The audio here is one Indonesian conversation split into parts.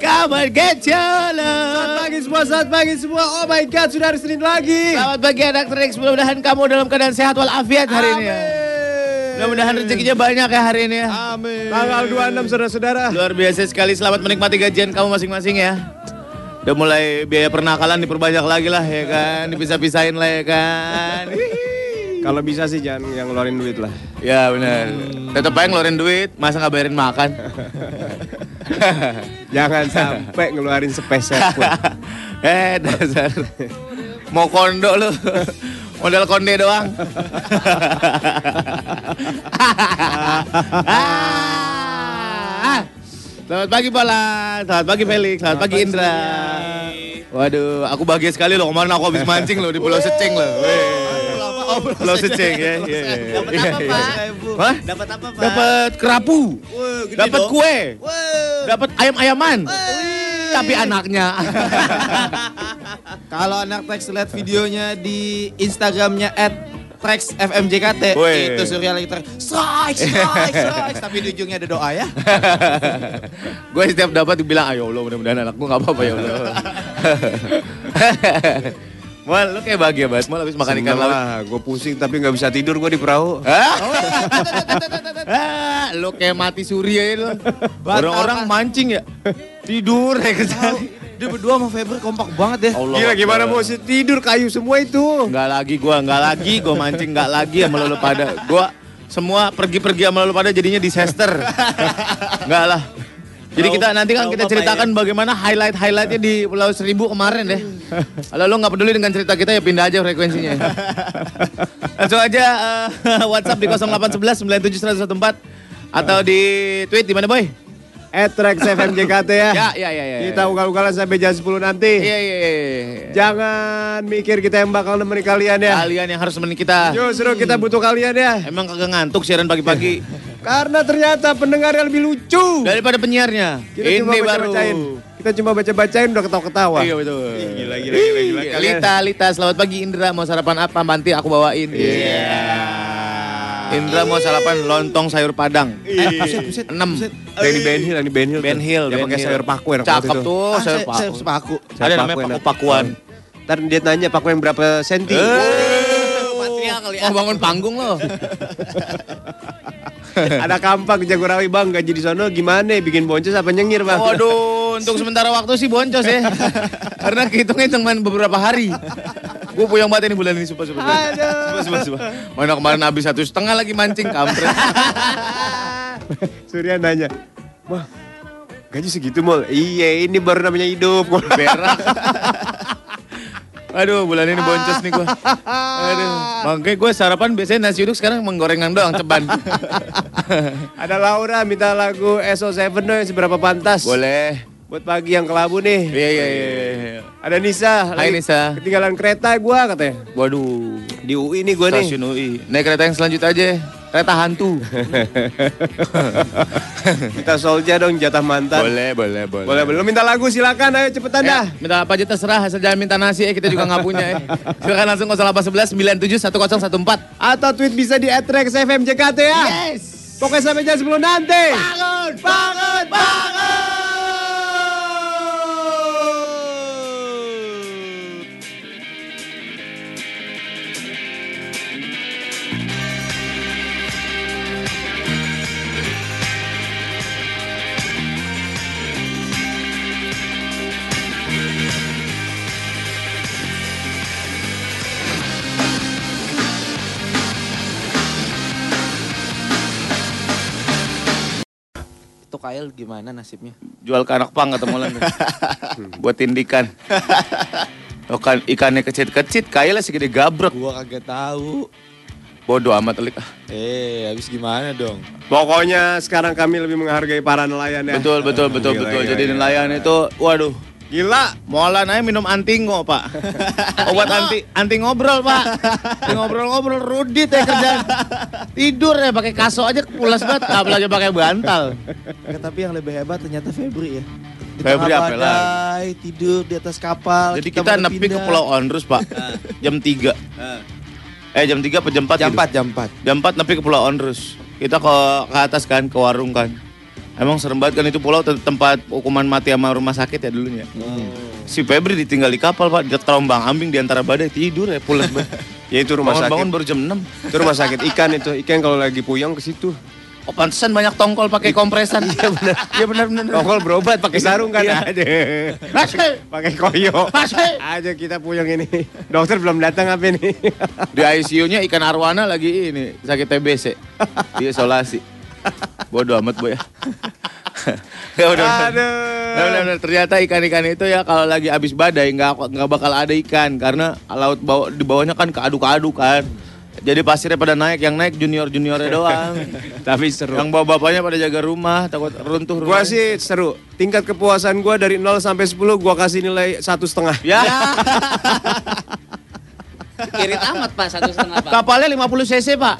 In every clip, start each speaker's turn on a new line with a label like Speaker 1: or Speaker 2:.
Speaker 1: Come on, get your
Speaker 2: Selamat pagi semua, selamat pagi semua. Oh my God, sudah hari Senin lagi.
Speaker 1: Selamat pagi anak Trix. Mudah-mudahan kamu dalam keadaan sehat walafiat hari ini. ya. Mudah-mudahan rezekinya banyak ya hari ini ya.
Speaker 2: Amin. Tanggal 26 saudara-saudara.
Speaker 1: Luar biasa sekali. Selamat menikmati gajian kamu masing-masing ya. Udah mulai biaya pernakalan diperbanyak lagi lah ya kan. Dipisah-pisahin lah ya kan.
Speaker 2: Kalau bisa sih jangan yang ngeluarin duit lah.
Speaker 1: ya benar. Tetep aja ngeluarin duit. Masa nggak bayarin makan?
Speaker 2: Jangan sampai ngeluarin sepeser pun.
Speaker 1: eh dasar. Mau kondo lu. Modal konde doang. Ah. Selamat pagi Pola, selamat pagi Felix, selamat pagi Indra. Waduh, aku bahagia sekali loh kemarin aku habis mancing loh di Pulau Seceng loh. Oh, Pulau Seceng ya. iya, iya, iya.
Speaker 3: Dapat
Speaker 1: Iya,
Speaker 3: apa,
Speaker 1: iya.
Speaker 3: Pak?
Speaker 1: Hah?
Speaker 3: Dapat apa, Pak?
Speaker 1: Dapat kerapu, dapat kue, dapat ayam-ayaman. Tapi anaknya.
Speaker 3: Kalau anak Trax lihat videonya di Instagramnya @traxfmjkt
Speaker 1: Woi.
Speaker 3: itu Surya lagi ter strike, strike, strike. Tapi di ujungnya ada doa ya.
Speaker 1: gue setiap dapat dibilang ayo Allah mudah-mudahan anakku nggak apa-apa ya Allah. Mal, lu kayak bahagia banget. Mal habis makan ikan laut.
Speaker 2: lah, gue pusing tapi nggak bisa tidur gue di perahu.
Speaker 1: Hah? Ah, lu kayak mati suri ya lu. Orang-orang mancing ya. Tidur ya kecari.
Speaker 3: Dia berdua sama Febri kompak banget ya.
Speaker 1: Allah.
Speaker 2: Gila gimana sih tidur kayu semua itu.
Speaker 1: Enggak lagi gua, enggak lagi gua mancing, enggak lagi sama lu pada. Gua semua pergi-pergi sama lu pada jadinya disaster. Enggak lah. Jadi kita nanti kan kita ceritakan bagaimana highlight-highlightnya di Pulau Seribu kemarin deh. Kalau lu nggak peduli dengan cerita kita ya pindah aja frekuensinya. Langsung aja eh, WhatsApp di 0811 97 atau di tweet di mana boy?
Speaker 2: At Trax FMJKT ya.
Speaker 1: Ya, ya, ya, ya.
Speaker 2: Kita ugal-ugalan sampai jam 10 nanti.
Speaker 1: Iya, iya, iya.
Speaker 2: Jangan mikir kita yang bakal nemenin kalian ya.
Speaker 1: Kalian yang harus nemenin kita.
Speaker 2: Justru kita butuh kalian ya.
Speaker 1: Emang kagak ngantuk siaran pagi-pagi
Speaker 2: Karena ternyata pendengar yang lebih lucu.
Speaker 1: daripada penyiarnya.
Speaker 2: Kita
Speaker 1: Ini
Speaker 2: cuma
Speaker 1: baru.
Speaker 2: baca-bacain. Kita cuma baca-bacain udah ketawa-ketawa.
Speaker 1: Iya betul.
Speaker 2: Gila, gila, gila, gila.
Speaker 1: Ih, Lita, Lita, selamat pagi Indra. Mau sarapan apa? Nanti aku bawain. Iya. Indra mau sarapan lontong sayur padang.
Speaker 3: Eh, buset, buset,
Speaker 1: Enam.
Speaker 2: Ini Ben Hill, ini Ben Hill.
Speaker 1: Ben Hill,
Speaker 2: Dia pakai sayur paku enak banget
Speaker 1: Cakep
Speaker 2: itu.
Speaker 1: tuh
Speaker 3: Ah,
Speaker 1: sayur paku.
Speaker 2: Sayur
Speaker 1: Ada namanya
Speaker 2: paku enak.
Speaker 1: paku-pakuan.
Speaker 2: Ntar dia nanya paku yang berapa senti.
Speaker 3: Patria kali ya.
Speaker 1: Mau bangun panggung loh.
Speaker 2: Ada kampak Jagorawi bang, gaji di sono gimana? Bikin boncos apa nyengir bang?
Speaker 1: Waduh, untuk sementara waktu sih boncos ya. Karena hitungnya cuma beberapa hari. Gue puyeng banget ini bulan ini, sumpah, sumpah. sumpah. Sumpah, sumpah, sumpah. Mana kemarin habis satu setengah lagi mancing, kampret.
Speaker 2: Surya nanya, wah gaji segitu mol? Iya ini baru namanya hidup.
Speaker 1: Berak. Aduh, bulan ini boncos nih gue. Aduh, makanya gue sarapan biasanya nasi uduk sekarang menggorengan doang, ceban.
Speaker 2: Ada Laura minta lagu SO7 dong yang seberapa pantas.
Speaker 1: Boleh.
Speaker 2: Buat pagi yang kelabu nih.
Speaker 1: Iya, iya, iya. iya.
Speaker 2: Ada Nisa.
Speaker 1: Hai,
Speaker 2: lagi
Speaker 1: Nisa.
Speaker 2: Ketinggalan kereta gua katanya.
Speaker 1: Waduh,
Speaker 2: Di UI nih gua nih.
Speaker 1: stasiun UI. Naik kereta yang selanjutnya aja. Kereta hantu.
Speaker 2: Kita Solja dong jatah mantan.
Speaker 1: boleh, boleh, boleh.
Speaker 2: Boleh, boleh. Minta lagu silakan ayo cepetan
Speaker 1: Ya,
Speaker 2: dah.
Speaker 1: minta apa aja terserah, asal jangan minta nasi ya, kita juga nggak punya ya. Silakan langsung 0811 97 1014.
Speaker 2: Atau tweet bisa di @rex FMJKT ya.
Speaker 1: Yes.
Speaker 2: Pokoknya sampai jam 10 nanti.
Speaker 1: Bangun, bangun, bangun.
Speaker 3: Kail gimana nasibnya?
Speaker 1: Jual ke anak pang ketemu lan. Buat tindikan. Ikan ikannya kecil-kecil, kayaknya segede gabrek.
Speaker 3: Gua kagak tahu.
Speaker 1: Bodoh amat telik. ah.
Speaker 3: Eh, habis gimana dong?
Speaker 2: Pokoknya sekarang kami lebih menghargai para nelayan ya.
Speaker 1: Betul, betul, betul, betul. Jadi nelayan itu, waduh.
Speaker 2: Gila.
Speaker 1: Moalan aja minum antingo, Pak. Obat anti anti ngobrol, Pak. Anti ngobrol-ngobrol rudit ya kerjaan. Tidur ya pakai kaso aja pulas banget, apalagi pakai bantal.
Speaker 3: Tapi yang lebih hebat ternyata Febri ya. Di
Speaker 1: Febri apa
Speaker 3: badai, tidur di atas kapal.
Speaker 1: Jadi kita
Speaker 3: baru
Speaker 1: nepi ke. Pulau Onrus, Pak. Jam 3. Eh jam 3 apa jam 4
Speaker 3: Jam
Speaker 1: gitu?
Speaker 3: 4, jam 4.
Speaker 1: Jam 4 nepi ke Pulau Onrus. Kita ke ke atas kan, ke warung kan. Emang serem banget kan itu pulau te- tempat hukuman mati sama rumah sakit ya dulunya. Si Febri ditinggal di kapal pak, dia terombang ambing di antara badai tidur ya pulas banget.
Speaker 2: Ya itu rumah sakit.
Speaker 1: Bangun-bangun baru jam 6.
Speaker 2: Itu rumah sakit ikan itu. Ikan kalau lagi puyeng ke situ.
Speaker 1: Oh pantesan banyak tongkol pakai kompresan. Iya benar. Iya benar benar.
Speaker 2: Tongkol berobat pakai sarung kan
Speaker 1: Iya.
Speaker 2: ada. Pakai koyo. Aja kita puyeng ini. Dokter belum datang apa ini?
Speaker 1: Di ICU-nya ikan arwana lagi ini sakit TBC. Di isolasi. Bodoh amat boy ya. ya udah.
Speaker 2: Aduh.
Speaker 1: Nah, benar, benar. ternyata ikan-ikan itu ya kalau lagi habis badai nggak nggak bakal ada ikan karena laut bawah di bawahnya kan keaduk-aduk kan. Jadi pasirnya pada naik, yang naik junior-juniornya doang.
Speaker 2: Tapi seru.
Speaker 1: yang bawa bapaknya pada jaga rumah, takut runtuh
Speaker 2: Gua
Speaker 1: rumahnya.
Speaker 2: sih seru. Tingkat kepuasan gua dari 0 sampai 10 gua kasih nilai satu setengah.
Speaker 1: Ya,
Speaker 4: Irit amat pak satu setengah pak.
Speaker 1: kapalnya 50 cc pak.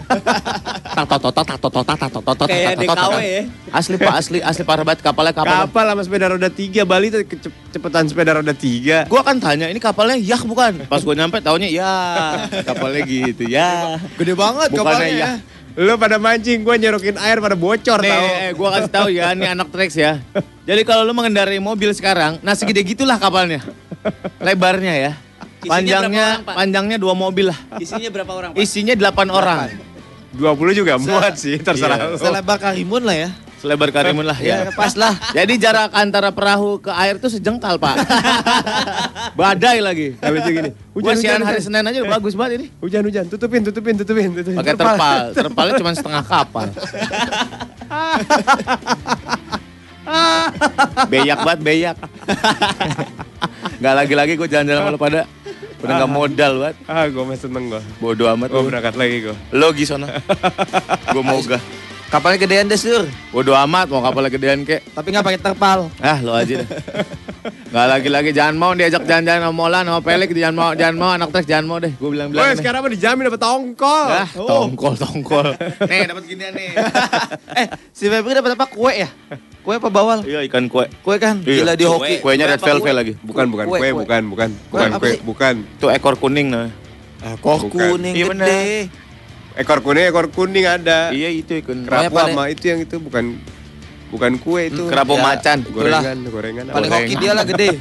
Speaker 4: Kayak DKW ya.
Speaker 1: Asli pak, asli asli parah banget kapalnya kapal.
Speaker 2: Kapal sama sepeda roda tiga Bali tuh kecepatan sepeda roda tiga.
Speaker 1: Gua kan tanya ini kapalnya yah bukan? Pas gua nyampe taunya ya kapalnya gitu ya.
Speaker 3: Gede banget kapalnya
Speaker 1: ya.
Speaker 3: ya.
Speaker 2: Lu pada mancing, gua nyerokin air pada bocor
Speaker 1: Nih,
Speaker 2: tau.
Speaker 1: eh, gua kasih tahu ya, ini anak Trax ya. Jadi kalau lu mengendarai mobil sekarang, nah segede gitulah kapalnya. Lebarnya ya.
Speaker 4: Isinya
Speaker 1: Panjangnya
Speaker 4: berapa orang, Pak?
Speaker 1: panjangnya dua mobil lah.
Speaker 4: Isinya berapa orang pak?
Speaker 1: Isinya 8 orang.
Speaker 2: 20 juga muat sih, terserah.
Speaker 1: Iya.
Speaker 3: Selebar Karimun lah ya.
Speaker 1: Selebar Karimun lah ya.
Speaker 3: Ya, pas lah.
Speaker 1: Jadi jarak antara perahu ke air tuh sejengkal, Pak. Badai lagi.
Speaker 2: Habis itu gini. Hujan,
Speaker 1: siaran
Speaker 2: hujan,
Speaker 1: hari. Senin aja udah bagus banget ini.
Speaker 2: Hujan, hujan. Tutupin, tutupin, tutupin. tutupin.
Speaker 1: Pakai terpal. Terpalnya cuma setengah kapal. beyak banget, beyak. Gak lagi-lagi gue jalan-jalan sama lu pada. Udah gak modal banget.
Speaker 2: Ah, gua mah seneng gua.
Speaker 1: Bodoh amat lu.
Speaker 2: berangkat lagi gua.
Speaker 1: Lo Gisono. gue mau gak.
Speaker 3: Kapalnya gedean deh sur.
Speaker 1: Bodoh amat mau kapal gedean kek.
Speaker 3: Tapi nggak pakai terpal.
Speaker 1: Ah lo aja deh. Gak lagi-lagi jangan mau diajak jalan-jalan sama Molan sama Pelik jangan mau jangan mau anak trek jangan mau deh. Gue bilang-bilang.
Speaker 2: Woi,
Speaker 1: nih.
Speaker 2: sekarang mah dijamin dapat tongkol.
Speaker 1: Ah, tongkol tongkol. nih dapat ginian nih.
Speaker 3: eh, si Febri dapat apa? Kue ya? Kue apa bawal?
Speaker 1: Iya ikan kue.
Speaker 3: Kue kan?
Speaker 1: Iya.
Speaker 3: Gila di hoki.
Speaker 1: Kuenya red velvet
Speaker 3: kue?
Speaker 1: lagi.
Speaker 2: Bukan, bukan
Speaker 3: Kue,
Speaker 2: kue,
Speaker 3: kue.
Speaker 2: bukan, bukan.
Speaker 3: Kue
Speaker 2: Bukan kue, bukan.
Speaker 1: Itu ekor kuning nah.
Speaker 3: Kok
Speaker 2: Bukan.
Speaker 3: kuning
Speaker 1: Iya,
Speaker 3: gede.
Speaker 2: Ekor kuning, ekor kuning ada.
Speaker 1: Iya itu ikan
Speaker 3: Kerapu
Speaker 2: sama itu yang itu bukan bukan kue itu.
Speaker 1: kerapu
Speaker 3: Ya.
Speaker 1: macan.
Speaker 2: Gorengan, gorengan.
Speaker 3: Paling
Speaker 1: Goreng.
Speaker 3: hoki dia lah gede.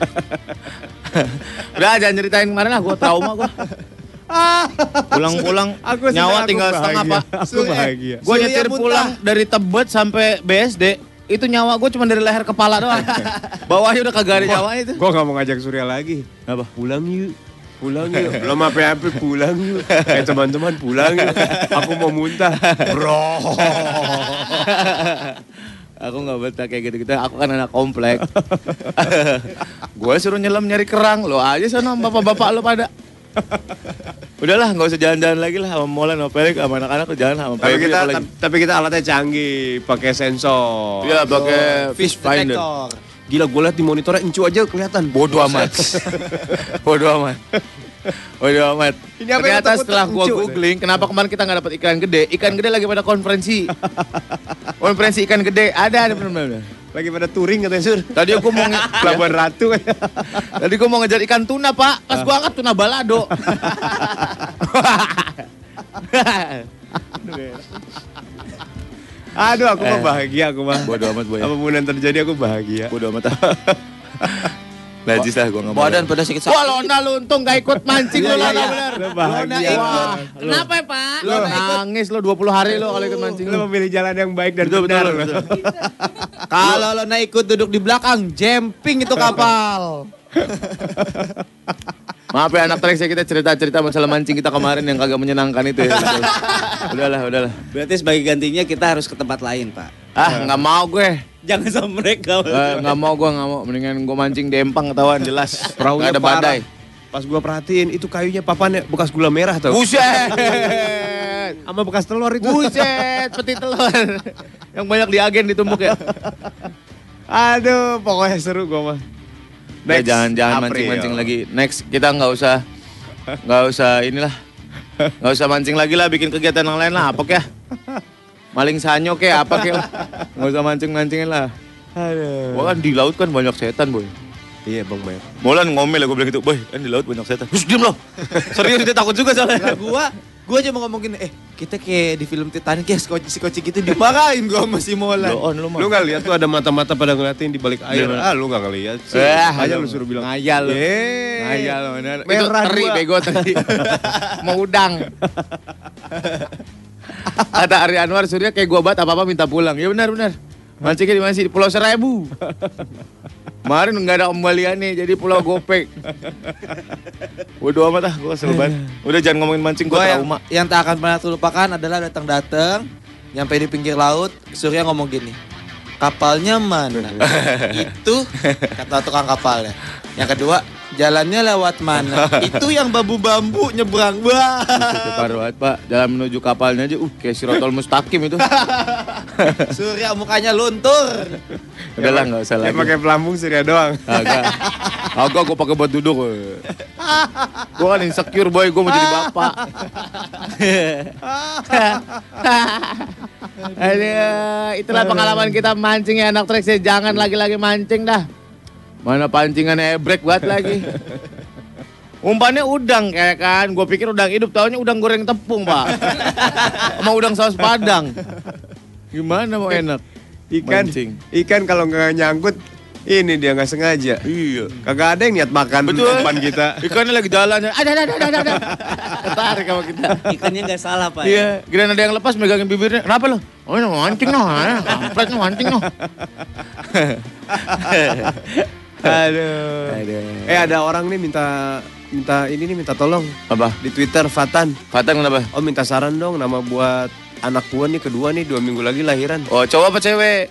Speaker 1: Udah jangan ceritain kemarin lah, gue trauma gue. Pulang-pulang
Speaker 2: Aku
Speaker 1: nyawa
Speaker 2: aku
Speaker 1: tinggal setengah
Speaker 2: bahagia.
Speaker 1: pak.
Speaker 2: Aku bahagia.
Speaker 1: Gue nyetir
Speaker 3: muntah.
Speaker 1: pulang dari Tebet sampai BSD. Itu nyawa gue cuma dari leher kepala doang. Bawahnya udah kagak ada nyawa itu.
Speaker 2: Gua gak mau ngajak Surya lagi.
Speaker 1: Apa?
Speaker 2: Pulang yuk. Pulang yuk. Belum apa-apa pulang yuk. Eh teman-teman pulang yuk. Aku mau muntah. Bro.
Speaker 1: Aku nggak betah kayak gitu-gitu. Aku kan anak komplek. gue suruh nyelam nyari kerang. Lo aja sana bapak-bapak lo pada. Udahlah, nggak usah jalan-jalan lagi lah sama Molan, sama Pelik, sama anak-anak jalan sama
Speaker 2: Tapi kita tapi kita alatnya canggih, pakai sensor.
Speaker 1: Iya, pakai fish
Speaker 3: Fish
Speaker 1: finder.
Speaker 3: detector.
Speaker 2: Gila gue liat di monitornya encu aja kelihatan.
Speaker 1: Bodoh amat. Bodoh amat. Bodoh amat.
Speaker 2: Ini apa
Speaker 1: Ternyata setelah gua
Speaker 2: lucu?
Speaker 1: googling, kenapa kemarin kita nggak dapat ikan gede? Ikan gede lagi pada konferensi. konferensi ikan gede ada ada benar-benar.
Speaker 2: Lagi pada touring katanya Sur.
Speaker 1: Tadi aku mau
Speaker 2: Pelabuhan Ratu.
Speaker 1: Tadi gua mau ngejar ikan tuna, Pak. Pas gua angkat tuna balado.
Speaker 2: Aduh aku mah
Speaker 1: Eh.
Speaker 2: bahagia aku mah.
Speaker 1: Bodoh amat, Boy.
Speaker 2: Apa pun yang terjadi aku bahagia.
Speaker 1: Bodoh amat. Najis lah gua nggak mau.
Speaker 3: Badan pada sakit sakit.
Speaker 1: Wah, Lona lu untung gak ikut mancing lu,
Speaker 2: Iya,
Speaker 1: Lona
Speaker 2: iya.
Speaker 1: bener.
Speaker 2: Lu bahagia.
Speaker 1: Wah,
Speaker 4: Kenapa ya pak?
Speaker 1: lu nangis lu 20 hari lu kalau ikut mancing
Speaker 2: Lu memilih jalan yang baik dan
Speaker 1: Betul,
Speaker 2: benar.
Speaker 1: betul, betul.
Speaker 3: Kalau lo naik ikut duduk di belakang, jemping itu kapal.
Speaker 1: Maaf ya anak Trax ya kita cerita-cerita masalah mancing kita kemarin yang kagak menyenangkan itu ya. udahlah, udahlah.
Speaker 4: Berarti sebagai gantinya kita harus ke tempat lain pak.
Speaker 1: Ah, nggak mau gue.
Speaker 4: Jangan sama mereka.
Speaker 1: Eh, nggak mau gue, nggak mau. Mendingan gue mancing di Empang ketahuan jelas.
Speaker 2: Perahunya
Speaker 1: Nggak ada
Speaker 2: parah.
Speaker 1: badai.
Speaker 2: Pas gua perhatiin itu kayunya papannya bekas gula merah tuh.
Speaker 1: Buset.
Speaker 2: Sama bekas telur itu.
Speaker 1: Buset, peti telur. yang banyak di agen ditumbuk ya.
Speaker 2: Aduh, pokoknya seru gua mah.
Speaker 1: Next, jangan jangan
Speaker 2: April.
Speaker 1: mancing-mancing lagi. Next kita nggak usah nggak usah inilah. Nggak usah mancing lagi lah, bikin kegiatan yang lain lah, apa kek? Maling sanyo kek, apa kek? Nggak usah mancing-mancingin lah.
Speaker 2: Aduh.
Speaker 1: Wah kan di laut kan banyak setan boy.
Speaker 2: Iya Bang Mer.
Speaker 1: Molan ngomel gue bilang gitu, boy kan di laut banyak setan. Terus diem loh. Serius dia takut juga soalnya.
Speaker 3: Lah gua, gua cuma ngomongin, eh kita kayak di film Titanic ya si Koci si Koci gitu dimarahin gua sama si Molan.
Speaker 1: Lo on lu mah.
Speaker 2: Lu gak lihat tuh ada mata-mata pada ngeliatin di balik air. Ah, lu gak ngeliat sih.
Speaker 1: Eh,
Speaker 2: Makanya
Speaker 1: lu
Speaker 2: lu suruh bilang.
Speaker 1: ngayal lu. Ngayal bener. Itu
Speaker 2: Merah
Speaker 1: teri
Speaker 2: dua.
Speaker 1: bego teri. Mau udang. Kata Ari Anwar Surya kayak gua banget apa-apa minta pulang. Ya benar benar. Mancingnya di mana sih? Di Pulau Seribu. Kemarin nggak ada kembaliannya jadi Pulau Gopek. Waduh amat ah, gua kesel banget. Udah jangan ngomongin mancing, gua
Speaker 3: Gua yang,
Speaker 1: trauma.
Speaker 3: yang tak akan pernah terlupakan adalah datang-datang nyampe di pinggir laut, Surya ngomong gini. Kapalnya mana? Itu kata tukang kapalnya. Yang kedua, jalannya lewat mana? Itu yang bambu-bambu nyebrang. Wah.
Speaker 1: Banget, Pak. Jalan menuju kapalnya aja, uh, kayak sirotol mustaqim itu.
Speaker 3: Surya mukanya luntur.
Speaker 1: Udah lah, nggak usah lagi.
Speaker 2: pakai pelampung surya doang.
Speaker 1: Agak. Agak gue pakai buat duduk. gue kan insecure boy, gue mau jadi bapak. Aduh, itulah pengalaman kita mancing ya anak trek. Jangan lagi-lagi mancing dah. Mana pancingannya ebrek buat lagi. Umpannya udang kayak kan, gue pikir udang hidup, taunya udang goreng tepung pak, sama udang saus padang. Gimana mau enak?
Speaker 2: Ikan,
Speaker 1: Mancing.
Speaker 2: ikan kalau nggak nyangkut, ini dia nggak sengaja.
Speaker 1: Iya.
Speaker 2: Kagak ada yang niat makan
Speaker 1: Betul.
Speaker 2: umpan kita.
Speaker 1: Ikannya lagi jalan. Ada, ada, ada, ada, ada. Ketarik sama kita.
Speaker 4: Ikannya nggak salah pak. ya?
Speaker 1: Iya, kira ada yang lepas megangin bibirnya. Kenapa lo? Oh, ini mancing noh. Kampret noh, mancing noh. Aduh. Aduh.
Speaker 2: Eh ada orang nih minta minta ini nih minta tolong
Speaker 1: Apa?
Speaker 2: di Twitter Fatan.
Speaker 1: Fatan kenapa?
Speaker 2: Oh minta saran dong nama buat anak gua nih kedua nih dua minggu lagi lahiran.
Speaker 1: Oh, cowok apa cewek?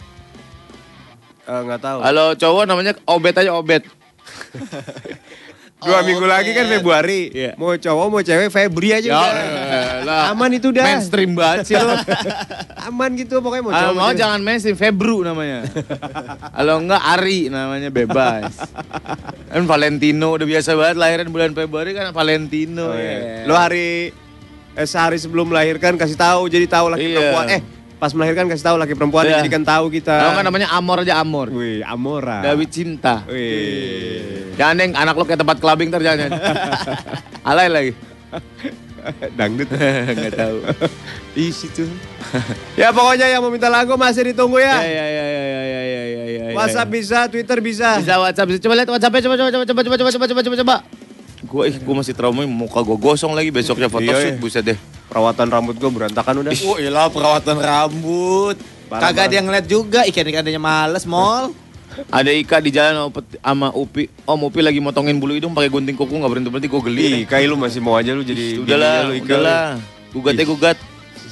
Speaker 2: Eh, Nggak tahu.
Speaker 1: Kalau cowok namanya Obet aja Obet.
Speaker 2: Dua minggu lagi kan Februari.
Speaker 1: Iya.
Speaker 2: Mau cowok mau cewek Febri aja udah.
Speaker 1: lah.
Speaker 2: Aman itu dah.
Speaker 1: Mainstream banget sih lo.
Speaker 2: Aman gitu pokoknya mau
Speaker 1: Ah,
Speaker 2: cowok.
Speaker 1: mau jangan mainstream, Febru namanya. Kalau enggak Ari namanya bebas. Kan Valentino udah biasa banget lahiran bulan Februari kan Valentino.
Speaker 2: Oh,
Speaker 1: ya.
Speaker 2: iya. Lo hari eh, sehari sebelum melahirkan kasih tahu jadi tahu laki
Speaker 1: Iya.
Speaker 2: perempuan. Eh pas melahirkan kasih tahu laki perempuan
Speaker 1: Iya.
Speaker 2: jadi kan tahu kita.
Speaker 1: Kalau kan namanya Amor aja Amor.
Speaker 2: Wih, Amora.
Speaker 1: Dawi cinta.
Speaker 2: Wih.
Speaker 1: Jangan deng, anak lo kayak tempat clubbing ntar jangan. Alay lagi.
Speaker 2: Dangdut.
Speaker 1: Enggak tahu.
Speaker 2: Di situ. ya pokoknya yang mau minta lagu masih ditunggu
Speaker 1: Ya
Speaker 2: ya.
Speaker 1: ya ya ya ya ya ya ya ya.
Speaker 2: WhatsApp bisa, Twitter bisa.
Speaker 1: bisa WhatsApp bisa coba lihat WhatsAppnya coba coba coba coba coba coba coba coba coba coba. Gue ih gue masih trauma muka gue gosong lagi besoknya foto
Speaker 2: Iya,
Speaker 1: shoot
Speaker 2: iya.
Speaker 1: buset deh.
Speaker 2: Perawatan rambut gue berantakan udah.
Speaker 3: Oh iyalah perawatan rambut.
Speaker 2: Parah,
Speaker 3: Kagak ada yang ngeliat juga ikan-ikannya males mall.
Speaker 1: Ada Ika di jalan sama Upi. Om Upi lagi motongin bulu hidung pakai gunting kuku nggak berhenti berhenti gue geli.
Speaker 2: Ih, Kai lu masih mau aja lu jadi
Speaker 1: udahlah,
Speaker 2: lu, Ika.
Speaker 1: udahlah. Gugat ya gugat.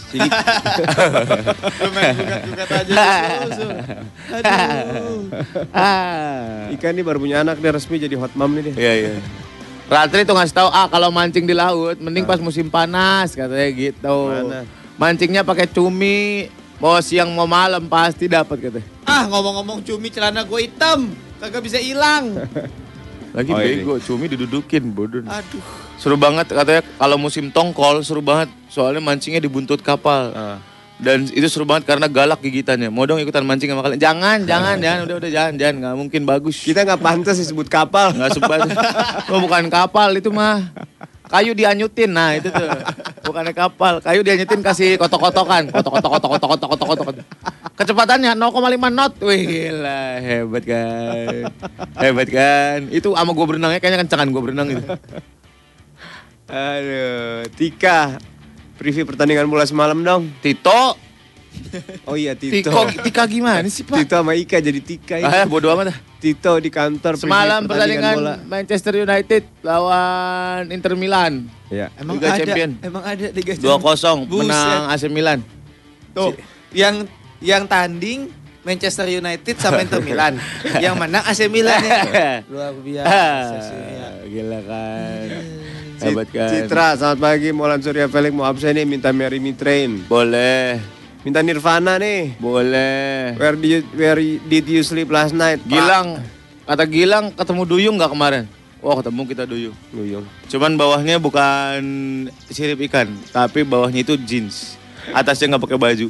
Speaker 2: Sini.
Speaker 3: Lu main gugat-gugat aja. Sus. Aduh.
Speaker 1: Ah.
Speaker 2: Ika nih baru punya anak dia resmi jadi hot mom nih dia.
Speaker 1: Iya iya. Ratri tuh ngasih tahu ah kalau mancing di laut mending pas musim panas katanya gitu.
Speaker 2: Mana?
Speaker 1: Mancingnya pakai cumi. Mau siang mau malam pasti dapat katanya.
Speaker 3: Ah ngomong-ngomong cumi celana gue hitam. Kagak bisa hilang.
Speaker 1: Lagi
Speaker 2: Oh, ini.
Speaker 1: bego, cumi didudukin bodoh.
Speaker 3: Aduh.
Speaker 1: Seru banget katanya kalau musim tongkol seru banget. Soalnya mancingnya di buntut kapal.
Speaker 2: Ah.
Speaker 1: Dan itu seru banget karena galak gigitannya. Mau dong ikutan mancing sama kalian? Jangan, jangan, jangan. Udah, udah, jangan, jangan. Nggak mungkin bagus.
Speaker 2: Kita nggak pantas disebut kapal.
Speaker 1: Nggak sebat. Oh, bukan kapal itu mah. Kayu dianyutin, nah itu tuh. Bukannya kapal. Kayu dianyutin kasih kotok-kotokan. Kotok-kotok, kotok-kotok, kotok-kotok, kotok Kecepatannya 0,5 knot. Wih gila, hebat kan. Hebat kan. Itu sama gue berenangnya kayaknya kencangan gue berenang itu.
Speaker 2: Aduh, Tika. Preview pertandingan bola semalam dong.
Speaker 1: Tito,
Speaker 2: Oh iya Tito.
Speaker 1: Tiko, Tika gimana sih Pak?
Speaker 2: Tito sama Ika jadi Tika.
Speaker 1: Ah,
Speaker 2: ini.
Speaker 1: bodo amat dah.
Speaker 2: Tito di kantor.
Speaker 1: Semalam pertandingan
Speaker 2: bola.
Speaker 1: Manchester United lawan Inter Milan.
Speaker 2: Ya.
Speaker 3: Emang
Speaker 1: Liga
Speaker 3: ada,
Speaker 1: Champion.
Speaker 3: emang ada Liga
Speaker 1: 2-0
Speaker 3: Buset.
Speaker 1: menang AC Milan.
Speaker 3: Tuh, yang yang tanding Manchester United sama Inter Milan. yang menang AC Milan ya. Luar biasa sih. ya.
Speaker 1: Gila kan. Hebat kan.
Speaker 2: Citra, selamat pagi. Molan Surya Felix mau absen nih, minta Mary Me Train.
Speaker 1: Boleh.
Speaker 2: Minta Nirvana nih.
Speaker 1: Boleh.
Speaker 2: Where did you, where did you sleep last night? Pak?
Speaker 1: Gilang, kata Gilang ketemu Duyung nggak kemarin? Wah ketemu kita Duyung.
Speaker 2: Duyung.
Speaker 1: Cuman bawahnya bukan sirip ikan, tapi bawahnya itu jeans. Atasnya nggak pakai baju.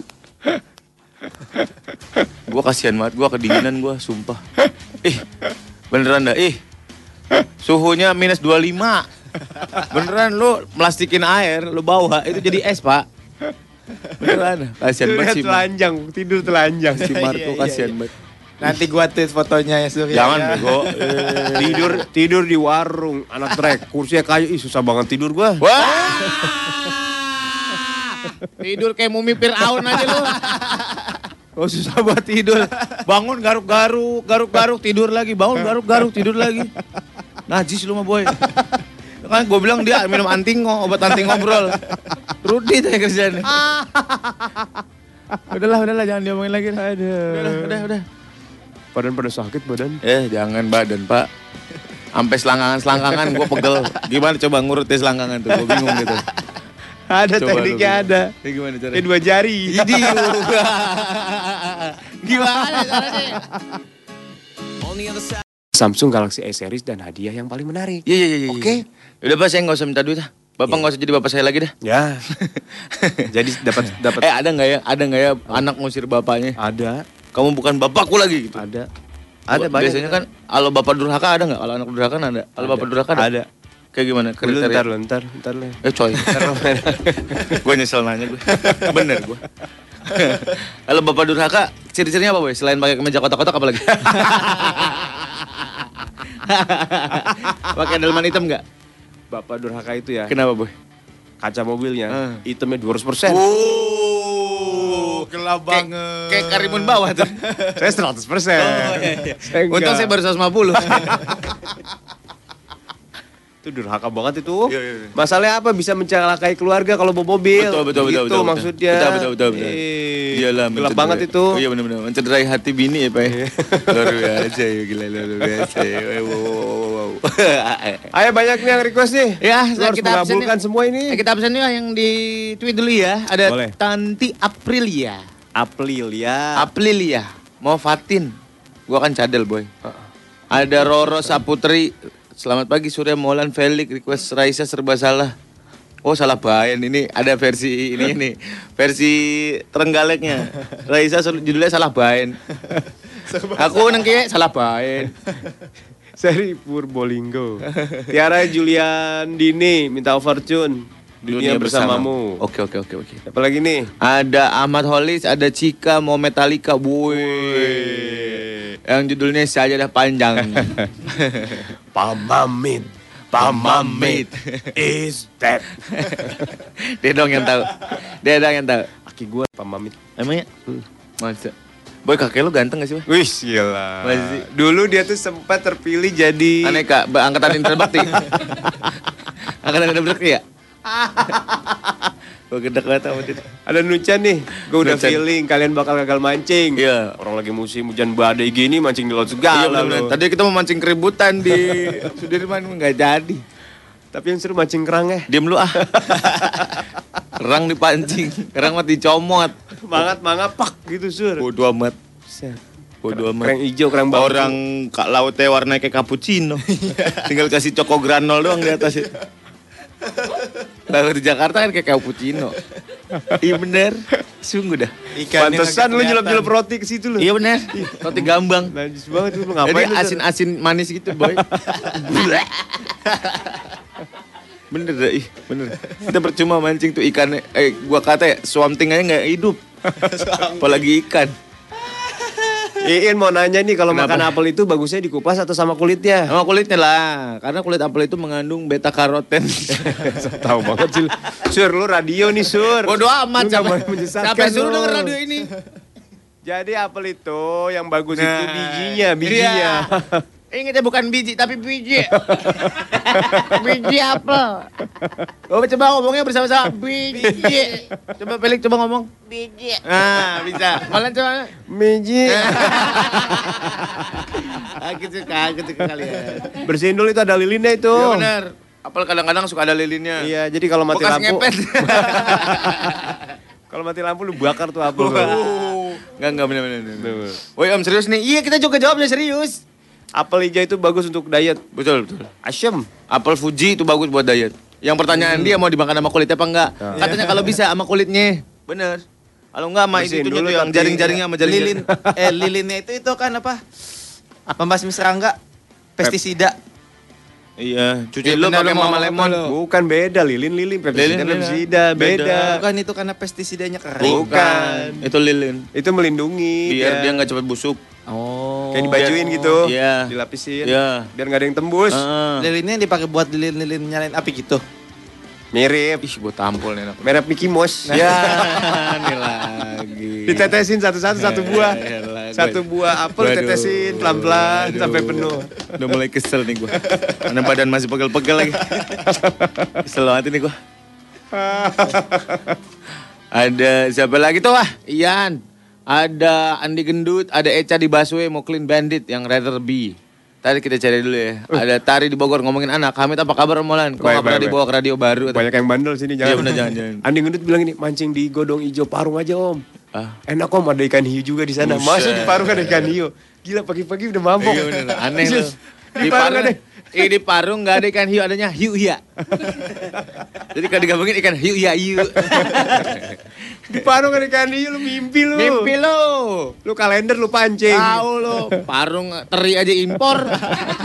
Speaker 1: gua kasihan banget, gua kedinginan gua, sumpah. Ih, beneran dah, ih. Suhunya minus 25. Beneran lu melastikin air, lu bawa, itu jadi es, Pak. Beneran. Kasihan banget sih.
Speaker 2: Telanjang, tidur telanjang.
Speaker 1: Si Marco
Speaker 3: Iya, iya,
Speaker 1: kasihan
Speaker 3: iya.
Speaker 1: banget.
Speaker 3: Nanti gua tweet fotonya ya Surya.
Speaker 1: Jangan
Speaker 3: ya.
Speaker 1: bego.
Speaker 2: tidur tidur di warung anak trek kursinya kayu ih susah banget tidur gua
Speaker 1: Wah. Tidur kayak mumi Fir'aun aja lu. Oh susah buat tidur. Bangun garuk-garuk, garuk-garuk tidur lagi, bangun garuk-garuk tidur lagi. Najis lu mah boy. Kan gue bilang dia minum antingo, obat anti ngobrol. Rudi tuh kerjaan. udahlah, udahlah jangan diomongin lagi. dah. Udah, udah, udah.
Speaker 2: badan pada sakit badan
Speaker 1: Eh jangan badan pak. Sampai selangkangan-selangkangan gue pegel. Gimana coba ngurutnya selangkangan tuh, gue bingung gitu.
Speaker 2: ada
Speaker 1: Coba
Speaker 2: tekniknya
Speaker 1: bilang.
Speaker 2: ada
Speaker 1: Ya, gimana
Speaker 2: ini
Speaker 1: caranya?
Speaker 2: dua jari
Speaker 1: Idi. gimana caranya?
Speaker 2: Samsung Galaxy A series dan hadiah yang paling menarik
Speaker 1: Iya iya iya.
Speaker 2: Oke.
Speaker 1: Udah pak saya nggak usah minta duit ah. Bapak nggak usah jadi bapak saya lagi dah.
Speaker 2: ya jadi dapat dapat
Speaker 1: Eh ada nggak ya? Ada nggak ya anak ngusir bapaknya?
Speaker 2: ada
Speaker 1: Kamu bukan bapakku lagi gitu.
Speaker 2: ada
Speaker 1: Ada
Speaker 2: banyak.
Speaker 1: Biasanya kan kalau bapak durhaka ada nggak? Kalau anak durhaka ada. Kalau bapak durhaka ada.
Speaker 2: ada
Speaker 1: Kayak gimana? Kriteria.
Speaker 2: ntar lu ntar ntar lu
Speaker 1: Eh coy. gue nyesel nanya gue. Bener gue. Kalau bapak durhaka, ciri-cirinya apa boy? Selain pakai kemeja kotak-kotak apa lagi? pakai delman hitam nggak?
Speaker 2: Bapak durhaka itu ya
Speaker 1: Kenapa boy?
Speaker 2: kaca mobilnya
Speaker 1: Eh.
Speaker 2: hitamnya 200 persen
Speaker 1: Oh, gelap banget. Kayak karimun bawah tuh.
Speaker 2: saya 100 persen
Speaker 1: Untung saya baru 150.
Speaker 2: itu durhaka banget itu
Speaker 1: Iya, iya, iya.
Speaker 2: masalahnya apa bisa mencelakai keluarga kalau bawa mobil
Speaker 1: Betul, betul, betul,
Speaker 2: gitu
Speaker 1: betul, betul.
Speaker 2: maksudnya
Speaker 1: Betul, betul, betul, betul. Iyalah,
Speaker 2: gelap banget itu
Speaker 1: Oh, iya benar-benar. Mencederai hati bini ya, Pak. ya? luar biasa ya, gila luar biasa ya. Wow, wow, wow.
Speaker 2: Ayo banyak nih yang request nih.
Speaker 1: Ya,
Speaker 2: Lu harus
Speaker 1: kita absen
Speaker 2: mengabulkan semua ini.
Speaker 1: Eh, kita absen yuk yang di tweet dulu ya. Ada
Speaker 2: Boleh.
Speaker 1: Tanti Aprilia.
Speaker 2: April ya.
Speaker 1: Aprilia. Mau Fatin. Gua kan cadel, boy. Ada Roro Saputri. Selamat pagi Surya Molan Felix request Raisa serba salah. Oh salah bayan ini ada versi ini ini versi Trenggaleknya. Raisa judulnya salah bayan. Aku nang kiye salah bayan.
Speaker 2: Seri Purbolinggo. Tiara Julian Dini minta overtune. Dunia, bersamamu.
Speaker 1: Oke oke oke oke.
Speaker 2: Apa lagi nih?
Speaker 1: Ada Ahmad Holis, ada Cika, mau Metallica, boy. Yang judulnya saja dah panjang.
Speaker 2: Pamamit.
Speaker 1: Pamamit.
Speaker 2: is dead.
Speaker 1: Dia dong yang tahu. Dia dong yang tahu.
Speaker 2: Aki gua Pamamit.
Speaker 1: Emangnya? Masa? Boy kakek lu ganteng gak sih, Boy?
Speaker 2: Wih, gila.
Speaker 1: Masih.
Speaker 2: Dulu dia tuh sempat terpilih jadi
Speaker 1: Aneka, angkatan Indra Bakti. angkatan Indra Bakti ya? Gue gede banget sama dia.
Speaker 2: Ada Nucan nih, gue udah
Speaker 1: Nucan.
Speaker 2: feeling kalian bakal gagal mancing.
Speaker 1: Iya.
Speaker 2: Orang lagi musim hujan badai gini mancing di laut
Speaker 1: Iya
Speaker 2: segala.
Speaker 1: bener-bener.
Speaker 2: lu.
Speaker 1: Tadi kita mau mancing keributan di Sudirman nggak jadi.
Speaker 2: Tapi yang seru mancing kerang ya.
Speaker 1: Diem lu ah. Kerang dipancing, kerang mati dicomot.
Speaker 2: Semangat mangap pak gitu sur.
Speaker 1: Bodoh amat. Bodoh amat.
Speaker 2: Kerang hijau, kerang bambu.
Speaker 1: Orang kak lautnya warna kayak cappuccino. Tinggal kasih coko granol doang di atas itu. Di Jakarta kan kayak cappuccino. Iya bener. Sungguh dah.
Speaker 2: Pantesan lu nyelap-nyelap roti ke situ lu.
Speaker 1: Iya bener. Roti gambang.
Speaker 2: Najis banget lu
Speaker 1: Jadi
Speaker 2: ngapain? Sur?
Speaker 1: asin-asin manis gitu boy. bener dah, ih, bener. Kita percuma mancing tuh ikannya. Eh, gua kata ya, swamting aja nggak hidup. Apalagi ikan.
Speaker 2: Iin mau nanya nih kalau makan apel itu bagusnya dikupas atau sama kulitnya?
Speaker 1: Sama kulitnya lah, karena kulit apel itu mengandung beta karoten.
Speaker 2: Tahu banget sih. Sur, lu radio nih, Sur.
Speaker 1: Bodoh amat
Speaker 2: nggak
Speaker 1: siapa, suruh denger radio ini.
Speaker 2: Jadi apel itu yang bagus itu
Speaker 1: Nah,
Speaker 2: bijinya, bijinya.
Speaker 1: iya. Ingat ya bukan biji tapi biji. biji apel. Oh, coba ngomongnya bersama-sama. Biji. Coba Felix coba ngomong. Biji. Nah, bisa. Malah coba.
Speaker 2: Biji.
Speaker 1: Aku suka, aku suka kalian.
Speaker 2: Bersihin dulu itu ada lilinnya itu.
Speaker 1: Iya benar. Apel kadang-kadang suka ada lilinnya.
Speaker 2: Iya, jadi kalau mati
Speaker 1: Bekas
Speaker 2: lampu.
Speaker 1: ngepet.
Speaker 2: kalau mati lampu lu bakar tuh apel.
Speaker 1: Enggak, enggak benar-benar. Woi Om serius nih. Iya kita juga jawabnya serius.
Speaker 2: Apel hijau itu bagus untuk diet.
Speaker 1: Betul, betul.
Speaker 2: Asem.
Speaker 1: Apel Fuji itu bagus buat diet. Yang pertanyaan dia mau dimakan sama kulitnya apa enggak? Katanya kalau bisa sama kulitnya. Bener. Kalau enggak sama itu
Speaker 2: dulu
Speaker 1: yang jaring-jaringnya sama jaring
Speaker 3: Lilin eh lilinnya itu itu kan apa? Pembasmi serangga, pestisida.
Speaker 1: Iya, cuci
Speaker 2: Lu pakai
Speaker 1: lu mau
Speaker 2: mama lemon. Bukan beda lilin lilin pestisida
Speaker 1: Lilin,
Speaker 2: pestisida beda.
Speaker 1: Beda.
Speaker 3: Bukan itu karena pestisidanya kering.
Speaker 2: Bukan.
Speaker 1: Itu lilin.
Speaker 2: Itu melindungi
Speaker 1: Biar dia nggak cepat busuk.
Speaker 3: Oh.
Speaker 2: kayak dibajuin gitu.
Speaker 1: Iya.
Speaker 2: Dilapisin.
Speaker 1: Iya.
Speaker 2: Biar nggak ada yang tembus.
Speaker 1: Heeh.
Speaker 3: Lilinnya yang dipakai buat lilin-lilin nyalain api gitu.
Speaker 2: Mirip.
Speaker 1: Ih, gua tampol nih.
Speaker 2: Merek Mickey Mouse.
Speaker 1: Ya, ini lagi.
Speaker 2: Ditetesin satu-satu satu buah.
Speaker 1: Ya, elah,
Speaker 2: Satu buah apel
Speaker 1: Waduh.
Speaker 2: ditetesin pelan-pelan
Speaker 1: Waduh.
Speaker 2: sampai penuh.
Speaker 1: Udah mulai kesel nih gua. Mana badan masih pegel-pegel lagi. Kesel banget ini gua. Ada siapa lagi tuh wah? Ian. Ada Andi Gendut, ada Eca di Baswe mau clean bandit yang rather be. Tadi kita cari dulu ya. Ada Tari di Bogor ngomongin anak. Hamid apa kabar Molan? Kok nggak pernah dibawa ke radio baru?
Speaker 2: Banyak yang bandel sini jangan.
Speaker 1: Iya, bener, jangan, jangan.
Speaker 2: Andi Gendut bilang ini mancing di godong hijau parung aja om.
Speaker 1: Ah.
Speaker 2: Enak om ada ikan hiu juga di sana. Masuk di parung ada ikan hiu. Gila pagi-pagi udah mabok.
Speaker 1: Iya bener, aneh.
Speaker 2: Serius.
Speaker 1: Di
Speaker 2: parung, ada.
Speaker 1: Di parung nggak ada ikan hiu, adanya hiu hia. Jadi kalau digabungin ikan hiu hia hiu.
Speaker 2: Di parung ada ikan hiu lu mimpi lu.
Speaker 1: Mimpi lo.
Speaker 2: Lu kalender lu pancing.
Speaker 1: Tahu lo, parung teri aja impor,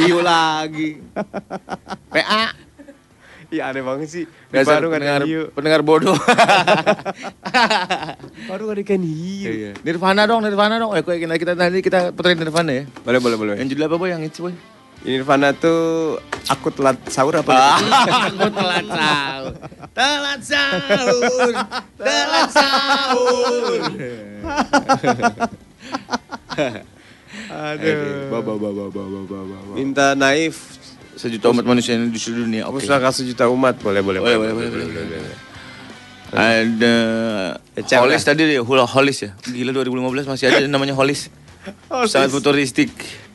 Speaker 1: hiu lagi. PA.
Speaker 2: Iya aneh banget sih. Di
Speaker 1: Dasar
Speaker 2: parung ada
Speaker 1: pendengar,
Speaker 2: hiu.
Speaker 1: pendengar bodoh.
Speaker 2: Parung ada ikan hiu.
Speaker 1: Iya. Nirvana dong, Nirvana dong. Eh, kok kita kita nanti kita puterin Nirvana ya.
Speaker 2: Boleh boleh boleh.
Speaker 1: Yang judul apa boy? Yang itu boy?
Speaker 2: Nirvana tuh aku telat sahur apa?
Speaker 1: Aku telat sahur. Telat sahur. Telat sahur.
Speaker 2: Aduh.
Speaker 1: Baba baba baba baba.
Speaker 2: Minta naif
Speaker 1: Sejuta umat manusia di seluruh dunia. Oke.
Speaker 2: Pustaka sejuta umat boleh boleh
Speaker 1: Boleh, boleh, boleh, boleh. Ada
Speaker 2: Ecel,
Speaker 1: Holis
Speaker 2: kan?
Speaker 1: tadi deh, Hula Holis ya. Gila 2015 masih ada namanya Holis. Sangat futuristik.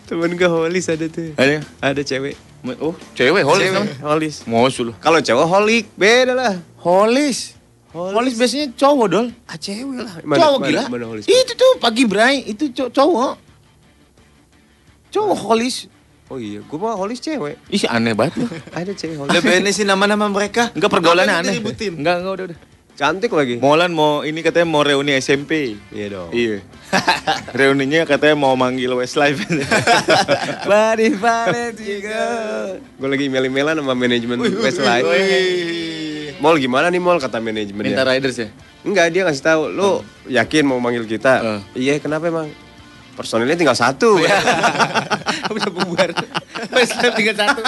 Speaker 2: Temen gue holis ada tuh.
Speaker 1: Ada?
Speaker 2: Ada cewek.
Speaker 1: Oh, cewek Holis
Speaker 2: Cewek,
Speaker 1: namanya.
Speaker 2: holis.
Speaker 1: Mosul.
Speaker 2: Kalau cowok holik beda lah.
Speaker 1: Holis. Holis biasanya cowok dol.
Speaker 2: Ah cewek lah.
Speaker 1: cowok gila.
Speaker 2: Mana, holis?
Speaker 1: Itu tuh pagi Bray, itu cow- cowok. Cowok Holis.
Speaker 2: Oh iya, gue mah holis cewek.
Speaker 1: Ih aneh banget.
Speaker 2: Ada cewek holis.
Speaker 3: Udah sih nama-nama mereka.
Speaker 1: Enggak pergaulannya aneh. Enggak, enggak udah udah.
Speaker 2: Cantik lagi.
Speaker 1: Molan mau ini katanya mau reuni SMP.
Speaker 2: Iya dong.
Speaker 1: Iya. Reuninya katanya mau manggil Westlife. Body Valentino.
Speaker 2: Gue lagi email-emailan sama manajemen Westlife. Mall gimana nih mall kata manajemennya?
Speaker 1: Minta riders ya?
Speaker 2: Enggak, dia ngasih tahu. Lu yakin mau manggil kita? Iya, kenapa emang? Personilnya tinggal satu.
Speaker 1: Udah bubar. Westlife tinggal satu.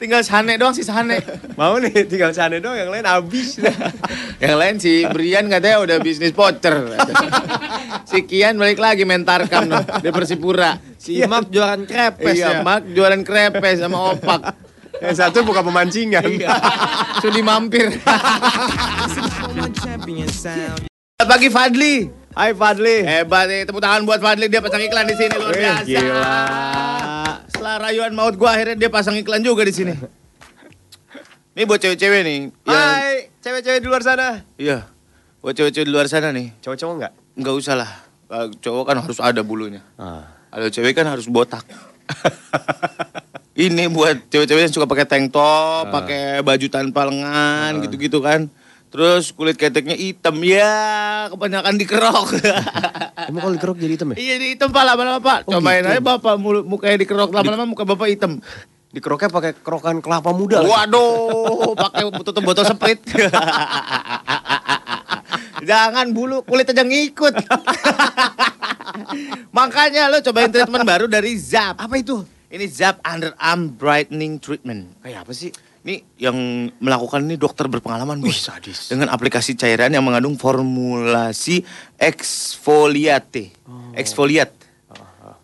Speaker 1: Tinggal Sane doang sih Sane.
Speaker 2: mau nih, tinggal sana doang. Yang lain habis.
Speaker 1: Yang lain si Brian katanya udah bisnis voucher. si Kian balik lagi main Tarkam no, di Persipura.
Speaker 3: Si Mark jualan krepes
Speaker 1: iya,
Speaker 3: ya.
Speaker 1: Mak jualan krepes sama opak.
Speaker 2: Yang satu buka pemancingan.
Speaker 1: Sudi mampir. Pagi Fadli.
Speaker 2: Hai Fadli.
Speaker 1: Hebat nih, tepuk tangan buat Fadli dia pasang iklan di sini luar biasa.
Speaker 2: gila.
Speaker 1: Setelah rayuan maut gua akhirnya dia pasang iklan juga di sini. Ini buat cewek-cewek nih. yang-
Speaker 2: Hai, cewek-cewek di luar sana.
Speaker 1: Iya. Buat cewek-cewek di luar sana nih.
Speaker 2: Cowok-cowok enggak?
Speaker 1: Nggak usah lah. Cowok kan harus ada bulunya.
Speaker 2: Ah.
Speaker 1: Kalau cewek kan harus botak. Ini buat cewek-cewek yang suka pakai tank top, pakai baju tanpa lengan, gitu-gitu kan. Terus kulit keteknya hitam, ya kebanyakan dikerok.
Speaker 2: Emang kalau dikerok jadi hitam ya?
Speaker 1: iya di hitam pak lama-lama pak.
Speaker 2: Oh,
Speaker 1: Cobain
Speaker 2: gitu.
Speaker 1: aja bapak mulut mukanya dikerok lama-lama muka bapak hitam.
Speaker 2: Dikeroknya pakai kerokan kelapa muda.
Speaker 1: Waduh, pakai tutup botol sprit. Jangan bulu kulit aja ngikut. Makanya lo cobain treatment baru dari Zap. Apa itu? Ini Zap Underarm Brightening Treatment.
Speaker 2: Kayak apa sih?
Speaker 1: Ini yang melakukan ini dokter berpengalaman, Bos. Dengan aplikasi cairan yang mengandung formulasi exfoliate. Exfoliat.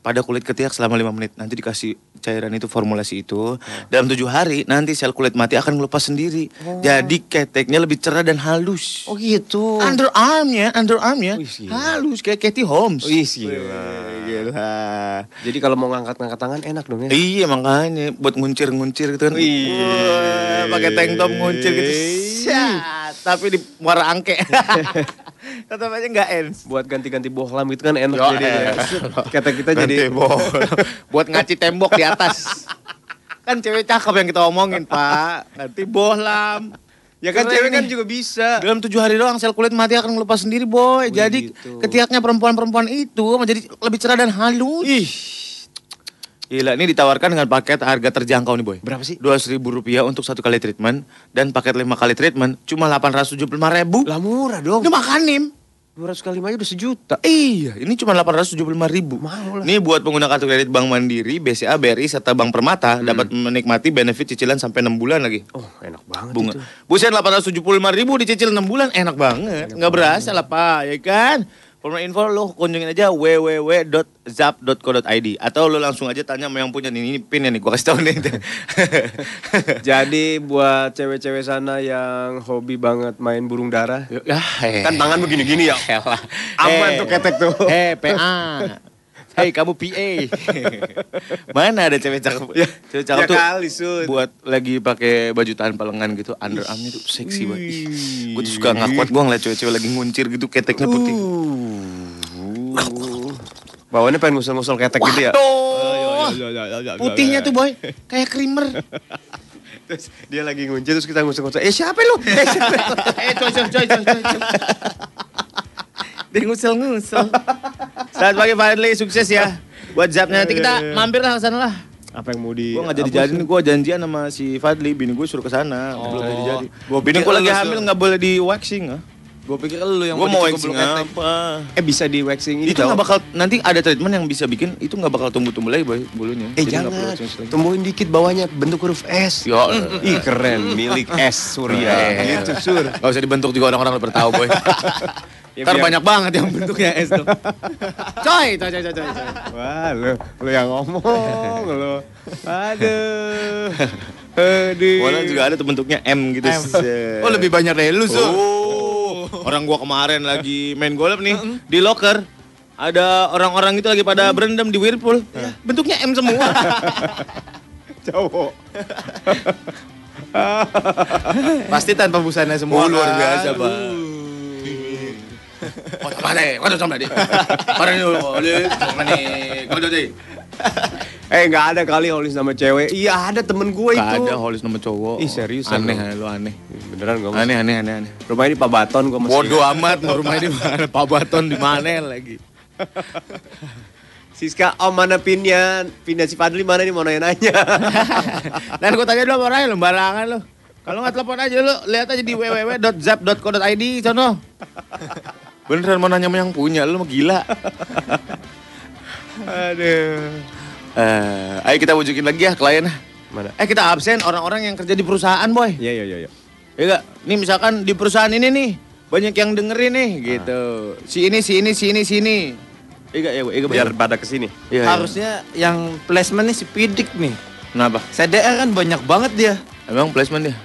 Speaker 1: Pada kulit ketiak selama 5 menit. Nanti dikasih cairan itu formulasi itu. Dalam tujuh hari nanti sel kulit mati akan melepas sendiri. Jadi keteknya lebih cerah dan halus.
Speaker 2: Oh gitu.
Speaker 1: Underarmnya, underarmnya
Speaker 2: Wih, gila.
Speaker 1: halus kayak Katie Holmes.
Speaker 2: Wih, gila.
Speaker 1: Gila.
Speaker 2: Jadi kalau mau ngangkat-ngangkat tangan enak dong ya?
Speaker 1: Iya makanya buat nguncir-nguncir gitu kan.
Speaker 2: Wih.
Speaker 1: Wah, pakai tank top nguncir gitu. Syat, tapi di muara angke. Tetap aja nggak ens.
Speaker 2: Buat ganti-ganti bohlam gitu kan enak
Speaker 1: Yo,
Speaker 2: jadi.
Speaker 1: eh.
Speaker 2: Kata kita jadi
Speaker 1: buat ngaci tembok di atas. Kan cewek cakep yang kita omongin, Pak. Ganti bohlam.
Speaker 2: Ya kan
Speaker 1: Keren
Speaker 2: cewek kan juga bisa.
Speaker 1: Dalam tujuh hari doang sel kulit mati akan melepas sendiri, boy. Jadi
Speaker 2: gitu.
Speaker 1: ketiaknya perempuan-perempuan itu menjadi lebih cerah dan halus.
Speaker 2: Ih.
Speaker 1: Gila, ini ditawarkan dengan paket harga terjangkau nih boy.
Speaker 2: Berapa sih?
Speaker 1: Dua ribu rupiah untuk satu kali treatment dan paket lima kali treatment cuma delapan ratus tujuh puluh lima ribu.
Speaker 2: Lah murah dong.
Speaker 1: Ini makanim.
Speaker 2: 200 kali aja udah sejuta.
Speaker 1: Iya, ini cuma delapan ratus tujuh puluh lima ribu.
Speaker 2: Mau lah.
Speaker 1: Ini buat pengguna kartu kredit Bank Mandiri, BCA, BRI, serta Bank Permata dapat menikmati benefit cicilan sampai 6 bulan lagi.
Speaker 2: Oh, enak banget
Speaker 1: Bunga.
Speaker 2: itu.
Speaker 1: Buset 875 ribu dicicil 6 bulan enak banget. Nggak berasa lah pak, ya kan? For more info lo kunjungin aja www.zap.co.id atau lo langsung aja tanya sama yang punya nih, ini pin nih, gua kasih tau nih.
Speaker 2: Jadi buat cewek-cewek sana yang hobi banget main burung dara,
Speaker 1: ya, eh.
Speaker 2: kan tangan begini-gini ya.
Speaker 1: Elah.
Speaker 2: Aman
Speaker 1: Eh,
Speaker 2: tuh ketek tuh.
Speaker 1: Eh, PA. Hei kamu PA. Mana ada cewek cakep? cewek cakep
Speaker 2: ya
Speaker 1: tuh
Speaker 2: kali, Sud.
Speaker 1: buat lagi pakai baju tahan palengan gitu, underarmnya tuh seksi banget. Gue tuh suka nggak kuat gue ngeliat cewek-cewek lagi nguncir gitu, keteknya putih.
Speaker 2: Uh. Bawaannya pengen ngusul-ngusul ketek gitu ya.
Speaker 1: Tuh. Putihnya tuh boy, kayak creamer.
Speaker 2: Terus dia lagi ngunci terus kita ngusul-ngusul. Eh siapa lu? Eh siapa? lu?"
Speaker 1: eh coy coy coy coy coy. Ngusel-ngusel. Selamat pagi Fadli, sukses ya. Buat zapnya nanti kita mampir lah ke sana lah.
Speaker 2: Apa yang mau di
Speaker 1: Gue gak jadi jadi nih, gue janjian sama si Fadli, bini gue suruh ke sana, belum jadi jadi.
Speaker 3: Gua
Speaker 1: Bini gue lagi hamil
Speaker 3: Sur.
Speaker 1: nggak boleh di waxing ah.
Speaker 3: Gue pikir lu yang
Speaker 1: Gue mau waxing apa?
Speaker 2: Eh bisa di waxing
Speaker 1: Itu
Speaker 2: tau.
Speaker 1: nggak bakal nanti ada treatment yang bisa bikin itu nggak bakal tumbuh-tumbuh lagi boy bulunya.
Speaker 2: Eh
Speaker 1: Jadi
Speaker 2: jangan, tumbuhin dikit bawahnya bentuk huruf S.
Speaker 1: Ya,
Speaker 2: Ih keren, milik S Surya.
Speaker 1: Eh,
Speaker 2: Gitu sur.
Speaker 1: Gak usah dibentuk juga orang-orang udah tahu boy.
Speaker 2: Ya,
Speaker 1: Ntar
Speaker 2: biar-
Speaker 1: banyak banget yang bentuknya S tuh. coy, coy, coy, coy, coy.
Speaker 2: Wah lu, lu yang ngomong lu. Aduh. Aduh.
Speaker 1: Walau juga ada tuh bentuknya M gitu. Set.
Speaker 3: Oh lebih banyak dari lu, Sur.
Speaker 1: Oh, orang gua kemarin lagi main golf nih di locker. Ada orang-orang itu lagi pada berendam di Whirlpool. Bentuknya M semua.
Speaker 2: cowok.
Speaker 3: Pasti tanpa busana semua.
Speaker 1: Oh, luar biasa, Pak. Oh, sama deh, kau. Parah nih, oleh, sama nih, kau jadi.
Speaker 2: Eh nggak ada kali holis sama cewek. Iya ada temen gue itu.
Speaker 1: Gak ada holis nama cowok.
Speaker 2: Ih, seriusan
Speaker 1: Aneh,
Speaker 2: lu?
Speaker 1: aneh.
Speaker 2: Beneran gak
Speaker 1: Aneh, aneh, aneh, aneh.
Speaker 2: Rumah ini Pak Baton gue masih.
Speaker 1: Bodoh amat, mau rumah di mana? Pak Baton di mana lagi?
Speaker 2: Siska, om mana pinnya? Pinnya si Fadli mana nih mau nanya-nanya.
Speaker 1: Dan gue tanya dulu sama orangnya, lu barangan lu. Kalau nggak telepon aja lu, lihat aja di www.zap.co.id sono. Beneran mau nanya sama yang punya, lu mah gila.
Speaker 2: Aduh.
Speaker 1: Eh, ayo kita wujukin lagi ya kliennya.
Speaker 2: Mana?
Speaker 1: Eh kita absen orang-orang yang kerja di perusahaan boy.
Speaker 2: Iya iya iya. iya.
Speaker 1: Ya gak? Nih misalkan di perusahaan ini nih banyak yang dengerin nih gitu. Si ini, si ini, si ini, si ini. Iya ya, iya gak
Speaker 2: Biar pada ke sini.
Speaker 1: Iya, iya.
Speaker 3: Harusnya yang placement nih si Pidik nih.
Speaker 1: Kenapa?
Speaker 3: CDR kan banyak banget dia.
Speaker 1: Emang placement dia?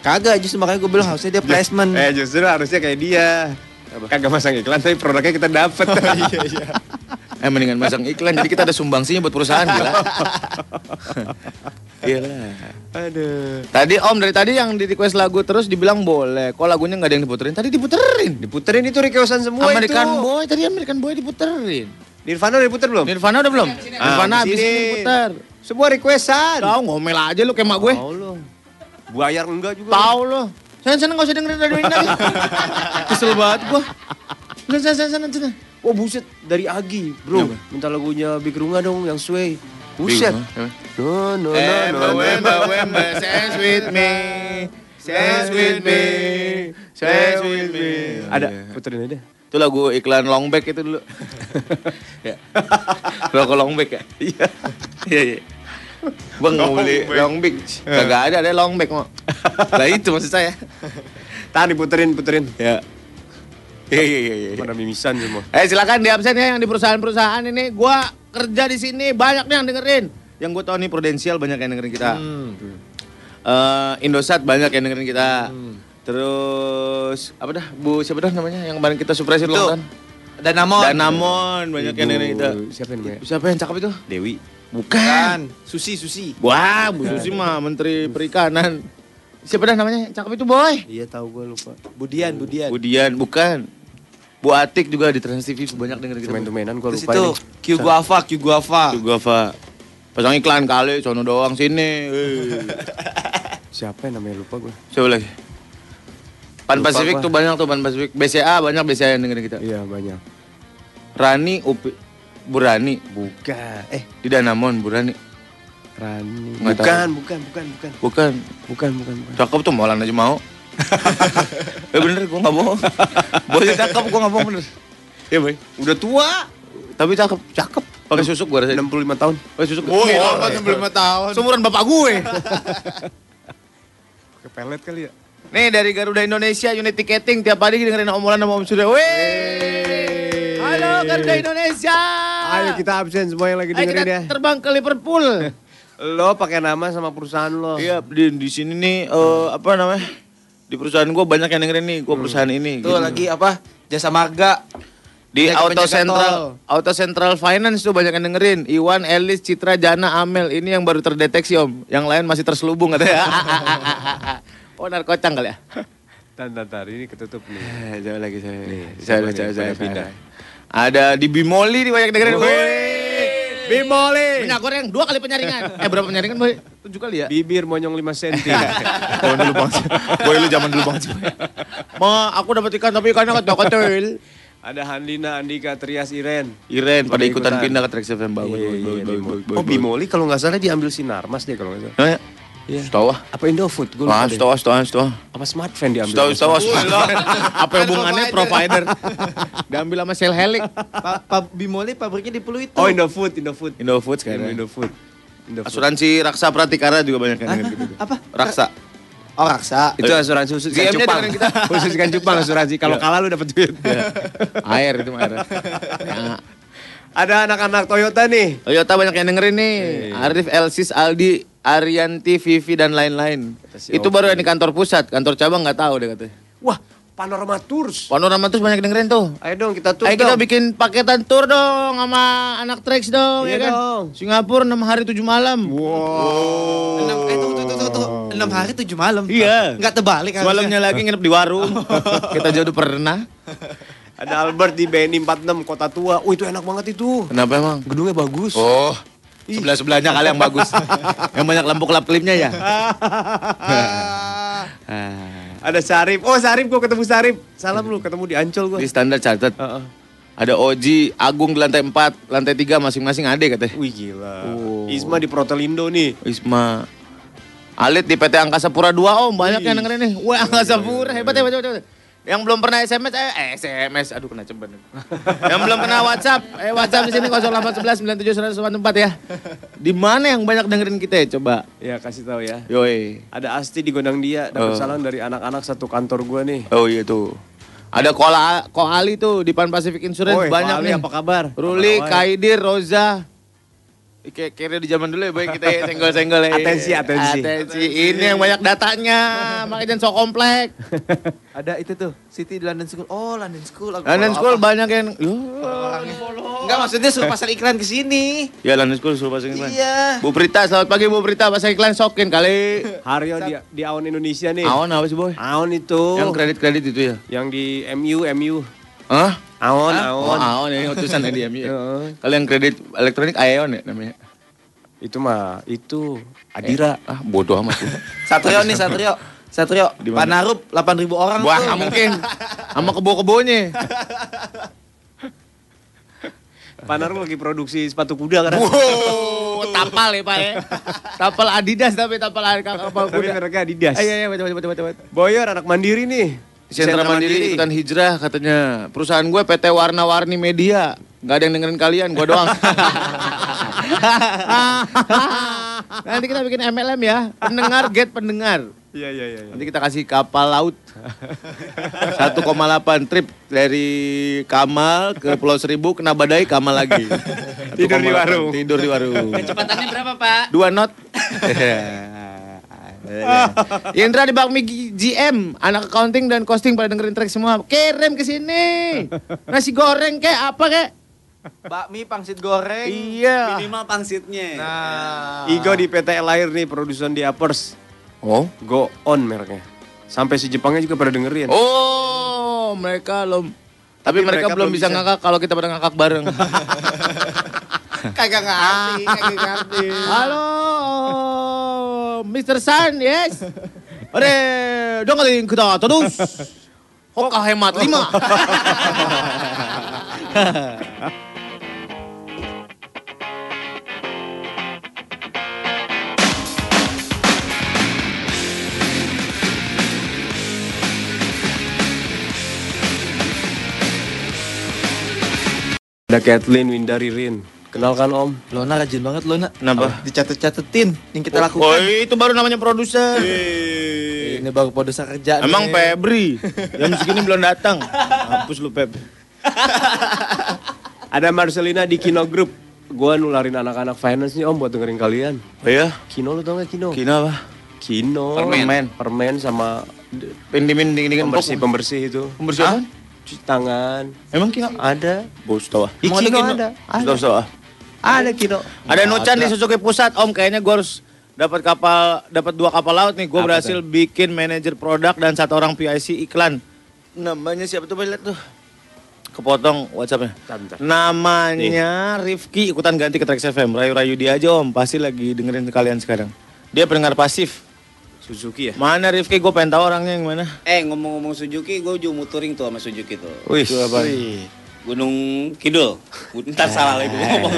Speaker 3: Kagak justru makanya gue bilang harusnya dia placement.
Speaker 2: Eh justru harusnya kayak dia. Kagak masang iklan tapi produknya kita dapet. iya iya.
Speaker 1: Eh mendingan masang iklan jadi kita ada sumbangsinya buat perusahaan gila. Gila.
Speaker 2: Aduh.
Speaker 1: Tadi Om dari tadi yang di request lagu terus dibilang boleh. Kok lagunya nggak ada yang diputerin? Tadi diputerin.
Speaker 2: Diputerin itu requestan semua
Speaker 1: American
Speaker 2: itu.
Speaker 1: Boy, tadi American Boy diputerin.
Speaker 2: Nirvana udah diputer belum?
Speaker 1: Nirvana udah belum?
Speaker 2: Ah,
Speaker 1: Nirvana habis ini diputer.
Speaker 2: Semua requestan.
Speaker 1: Tahu ngomel aja lu kayak mak gue.
Speaker 2: Tahu lu. Bayar enggak juga.
Speaker 1: Tahu lu. Sana sana nggak usah dengerin radio ini lagi. Kesel banget gua. Sana sana sana sana.
Speaker 2: Oh buset dari Agi bro
Speaker 1: Kenapa?
Speaker 2: minta lagunya Big Runga dong yang Sway buset no no no no
Speaker 1: wemba, wemba, sense with me, sense with me, sense with me.
Speaker 2: ada puterin aja
Speaker 1: Itu lagu iklan longback itu dulu. ya. Logo longback ya? Iya. Iya, iya. Bang mau beli longback. Kagak ada, ada longback mau. Lah itu maksud saya.
Speaker 2: tahan diputerin puterin
Speaker 1: Ya. Iya, iya, iya, iya.
Speaker 2: pada mimisan semua
Speaker 1: Eh silakan di absen ya yang di perusahaan-perusahaan ini. Gua kerja di sini banyak nih yang dengerin. Yang gue tau nih Prudential banyak yang dengerin kita. Eh, Indosat banyak yang dengerin kita. Terus apa dah Bu siapa dah namanya yang kemarin kita surprise
Speaker 3: Itu.
Speaker 1: ulang tahun?
Speaker 3: Danamon.
Speaker 1: Danamon banyak yang dengerin kita.
Speaker 2: Ibu- siapa yang namanya
Speaker 1: Siapa yang cakep itu?
Speaker 2: Dewi
Speaker 1: Bukan.
Speaker 3: Susi, Susi.
Speaker 1: Wah, Bu Susi mah Menteri Perikanan. Siapa dah namanya? Cakep itu boy.
Speaker 2: iya tahu gue lupa
Speaker 3: Budian, Budian.
Speaker 1: Budian, bukan. Bu Atik juga di Trans TV banyak dengerin kita.
Speaker 2: tumen-tumenan gue
Speaker 3: Terus
Speaker 2: lupa
Speaker 3: itu Q Guava, Q Guava.
Speaker 1: Juga Pak. Pasang iklan kali, sono doang sini. Eh.
Speaker 2: siapa yang namanya lupa gue
Speaker 1: Siapa lagi? Pan
Speaker 2: Lupa gua.
Speaker 1: tuh banyak tuh Pan Pasifik. BCA banyak BCA yang dengerin kita.
Speaker 2: iya banyak
Speaker 1: Rani, Upi, Burani
Speaker 2: bukan eh
Speaker 1: di Danamon, Burani.
Speaker 2: Rani. Bukan, bukan, bukan, bukan.
Speaker 1: Bukan.
Speaker 2: Bukan, bukan, bukan.
Speaker 1: Cakep tuh Maulan aja mau. eh bener gue gak bohong. Bosnya cakep gue gak bohong bener. Iya boy.
Speaker 2: Udah tua.
Speaker 1: Tapi cakep. Cakep. Pakai susuk gue rasanya.
Speaker 2: 65 tahun.
Speaker 1: Pakai susuk.
Speaker 3: Oh, iya,
Speaker 1: lama,
Speaker 3: 65 tahun.
Speaker 1: Seumuran bapak gue.
Speaker 2: Pakai pelet kali ya.
Speaker 1: Nih dari Garuda Indonesia unit ticketing tiap hari dengerin omongan sama Om Surya. Wih. Halo Garuda Indonesia.
Speaker 2: Ayo kita absen semua yang lagi
Speaker 1: Ayo
Speaker 2: dengerin
Speaker 1: kita
Speaker 2: ya.
Speaker 1: terbang ke Liverpool.
Speaker 2: Lo pakai nama sama perusahaan lo.
Speaker 1: Iya di di sini nih eh, apa namanya? Di perusahaan gue banyak yang dengerin nih. Gue perusahaan ini.
Speaker 3: Tuh
Speaker 1: gitu.
Speaker 3: lagi apa? Jasa marga.
Speaker 1: Di
Speaker 3: Penjaga-
Speaker 1: Auto Central,
Speaker 3: tol.
Speaker 1: Auto Central Finance tuh banyak yang dengerin. Iwan, Elis, Citra, Jana, Amel. Ini yang baru terdeteksi om. Yang lain masih terselubung katanya. oh narkocang kali ya?
Speaker 2: Tan, tan, tan. Ini ketutup nih.
Speaker 1: Eh, Jauh lagi saya.
Speaker 2: Nih,
Speaker 1: Saya, saya, saya,
Speaker 2: pindah.
Speaker 1: saya. Ada di Bimoli nih banyak dengerin.
Speaker 2: Bimoli.
Speaker 1: Minyak goreng dua kali penyaringan. Eh berapa penyaringan boy? Tujuh kali ya?
Speaker 2: Bibir monyong 5 cm.
Speaker 1: Zaman dulu banget sih. Boy lu zaman dulu banget. Ma, aku dapat ikan tapi ikannya kecil-kecil.
Speaker 2: Ada Handina, Andika, Trias, Iren.
Speaker 1: Iren pada ikutan pindah ke Trax FM bagus.
Speaker 2: Iya, iya,
Speaker 1: bagus,
Speaker 2: Oh Bimoli kalau nggak salah diambil Sinarmas deh kalau nggak salah. Iya.
Speaker 1: Setahu ah.
Speaker 2: Apa Indofood? Gue lupa deh.
Speaker 1: setahu, setahu, setahu.
Speaker 2: Apa Smart Fan diambil?
Speaker 1: Setahu, setahu.
Speaker 3: Wah,
Speaker 1: Apa hubungannya provider? Diambil sama Shell Helix.
Speaker 3: Pa, pa, Bimoli pabriknya di Pluit
Speaker 2: Oh. Indofood, Indofood.
Speaker 1: Indofood
Speaker 2: Sekarang
Speaker 1: sekarang.
Speaker 2: Indofood. Indofood.
Speaker 1: Asuransi Raksa Pratikara juga banyak yang gitu.
Speaker 3: Apa?
Speaker 1: Raksa.
Speaker 3: Oh Raksa.
Speaker 2: Itu asuransi khusus ikan cupang.
Speaker 1: kita.
Speaker 2: khusus ikan cupang asuransi. Kalau
Speaker 1: Iya.
Speaker 2: kalah lu dapet duit.
Speaker 1: Air itu mah air. Ya.
Speaker 2: Ada anak-anak Toyota nih.
Speaker 1: Toyota banyak yang dengerin nih. Arif, Elsis, Aldi, Arianti, Vivi dan lain-lain.
Speaker 2: si
Speaker 1: Itu
Speaker 2: Oki.
Speaker 1: baru yang di kantor pusat, kantor cabang nggak tahu deh katanya.
Speaker 2: Wah, Panorama Tours.
Speaker 1: Panorama terus banyak dengerin tuh.
Speaker 2: Ayo dong kita tour
Speaker 1: Ayo kita
Speaker 2: dong.
Speaker 1: bikin paketan tour dong sama anak Trax dong,
Speaker 2: Iya
Speaker 1: ya kan?
Speaker 2: dong.
Speaker 1: Singapura 6 hari 7 malam.
Speaker 2: Wow.
Speaker 3: Enam, eh tuh, tuh, tuh, tuh, tuh. Enam hari tujuh malam.
Speaker 1: Iya.
Speaker 3: Enggak terbalik harusnya.
Speaker 1: Semalamnya lagi nginep di warung. kita jodoh pernah.
Speaker 2: Ada Albert di BNI 46 Kota Tua. Oh itu enak banget itu.
Speaker 1: Kenapa emang?
Speaker 2: Gedungnya bagus.
Speaker 1: Oh, sebelah-sebelahnya kali yang bagus. yang banyak lampu kelap-kelipnya ya.
Speaker 2: Ada Sarip. Oh Sarip gue ketemu Sarip. Salam lu ketemu di Ancol gue.
Speaker 1: Di standar catat. Ada Oji, Agung di lantai 4, lantai 3 masing-masing ade katanya.
Speaker 2: Wih gila.
Speaker 1: Oh.
Speaker 2: Isma di Protelindo nih.
Speaker 1: Isma. Alit di PT Angkasa Pura 2 om, banyak yang dengerin nih. Wah Angkasa Pura, hebat hebat hebat. hebat. Yang belum pernah SMS, eh, eh SMS, aduh kena ceban. yang belum pernah WhatsApp, eh WhatsApp di sini 0811 97 104 ya. Di mana yang banyak dengerin kita ya coba?
Speaker 2: Ya kasih tahu ya.
Speaker 1: Yoi.
Speaker 2: Ada Asti di Gondang Dia. Dapat
Speaker 1: Oh.
Speaker 2: salam dari anak-anak satu kantor gue nih.
Speaker 1: Oh iya tuh. Ada Kola Koali tuh di Pan Pacific Insurance
Speaker 2: Oi,
Speaker 1: banyak
Speaker 2: Wali,
Speaker 1: nih.
Speaker 2: apa kabar?
Speaker 1: Ruli? Kaidir, Roza. Kayak kira di zaman dulu ya, boy kita ya, senggol-senggol ya.
Speaker 2: Atensi, atensi.
Speaker 1: Atensi. Ini yang banyak datanya, makanya jangan sok komplek.
Speaker 3: Ada itu tuh, City di London School. Oh, London School. Aku
Speaker 1: London School
Speaker 3: apa?
Speaker 1: banyak yang,
Speaker 3: Enggak maksudnya suruh pasang iklan ke sini.
Speaker 1: ya London School suruh pasang iklan.
Speaker 3: Iya.
Speaker 1: Bu Prita, selamat pagi Bu Prita, pasang iklan sokin kali.
Speaker 2: Haryo di, di Aon Indonesia nih.
Speaker 1: Awan apa sih boy?
Speaker 2: Aon itu.
Speaker 1: Yang kredit-kredit itu ya?
Speaker 2: Yang di MU, MU.
Speaker 1: Hah?
Speaker 2: Aon,
Speaker 1: Oh,
Speaker 2: Aon.
Speaker 1: Ini utusan di MU ya.
Speaker 2: Heeh.
Speaker 1: Kalau yang kredit elektronik Aeon ya namanya.
Speaker 2: Itu mah, itu Adira.
Speaker 1: Ah, bodoh amat.
Speaker 3: Satrio nih, Satrio. Satrio,
Speaker 1: Di mana?
Speaker 3: Panarup 8000 orang
Speaker 1: Wah,
Speaker 3: tuh.
Speaker 1: mungkin. Sama kebo-kebonya.
Speaker 2: Panaru lagi produksi sepatu kuda kan.
Speaker 1: Wow, tapal ya Pak ya. Tapal Adidas tapi tapal kapal
Speaker 2: Tapi
Speaker 1: kuda.
Speaker 2: mereka Adidas.
Speaker 1: Iya, iya, betul, betul, betul, betul.
Speaker 2: Boyer anak mandiri nih.
Speaker 1: Sentra Mandiri ikutan hijrah katanya. Perusahaan gue PT Warna-Warni Media. Gak ada yang dengerin kalian, gue doang. Nanti kita bikin MLM ya. Pendengar, get pendengar.
Speaker 2: Iya, iya, iya. iya.
Speaker 1: Nanti kita kasih kapal laut 1,8 trip dari Kamal ke Pulau Seribu kena badai Kamal lagi.
Speaker 2: Tidur di
Speaker 1: 1,8.
Speaker 2: warung.
Speaker 1: Tidur di warung.
Speaker 4: Kecepatannya berapa, Pak?
Speaker 1: Dua knot. Indra di Bakmi GM, anak accounting dan costing pada dengerin track semua. Kirim ke sini. Nasi goreng kayak apa kayak?
Speaker 3: Bakmi pangsit goreng.
Speaker 1: Iya.
Speaker 4: Minimal pangsitnya.
Speaker 3: Nah.
Speaker 2: Igo di PT Lahir nih, produsen di Uppers.
Speaker 1: Oh.
Speaker 2: Go on mereknya. Sampai si Jepangnya juga pada dengerin.
Speaker 1: Oh, mereka belum tapi,
Speaker 2: Tapi
Speaker 1: mereka,
Speaker 2: mereka
Speaker 1: belum
Speaker 2: belum
Speaker 1: bisa
Speaker 2: bisa.
Speaker 1: ngakak kalau kita pada ngakak bareng.
Speaker 3: Kagak ngerti, kagak ngerti.
Speaker 1: Halo, Mr. Sun, yes. Oke, dengerin kita terus. Hoka hemat lima.
Speaker 2: Ada Kathleen Windari Rin. Kenalkan Om.
Speaker 3: Lona rajin banget Lona.
Speaker 1: Kenapa?
Speaker 3: Dicatet-catetin yang kita
Speaker 1: Oh,
Speaker 3: lakukan.
Speaker 1: itu baru namanya produser.
Speaker 3: Ini baru produser kerjaan.
Speaker 1: Emang
Speaker 3: nih.
Speaker 1: Febri jam segini belum datang. Hapus lu Feb.
Speaker 2: Ada Marcelina di Kino Group. Gua nularin anak-anak finance nih Om buat dengerin kalian.
Speaker 1: Oh iya?
Speaker 2: Kino lu tau gak Kino?
Speaker 1: Kina apa?
Speaker 2: Kino.
Speaker 1: Permen.
Speaker 2: Permen sama
Speaker 1: Pindimin dingin
Speaker 2: pembersih pembersih itu.
Speaker 1: Pembersih?
Speaker 2: Cuci tangan.
Speaker 1: Emang Kina?
Speaker 2: Ada.
Speaker 1: Bos ah.
Speaker 3: Ada
Speaker 2: Kino
Speaker 3: Kino?
Speaker 2: ada.
Speaker 1: Tahu tahu ah.
Speaker 2: Ada Kino.
Speaker 1: Ada Nucan di Suzuki Pusat, Om. Kayaknya gue harus dapat kapal, dapat dua kapal laut nih. Gue berhasil bikin manajer produk dan satu orang PIC iklan. Namanya siapa tuh? Lihat tuh. Kepotong WhatsAppnya. Namanya Rifki ikutan ganti ke Trax FM. Rayu-rayu dia aja Om. Pasti lagi dengerin kalian sekarang. Dia pendengar pasif.
Speaker 2: Suzuki ya?
Speaker 1: Mana Rifki? Gue pengen tahu orangnya yang mana.
Speaker 4: Eh ngomong-ngomong Suzuki, gue juga muturing tuh sama Suzuki tuh.
Speaker 2: Wih.
Speaker 1: Itu apa?
Speaker 4: Gunung Kidul. Ntar salah lagi gue ngomong.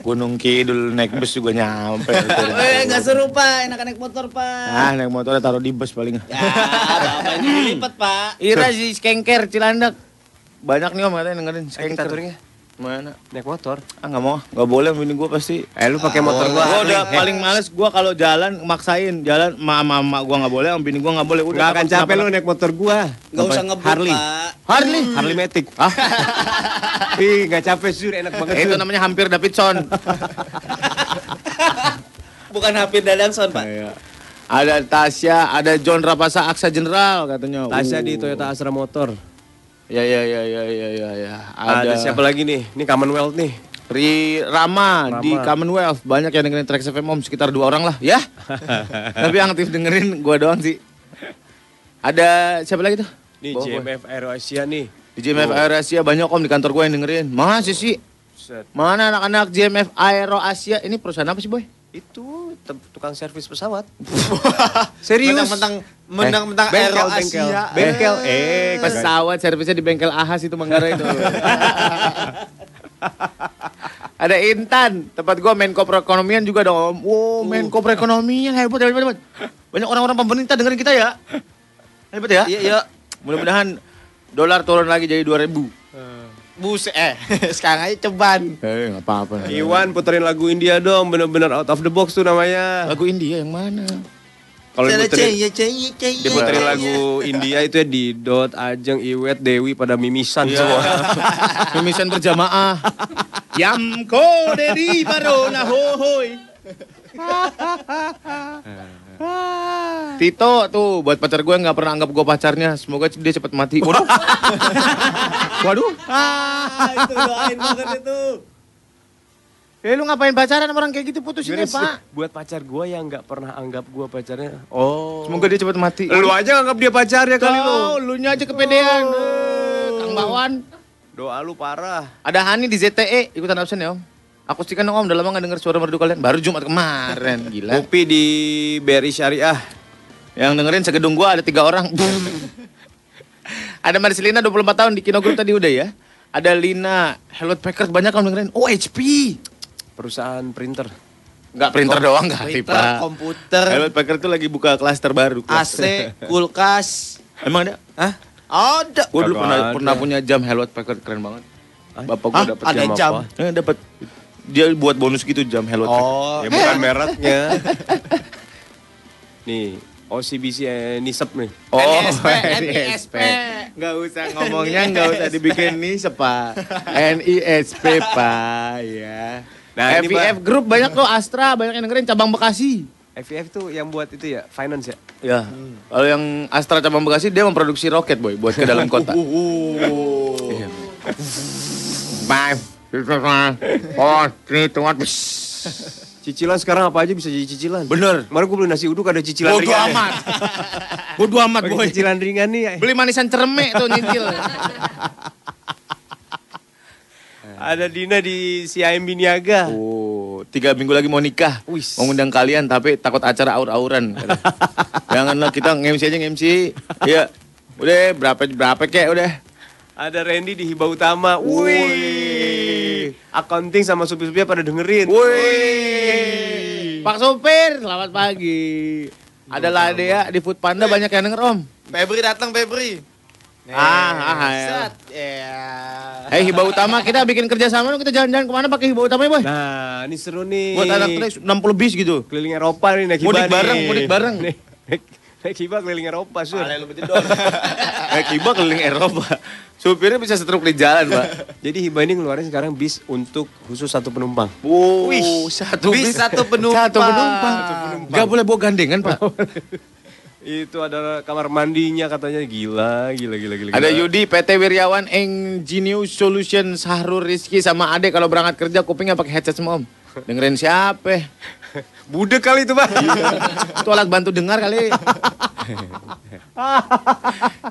Speaker 1: Gunung Kidul naik bus juga nyampe.
Speaker 4: Eh nggak seru pak, enak naik motor pak.
Speaker 1: ah, naik motornya taruh di bus paling.
Speaker 4: Ya, bapak ini dilipat pak.
Speaker 1: Ira si skengker Cilandak. Banyak nih om katanya dengerin
Speaker 2: kita
Speaker 1: skengker.
Speaker 2: ya.
Speaker 1: Mana?
Speaker 2: Naik motor.
Speaker 1: Ah nggak mau, nggak boleh bini gue pasti.
Speaker 2: Eh lu pakai motor gua.
Speaker 1: Gua udah paling males gua kalau jalan maksain jalan mama mama gua nggak boleh, om bini gua nggak boleh. Udah
Speaker 2: Gak akan capek lu naik motor gua.
Speaker 4: Nggak usah ngebut
Speaker 2: Harley.
Speaker 4: pak.
Speaker 1: Harley.
Speaker 2: Harley Matic.
Speaker 1: Ah,
Speaker 2: Ih, gak capek sur, enak banget
Speaker 1: itu
Speaker 2: sur.
Speaker 1: namanya hampir Davidson.
Speaker 4: Bukan Hafid Dadanson pak.
Speaker 1: Iya. Ada Tasya, ada John Rapasa Aksa General katanya.
Speaker 2: Tasya
Speaker 1: Uh.
Speaker 2: di Toyota Astra Motor.
Speaker 1: Ya ya ya ya ya ya ya.
Speaker 2: Ada, siapa lagi nih? Ini Commonwealth nih.
Speaker 1: Ri Rama,
Speaker 2: Rama.
Speaker 1: di Commonwealth banyak yang dengerin Trax FM Om sekitar dua orang lah ya. Tapi yang aktif dengerin gua doang sih. Ada siapa lagi tuh?
Speaker 2: Nih. JMF Aero Asia nih.
Speaker 1: Di JMF Aero Asia banyak om di kantor gue yang dengerin. Masih sih.
Speaker 2: Set.
Speaker 1: Mana anak-anak JMF Aero Asia? Ini perusahaan apa sih boy?
Speaker 2: Itu tukang servis pesawat. Serius?
Speaker 3: Mentang-mentang mentang-mentang
Speaker 2: Bengkel,
Speaker 3: Aero
Speaker 2: bengkel.
Speaker 3: Asia.
Speaker 2: Bengkel, eh,
Speaker 1: pesawat servisnya di bengkel Ahas itu Manggarai itu. Ada Intan, tempat gua Menko Perekonomian juga dong. Om. Wow, Menko Perekonomian hebat, hebat, hebat. Banyak orang-orang pemerintah dengerin kita ya. Hebat ya?
Speaker 3: Iya, iya.
Speaker 1: Mudah-mudahan dolar turun lagi jadi 2000.
Speaker 3: Buset eh sekarang aja ceban.
Speaker 1: Eh, enggak apa-apa.
Speaker 2: Iwan puterin lagu India dong, bener-bener out of the box tuh namanya.
Speaker 1: Lagu India yang mana?
Speaker 2: Kalau diputerin,
Speaker 3: ya
Speaker 2: diputerin lagu India itu ya di Dot, Ajeng, Iwet, Dewi pada mimisan
Speaker 1: Iya.
Speaker 2: semua.
Speaker 1: Mimisan berjamaah. Yamko dari Barona hohoi. Tito tuh buat pacar gue nggak pernah anggap gue pacarnya. Semoga dia cepat mati. Waduh. Waduh.
Speaker 4: Ah, itu doain banget itu.
Speaker 1: Eh lu ngapain pacaran sama orang kayak gitu putusin
Speaker 2: Serius,
Speaker 1: Pak.
Speaker 2: buat pacar gue yang nggak pernah anggap gue pacarnya. Oh.
Speaker 1: Semoga dia cepat mati.
Speaker 2: Lu aja anggap dia pacarnya kali lu.
Speaker 1: Lu nya aja kepedean. Eh, Kang Bawan.
Speaker 2: Doa lu parah.
Speaker 1: Ada Hani di ZTE ikutan absen ya Om. Akustikan dong Om, udah lama gak denger suara merdu kalian. Baru Jumat kemarin, gila.
Speaker 2: Kopi di BRI Syariah.
Speaker 1: Yang dengerin segedung gua ada tiga orang. ada Marcelina 24 tahun di Kino Group tadi udah ya. Ada Lina, Hello Packers banyak yang dengerin. Oh HP.
Speaker 2: Perusahaan printer.
Speaker 1: Enggak printer doang enggak
Speaker 3: Printer,
Speaker 1: Pak.
Speaker 3: komputer,
Speaker 1: Hello Packers tuh lagi buka klaster baru.
Speaker 3: AC, kulkas.
Speaker 1: Emang ada?
Speaker 3: Hah? Ada.
Speaker 1: Gua dulu pernah
Speaker 2: ada.
Speaker 1: pernah punya jam Hello Packers keren banget. Bapak gua
Speaker 3: Hah?
Speaker 1: dapat
Speaker 3: Ada
Speaker 1: jam,
Speaker 3: jam?
Speaker 1: apa? Eh, dapat dia buat bonus gitu jam Hello Packers.
Speaker 3: Oh,
Speaker 2: Ya bukan mereknya. Nih, OCBC eh, Nisep nih.
Speaker 1: Oh,
Speaker 3: NISP,
Speaker 1: NISP. Nggak usah ngomongnya, nggak usah dibikin nih sepa. NISP pak, ya.
Speaker 2: Nah, ini,
Speaker 1: FIF Group banyak loh, Astra banyak yang dengerin cabang Bekasi.
Speaker 2: FIF tuh yang buat itu ya, finance ya?
Speaker 1: Ya, kalau yang Astra cabang Bekasi dia memproduksi roket boy buat ke dalam kota. Iya. Five, oh, three, two, one.
Speaker 2: Cicilan sekarang apa aja bisa jadi cicilan.
Speaker 1: Bener.
Speaker 2: Kemarin gue beli nasi uduk ada cicilan
Speaker 1: Bodoh
Speaker 2: ringan.
Speaker 1: amat. Bodoh amat boy.
Speaker 2: cicilan ringan nih.
Speaker 1: Beli manisan cermek tuh nyicil.
Speaker 2: Ada Dina di CIMB Niaga.
Speaker 1: Oh, tiga minggu lagi mau nikah.
Speaker 2: Wis.
Speaker 1: Mau ngundang kalian tapi takut acara aur-auran. Janganlah kita nge-MC aja nge-MC. Iya. Udah berapa berapa kek udah.
Speaker 2: Ada Randy di Hibah Utama. Wih. Accounting sama supir-supirnya pada dengerin.
Speaker 1: Wih. Pak Sopir, selamat pagi. Ada Ladea di Food Panda banyak yang denger Om.
Speaker 3: Febri datang Febri.
Speaker 1: Ah, ah, ya.
Speaker 3: Set. Ya.
Speaker 1: Eh hibah utama kita bikin kerja sama kita jalan-jalan ke mana pakai hibah utama ya boy?
Speaker 2: Nah, ini seru nih.
Speaker 1: Buat anak trek 60 bis gitu.
Speaker 2: keliling Eropa nih naik
Speaker 1: Mudik
Speaker 2: hibah
Speaker 1: bareng,
Speaker 2: nih.
Speaker 1: mudik bareng.
Speaker 2: Naik, naik, naik hibah keliling Eropa, Sur.
Speaker 1: Naik hibah keliling Eropa. Supirnya bisa setruk di jalan, Pak.
Speaker 2: Jadi hibah ini ngeluarin sekarang bis untuk khusus satu penumpang.
Speaker 1: Wow,
Speaker 3: Wih,
Speaker 1: satu
Speaker 3: bis satu penumpang.
Speaker 1: Satu penumpang. Gak boleh bawa gandengan, Pak.
Speaker 2: Itu ada kamar mandinya katanya gila, gila, gila, gila.
Speaker 1: Ada. Yudi, PT Wiryawan, Engenius Solution, Sahrul Rizky sama Ade kalau berangkat kerja kupingnya pakai headset semua, Om. Dengerin siapa?
Speaker 2: Budek kali itu, Pak.
Speaker 1: Itu alat bantu dengar kali.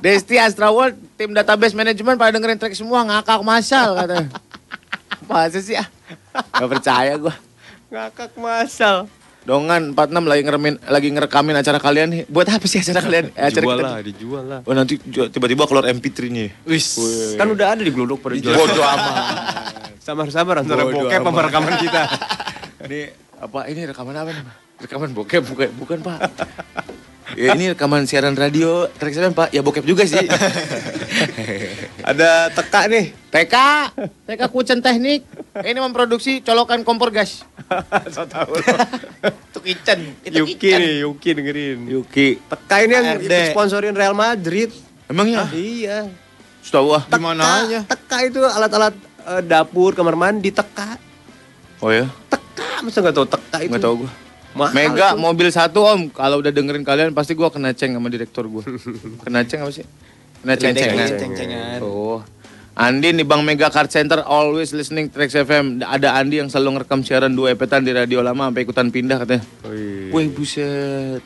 Speaker 1: Desti Astra World, tim database manajemen pada dengerin track semua ngakak masal katanya. Masa sih ah? Gak percaya gua.
Speaker 2: Ngakak masal.
Speaker 1: Dongan 46 lagi ngeremin lagi ngerekamin acara kalian nih. Buat apa sih acara kalian? Eh, acara
Speaker 2: Dijual
Speaker 1: kita.
Speaker 2: lah, dijual lah.
Speaker 1: Oh nanti tiba-tiba keluar MP3-nya.
Speaker 2: Wis, kan udah ada di Glodok pada jual.
Speaker 1: Bodoh amat.
Speaker 2: Sabar-sabar antara bokep sama rekaman kita.
Speaker 1: Ini apa ini rekaman apa nih? Pak? Rekaman bokep bukan bukan Pak. Ya, ini rekaman siaran radio track Pak. Ya bokep juga sih.
Speaker 2: ada teka nih.
Speaker 1: TK, TK Kucen Teknik. Ini memproduksi colokan kompor gas.
Speaker 2: so tau lo.
Speaker 3: Itu kitchen. Itu
Speaker 2: Yuki
Speaker 3: kitchen.
Speaker 2: nih, Yuki dengerin.
Speaker 1: Yuki.
Speaker 2: Teka ini yang sponsorin Real Madrid.
Speaker 1: Emangnya?
Speaker 2: Iya.
Speaker 1: Setahu ah.
Speaker 2: Teka,
Speaker 3: mananya?
Speaker 2: Teka itu alat-alat eh, dapur, kamar mandi, teka.
Speaker 1: Oh ya?
Speaker 2: Teka, masa nggak tahu teka itu?
Speaker 1: Nggak tahu gua.
Speaker 2: Mahal
Speaker 1: Mega
Speaker 2: itu.
Speaker 1: mobil satu om, kalau udah dengerin kalian pasti gua kena ceng sama direktur gua. kena ceng apa sih? Kena ceng-cengan.
Speaker 3: Ceng-cengan.
Speaker 1: Oh. Andi di Bank Mega Card Center always listening Trax FM. Ada Andi yang selalu ngerekam siaran dua epetan di radio lama sampai ikutan pindah katanya.
Speaker 2: Wih.
Speaker 1: Wih buset.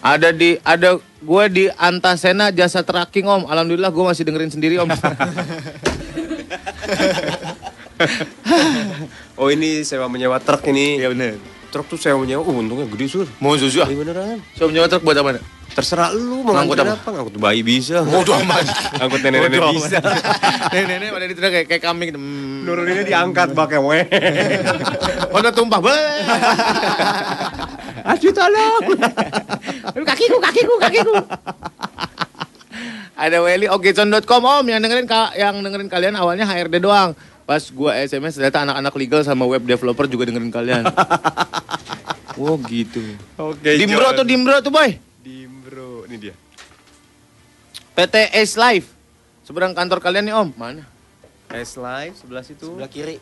Speaker 1: Ada di ada gue di Antasena jasa tracking om. Alhamdulillah gue masih dengerin sendiri om.
Speaker 2: Oh ini sewa menyewa truk ini.
Speaker 1: Iya bener.
Speaker 2: Truk tuh sewa menyewa, uh, untungnya gede sur.
Speaker 1: Mau susu ah?
Speaker 2: Iya beneran.
Speaker 1: So menyewa truk buat apa?
Speaker 2: Terserah lu mau
Speaker 1: Ngangkut apa?
Speaker 2: apa? Ngangkut bayi bisa.
Speaker 1: Bodoh amat.
Speaker 2: Ngangkut nenek-nenek bisa.
Speaker 1: Nenek-nenek pada di truk kayak, kayak kambing. Hmm.
Speaker 2: Nuruninnya diangkat pakai we.
Speaker 1: Udah tumpah. Be.
Speaker 2: Aduh tolong.
Speaker 1: Aduh, kakiku, kakiku, kakiku. Ada Welly okecon.com om yang dengerin yang dengerin kalian awalnya HRD doang. Pas gua SMS ternyata anak-anak legal sama web developer juga dengerin kalian. oh gitu.
Speaker 2: Oke.
Speaker 1: Dimbro
Speaker 2: John.
Speaker 1: tuh Dimbro tuh boy.
Speaker 2: Dimbro. Ini dia.
Speaker 1: PT Ace Live. Seberang kantor kalian nih om. Mana?
Speaker 2: S Live sebelah situ.
Speaker 3: Sebelah kiri.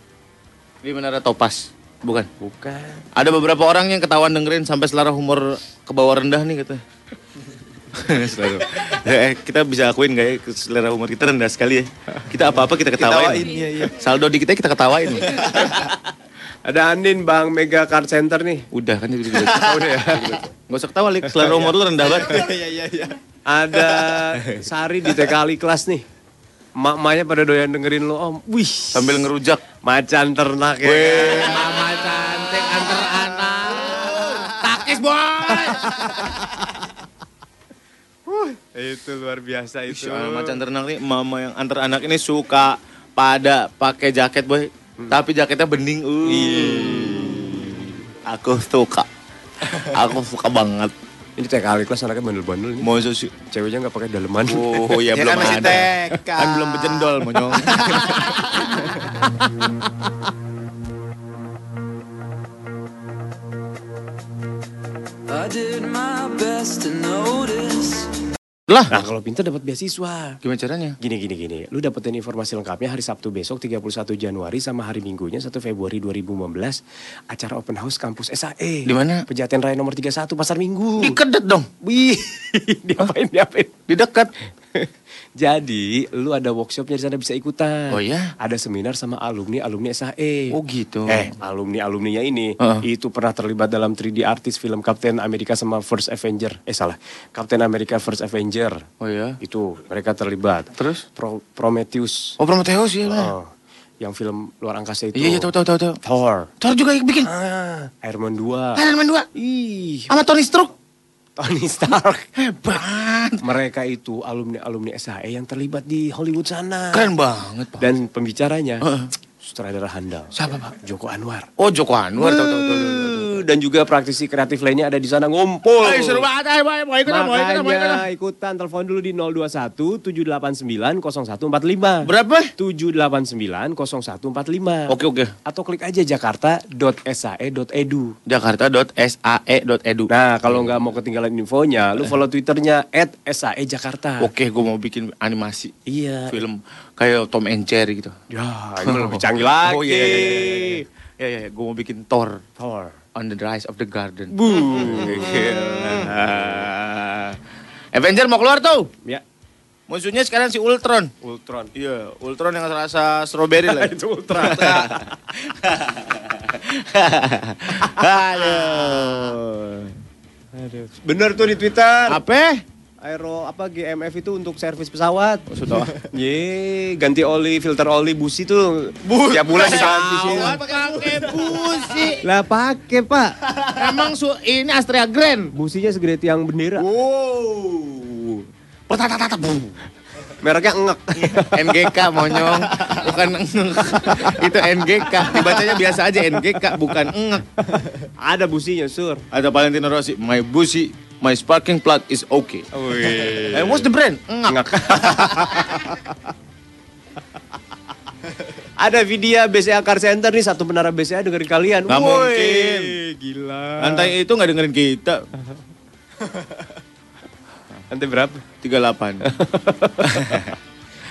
Speaker 1: Di Menara Topas. Bukan.
Speaker 2: Bukan.
Speaker 1: Ada beberapa orang yang ketahuan dengerin sampai selera humor ke bawah rendah nih kata. selera. Eh, kita bisa akuin gak ya selera humor kita rendah sekali ya. Kita apa-apa kita ketawain.
Speaker 3: Ketawain, iya, iya.
Speaker 1: Saldo di kita kita ketawain.
Speaker 2: Ada Andin Bang Mega Card Center nih.
Speaker 1: Udah kan itu udah ya. Gak usah ketawa, Lik. Selera humor lu rendah banget.
Speaker 3: Iya iya iya.
Speaker 2: Ada Sari di TK Ali kelas nih. Mak-maknya pada doyan dengerin lo om. Wih.
Speaker 1: Sambil ngerujak.
Speaker 2: Macan ternak ya. Mama cantik antar anak.
Speaker 1: Takis, boy!
Speaker 2: Itu luar biasa itu.
Speaker 1: Macan ternak nih, mama yang antar anak ini suka pada pakai jaket, boy. Tapi jaketnya bening. Uh. Aku suka. Aku suka banget.
Speaker 2: Ini TK Ali kelas anaknya bandel-bandel ini.
Speaker 1: Mau sih.
Speaker 2: Ceweknya nggak pakai daleman.
Speaker 1: Oh ya,
Speaker 3: Ya
Speaker 1: belum
Speaker 3: kan masih
Speaker 1: ada.
Speaker 3: TK.
Speaker 1: Kan belum bejendol monyong.
Speaker 5: I did my best to notice.
Speaker 1: Lah,
Speaker 2: Nah kalau pintar dapat beasiswa.
Speaker 1: gimana caranya?
Speaker 2: Gini gini gini, lu dapetin informasi lengkapnya hari Sabtu besok 31 Januari sama hari Minggunya 1 Februari 2015 acara open house kampus SAE.
Speaker 1: Di mana?
Speaker 2: Pejaten Raya nomor 31 Pasar Minggu.
Speaker 1: Di kedet dong.
Speaker 2: Wih, diapain diapain?
Speaker 1: Di dekat.
Speaker 2: Jadi lu ada workshopnya di sana bisa ikutan.
Speaker 1: Oh ya?
Speaker 2: Ada seminar sama alumni alumni SAE.
Speaker 1: Oh gitu.
Speaker 2: Eh, alumni alumninya ini
Speaker 1: Heeh.
Speaker 2: itu pernah terlibat dalam 3D artis film Captain America sama First Avenger. Eh salah, Captain America First Avenger.
Speaker 1: Oh ya.
Speaker 2: Itu mereka terlibat.
Speaker 1: Terus?
Speaker 2: Pro- Prometheus.
Speaker 1: Oh Prometheus ya lah.
Speaker 2: Oh, yang film luar angkasa itu.
Speaker 1: Iya iya tahu tahu tahu tahu.
Speaker 2: Thor.
Speaker 1: Thor juga yang bikin.
Speaker 2: Ah, Iron Man 2.
Speaker 1: Iron Man 2.
Speaker 2: Ih,
Speaker 1: Sama Tony Stark.
Speaker 2: Tony Stark.
Speaker 1: Hebat.
Speaker 2: Mereka itu alumni-alumni SAE yang terlibat di Hollywood sana.
Speaker 1: Keren banget, Pak.
Speaker 2: Dan pembicaranya
Speaker 1: Heeh.
Speaker 2: sutradara handal.
Speaker 1: Siapa, Pak?
Speaker 2: Joko Anwar.
Speaker 1: Oh Joko Anwar tahu tahu tahu. tahu, tahu.
Speaker 2: Dan juga praktisi kreatif lainnya ada di sana ngumpul.
Speaker 1: Ay, seru banget, ay, boy. mau ikutan, mau ikutan, mau.
Speaker 2: Makanya ikutan telepon dulu di 021 789 0145.
Speaker 1: Berapa?
Speaker 2: 789 0145.
Speaker 1: Oke, oke.
Speaker 2: Atau klik aja jakarta.sae.edu.
Speaker 1: Jakarta.sae.edu.
Speaker 2: Nah, kalau nggak mau ketinggalan infonya, lu follow Twitternya @saejakarta.
Speaker 1: Oke, gue mau bikin animasi
Speaker 2: Iya.
Speaker 1: film kayak Tom and Jerry gitu.
Speaker 2: Ya, ini lebih canggih lagi.
Speaker 1: Oh iya, iya, iya, iya. Ya, ya, gue mau bikin Thor
Speaker 2: Thor.
Speaker 1: On the Rise of the Garden.
Speaker 2: Bu.
Speaker 1: Avenger mau keluar tuh.
Speaker 2: Ya,
Speaker 1: Musuhnya sekarang si Ultron.
Speaker 2: Ultron.
Speaker 1: Iya, Ultron yang rasa strawberry lah.
Speaker 2: Itu Ultron.
Speaker 1: Aduh.
Speaker 2: Bener tuh di Twitter.
Speaker 1: Apa?
Speaker 2: Aero apa GMF itu untuk servis pesawat.
Speaker 1: Maksud apa?
Speaker 2: Ye, ganti oli, filter oli busi tuh. Tiap bulan diganti sih.
Speaker 1: Pakai busi.
Speaker 2: Lah pakai, Pak.
Speaker 1: Emang su ini Astrea Grand.
Speaker 2: Businya segede tiang bendera.
Speaker 1: Wow. Petatatata, boom.
Speaker 2: Mereknya engek.
Speaker 1: NGK monyong, bukan engek. Itu NGK. Dibacanya biasa aja NGK, bukan engek.
Speaker 2: Ada businya, Sur.
Speaker 1: Ada Valentino Rossi, my busi, my sparking plug is okay.
Speaker 2: Wih.
Speaker 1: And what's the brand? Engek.
Speaker 2: Ada video BCA Car Center nih satu menara BCA dengerin kalian. Woi,
Speaker 1: mungkin.
Speaker 2: Gila.
Speaker 1: Lantai itu nggak dengerin kita.
Speaker 2: Lantai berapa?
Speaker 1: 38.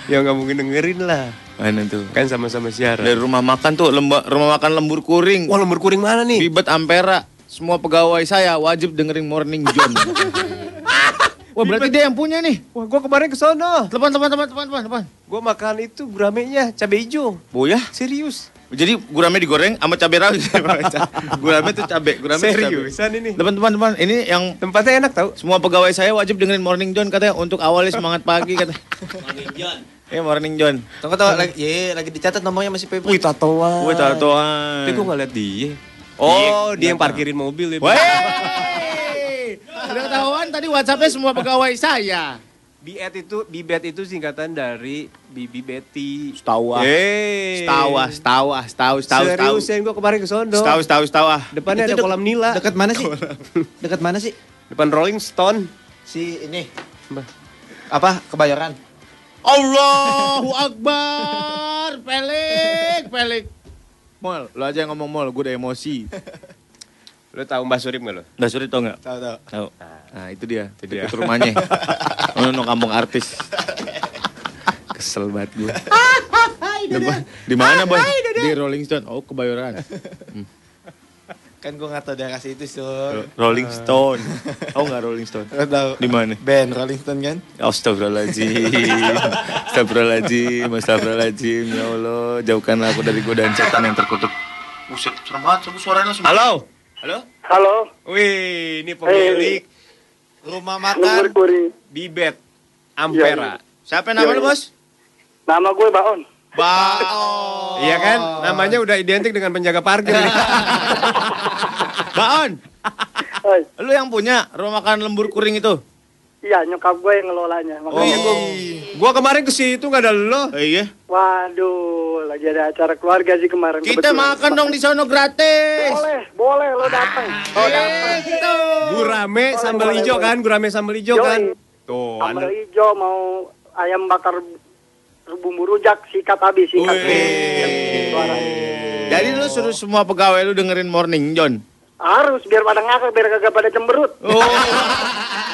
Speaker 2: ya nggak mungkin dengerin lah.
Speaker 1: Mana tuh?
Speaker 2: Kan sama-sama siaran.
Speaker 1: Dari rumah makan tuh, lemba, rumah makan lembur kuring.
Speaker 2: Wah lembur kuring mana nih?
Speaker 1: Bibet Ampera. Semua pegawai saya wajib dengerin Morning John. Wah berarti dia yang punya nih.
Speaker 2: Wah gua kemarin ke sono.
Speaker 1: Teman, teman, teman, teman, teman, teman.
Speaker 2: Gua makan itu guramenya cabai hijau.
Speaker 1: Oh ya?
Speaker 2: Serius.
Speaker 1: Jadi gurame digoreng sama cabai rawit. gurame tuh cabai, gurame tuh cabai.
Speaker 2: Seriusan ini.
Speaker 1: Teman-teman, teman, ini yang
Speaker 2: Tempatnya enak tau.
Speaker 1: semua pegawai saya wajib dengerin Morning John katanya untuk awali semangat pagi katanya.
Speaker 4: Morning John.
Speaker 1: Ya Morning John.
Speaker 3: Tunggu tunggu lagi, ye, lagi dicatat nomornya masih Pepe.
Speaker 2: Wih tatoan.
Speaker 1: Gue tatoan.
Speaker 2: Tapi gua nggak liat dia. Oh, dia yang parkirin mobil ya.
Speaker 1: Wey! Udah ketahuan tadi WhatsAppnya semua pegawai saya.
Speaker 2: Biet itu, Bibet itu singkatan dari Bibi Betty.
Speaker 1: Setawa.
Speaker 2: Eh.
Speaker 1: Setawa, setawa, setawa, setawa, setawa.
Speaker 2: Seriusan gua kemarin ke sono.
Speaker 1: Setawa, setawa, setawa.
Speaker 2: Depannya
Speaker 3: Itu
Speaker 2: ada kolam nila.
Speaker 3: Dekat mana sih? Dekat mana sih?
Speaker 2: Depan Rolling Stone.
Speaker 3: Si ini. Apa? Kebayoran.
Speaker 1: Allahu Akbar. Pelik, pelik. Mol, lo aja yang ngomong mol, gue udah emosi.
Speaker 2: Lo tahu Mbak Surip gak lo?
Speaker 1: Udah suri tau gak?
Speaker 3: Tahu tahu.
Speaker 1: Tahu. Nah itu dia, itu
Speaker 2: dia.
Speaker 1: dia. rumahnya. Oh, no kampung artis. Kesel banget gue. Di mana boy? Di Rolling Stone. Oh kebayoran.
Speaker 3: Kan gue nggak tahu dia kasih itu sur.
Speaker 1: Rolling Stone. Oh nggak Rolling Stone?
Speaker 3: Nggak tahu.
Speaker 1: Di mana?
Speaker 3: Band Rolling Stone kan?
Speaker 1: Astagfirullahaladzim. Astagfirullahaladzim. Astagfirullahaladzim. Ya Allah. Jauhkanlah aku dari godaan setan yang terkutuk. Buset, serem banget. Coba suaranya langsung.
Speaker 2: Halo.
Speaker 1: Halo?
Speaker 6: Halo,
Speaker 2: Wih, ini pemilik
Speaker 3: Rumah
Speaker 6: nomor
Speaker 3: makan.
Speaker 2: Bibet Ampera.
Speaker 1: Siapa nama lu bos?
Speaker 6: Nama gue Baon.
Speaker 1: Baon.
Speaker 2: Iya kan? Namanya udah identik dengan penjaga parkir.
Speaker 6: Oi,
Speaker 1: Lu yang punya rumah makan lembur kuring itu?
Speaker 6: iya nyokap gue yang ngelolanya. Makanya gue,
Speaker 2: Gua kemarin ke situ nggak ada lo.
Speaker 1: Oh iya.
Speaker 6: waduh, lagi ada acara keluarga sih kemarin.
Speaker 1: Kita
Speaker 6: kebetulan.
Speaker 1: makan dong di sono gratis.
Speaker 6: Boleh, boleh lo datang. Lo datang.
Speaker 1: Gitu.
Speaker 2: Gurame sambal
Speaker 6: boleh,
Speaker 2: hijau
Speaker 6: boleh.
Speaker 2: kan? Gurame sambal hijau
Speaker 6: Yoi.
Speaker 2: kan? Tuh,
Speaker 6: Sambal
Speaker 2: anu.
Speaker 6: hijau mau ayam bakar bumbu rujak sikat habis sikat.
Speaker 1: Jadi lu suruh semua pegawai lu dengerin Morning John.
Speaker 6: Harus biar pada ngakak biar kagak pada cemberut.
Speaker 1: Oh.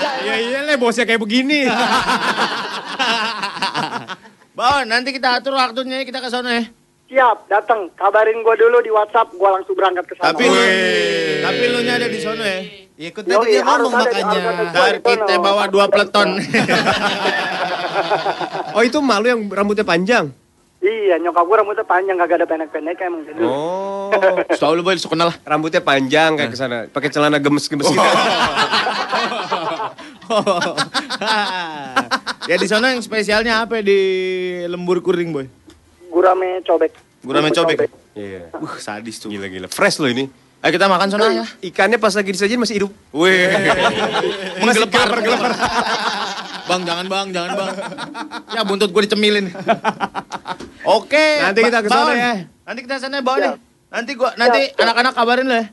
Speaker 2: Ya iya lah bosnya kayak begini.
Speaker 1: Baon, nanti kita atur waktunya kita ke sono ya.
Speaker 6: Siap, datang. Kabarin gue dulu di WhatsApp, gue langsung berangkat ke sana.
Speaker 1: Tapi lu, tapi lu nya ada di sono ya.
Speaker 3: Ikut
Speaker 6: Yoi,
Speaker 3: tadi dia ngomong makanya.
Speaker 1: Ntar kita bawa dua peleton.
Speaker 2: Oh itu malu yang rambutnya panjang.
Speaker 6: Iya, nyokap gue rambutnya panjang, kagak ada pendek-pendek emang. gitu.
Speaker 2: Oh,
Speaker 1: Setahu lu boy, sok kenal lah.
Speaker 2: rambutnya panjang kayak ke sana. Pakai celana gemes-gemes gitu.
Speaker 1: ya di sono yang spesialnya apa di lembur kuring boy?
Speaker 6: Gurame cobek.
Speaker 1: Gurame cobek.
Speaker 2: Iya.
Speaker 1: Uh, sadis tuh.
Speaker 2: Gila-gila. Fresh loh ini.
Speaker 1: Ayo kita makan sono ya.
Speaker 2: Ikannya pas lagi disajiin masih hidup.
Speaker 1: Wih. Menggelepar,
Speaker 2: gelepar-gelepar.
Speaker 1: Bang, jangan bang, jangan bang. Ya buntut gue dicemilin. Oke.
Speaker 2: Nanti kita ke
Speaker 1: Ba-
Speaker 2: sana
Speaker 1: Baon.
Speaker 2: ya.
Speaker 1: Nanti kita sana bawa nih. Nanti gua nanti anak-anak kabarin lo ya.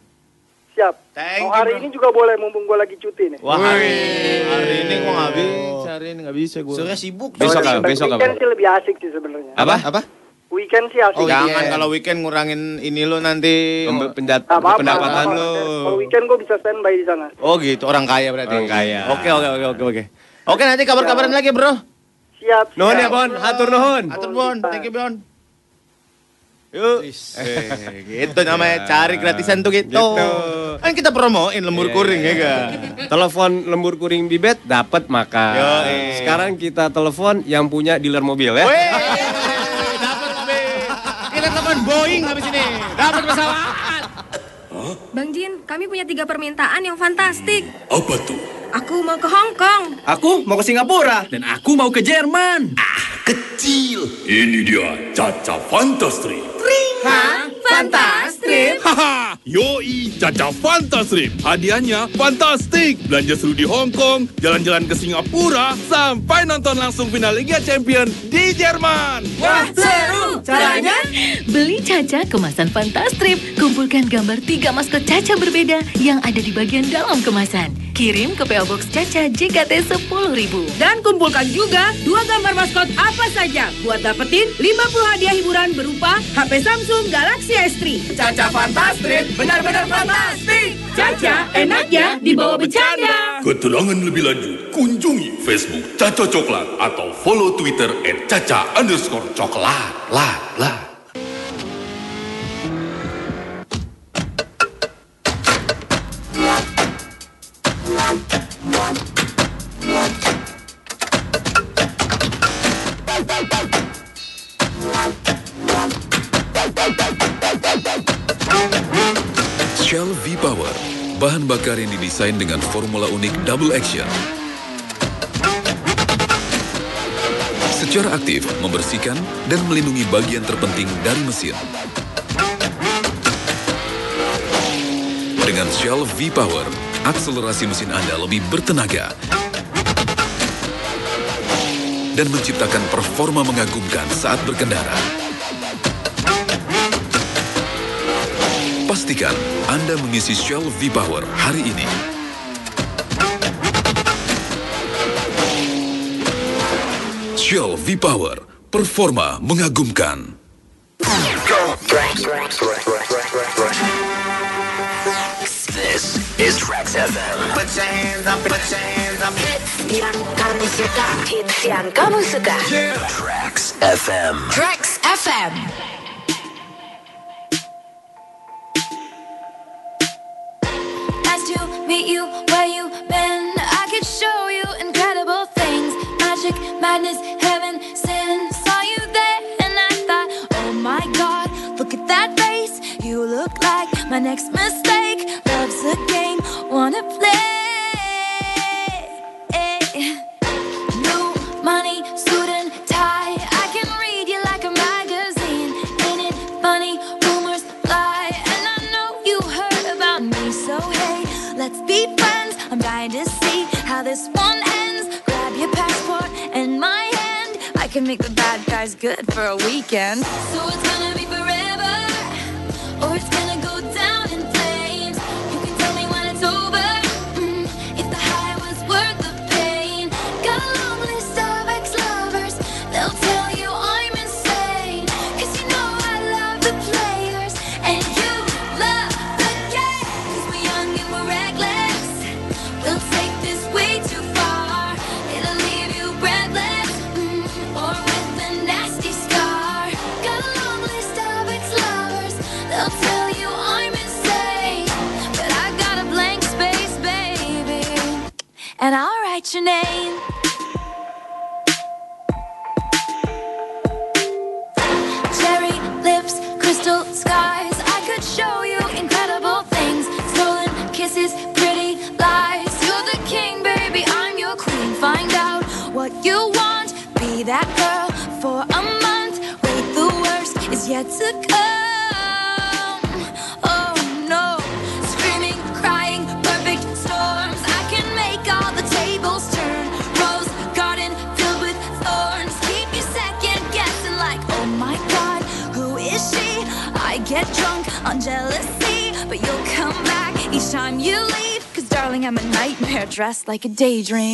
Speaker 6: Siap.
Speaker 1: Thank you,
Speaker 6: hari
Speaker 1: bro.
Speaker 6: ini juga boleh mumpung gue lagi cuti nih.
Speaker 1: Wah, hari, hari ini gua nggak bisa, hari ini nggak bisa gua.
Speaker 3: Surya sibuk.
Speaker 2: Besok
Speaker 6: Kalau
Speaker 2: ah, besok
Speaker 6: weekend
Speaker 2: apa?
Speaker 6: sih lebih asik sih sebenarnya.
Speaker 2: Apa?
Speaker 3: Apa?
Speaker 6: Weekend sih asik.
Speaker 3: Oh.
Speaker 1: Jangan kalau weekend ngurangin ini lo nanti.
Speaker 2: Pem- pendat-
Speaker 6: apa-apa,
Speaker 2: pendapatan
Speaker 6: nggak
Speaker 2: lo.
Speaker 6: Kalau weekend gue bisa standby di sana.
Speaker 1: Oh gitu, orang kaya berarti.
Speaker 2: Orang kaya.
Speaker 1: Oke oke oke oke oke. Oke nanti kabar-kabaran lagi bro.
Speaker 6: Siap.
Speaker 2: Nuhun
Speaker 6: siap.
Speaker 2: ya Bon, hatur nuhun.
Speaker 1: Atur Bon, thank you Bon. Yuk. Eh, gitu namanya cari gratisan tuh gitu.
Speaker 2: Gitu.
Speaker 1: Kan kita promoin lembur
Speaker 2: Iya,
Speaker 1: kuring
Speaker 2: iya,
Speaker 1: ya kan.
Speaker 2: Telepon lembur kuring bibet dapat makan.
Speaker 1: Yoi.
Speaker 2: Sekarang kita telepon yang punya dealer mobil ya.
Speaker 1: Weh, dapat be. Kita telepon Boeing habis ini. Dapat pesawat.
Speaker 7: Bang Jin, kami punya tiga permintaan yang fantastik.
Speaker 8: Apa tuh?
Speaker 7: Aku mau ke Hong Kong.
Speaker 4: Aku mau ke Singapura.
Speaker 8: Dan aku mau ke Jerman. Ah, kecil. Ini dia Caca Fantastrip.
Speaker 7: Hah? Fantastik?
Speaker 8: Haha, yoi Caca Fantastrip. Hadiahnya fantastik. Belanja seru di Hong Kong, jalan-jalan ke Singapura, sampai nonton langsung final Liga Champion di Jerman.
Speaker 7: Wah, seru. Caranya?
Speaker 9: Beli Caca kemasan Fantastrip. Kumpulkan gambar tiga maskot Caca berbeda yang ada di bagian dalam kemasan. Kirim ke PO Box Caca JKT 10.000.
Speaker 7: Dan kumpulkan juga dua gambar maskot apa saja buat dapetin 50 hadiah hiburan berupa HP Samsung Galaxy S3. Caca Fantastik, benar-benar fantastik. Caca, enaknya dibawa bercanda.
Speaker 8: Keterangan lebih lanjut, kunjungi Facebook Caca Coklat atau follow Twitter at Caca underscore coklat. Lah, lah.
Speaker 10: Bahan bakar yang didesain dengan formula unik double action. Secara aktif membersihkan dan melindungi bagian terpenting dari mesin. Dengan Shell V-Power, akselerasi mesin Anda lebih bertenaga dan menciptakan performa mengagumkan saat berkendara. Pastikan Anda mengisi Shell V-Power hari ini. Shell V-Power, performa mengagumkan.
Speaker 5: This is Trax FM. Put your hands up, put your hands up. Hits yang kamu suka. Hits yang kamu suka. Trax FM.
Speaker 9: Trax FM.
Speaker 11: Meet you where you been. I could show you incredible things. Magic, madness, heaven, sin. Saw you there and I thought, oh my god, look at that face. You look like my next mistake. Love's a game, wanna play. Make the bad guys good for a weekend. So it's gonna be forever, like
Speaker 5: a daydream.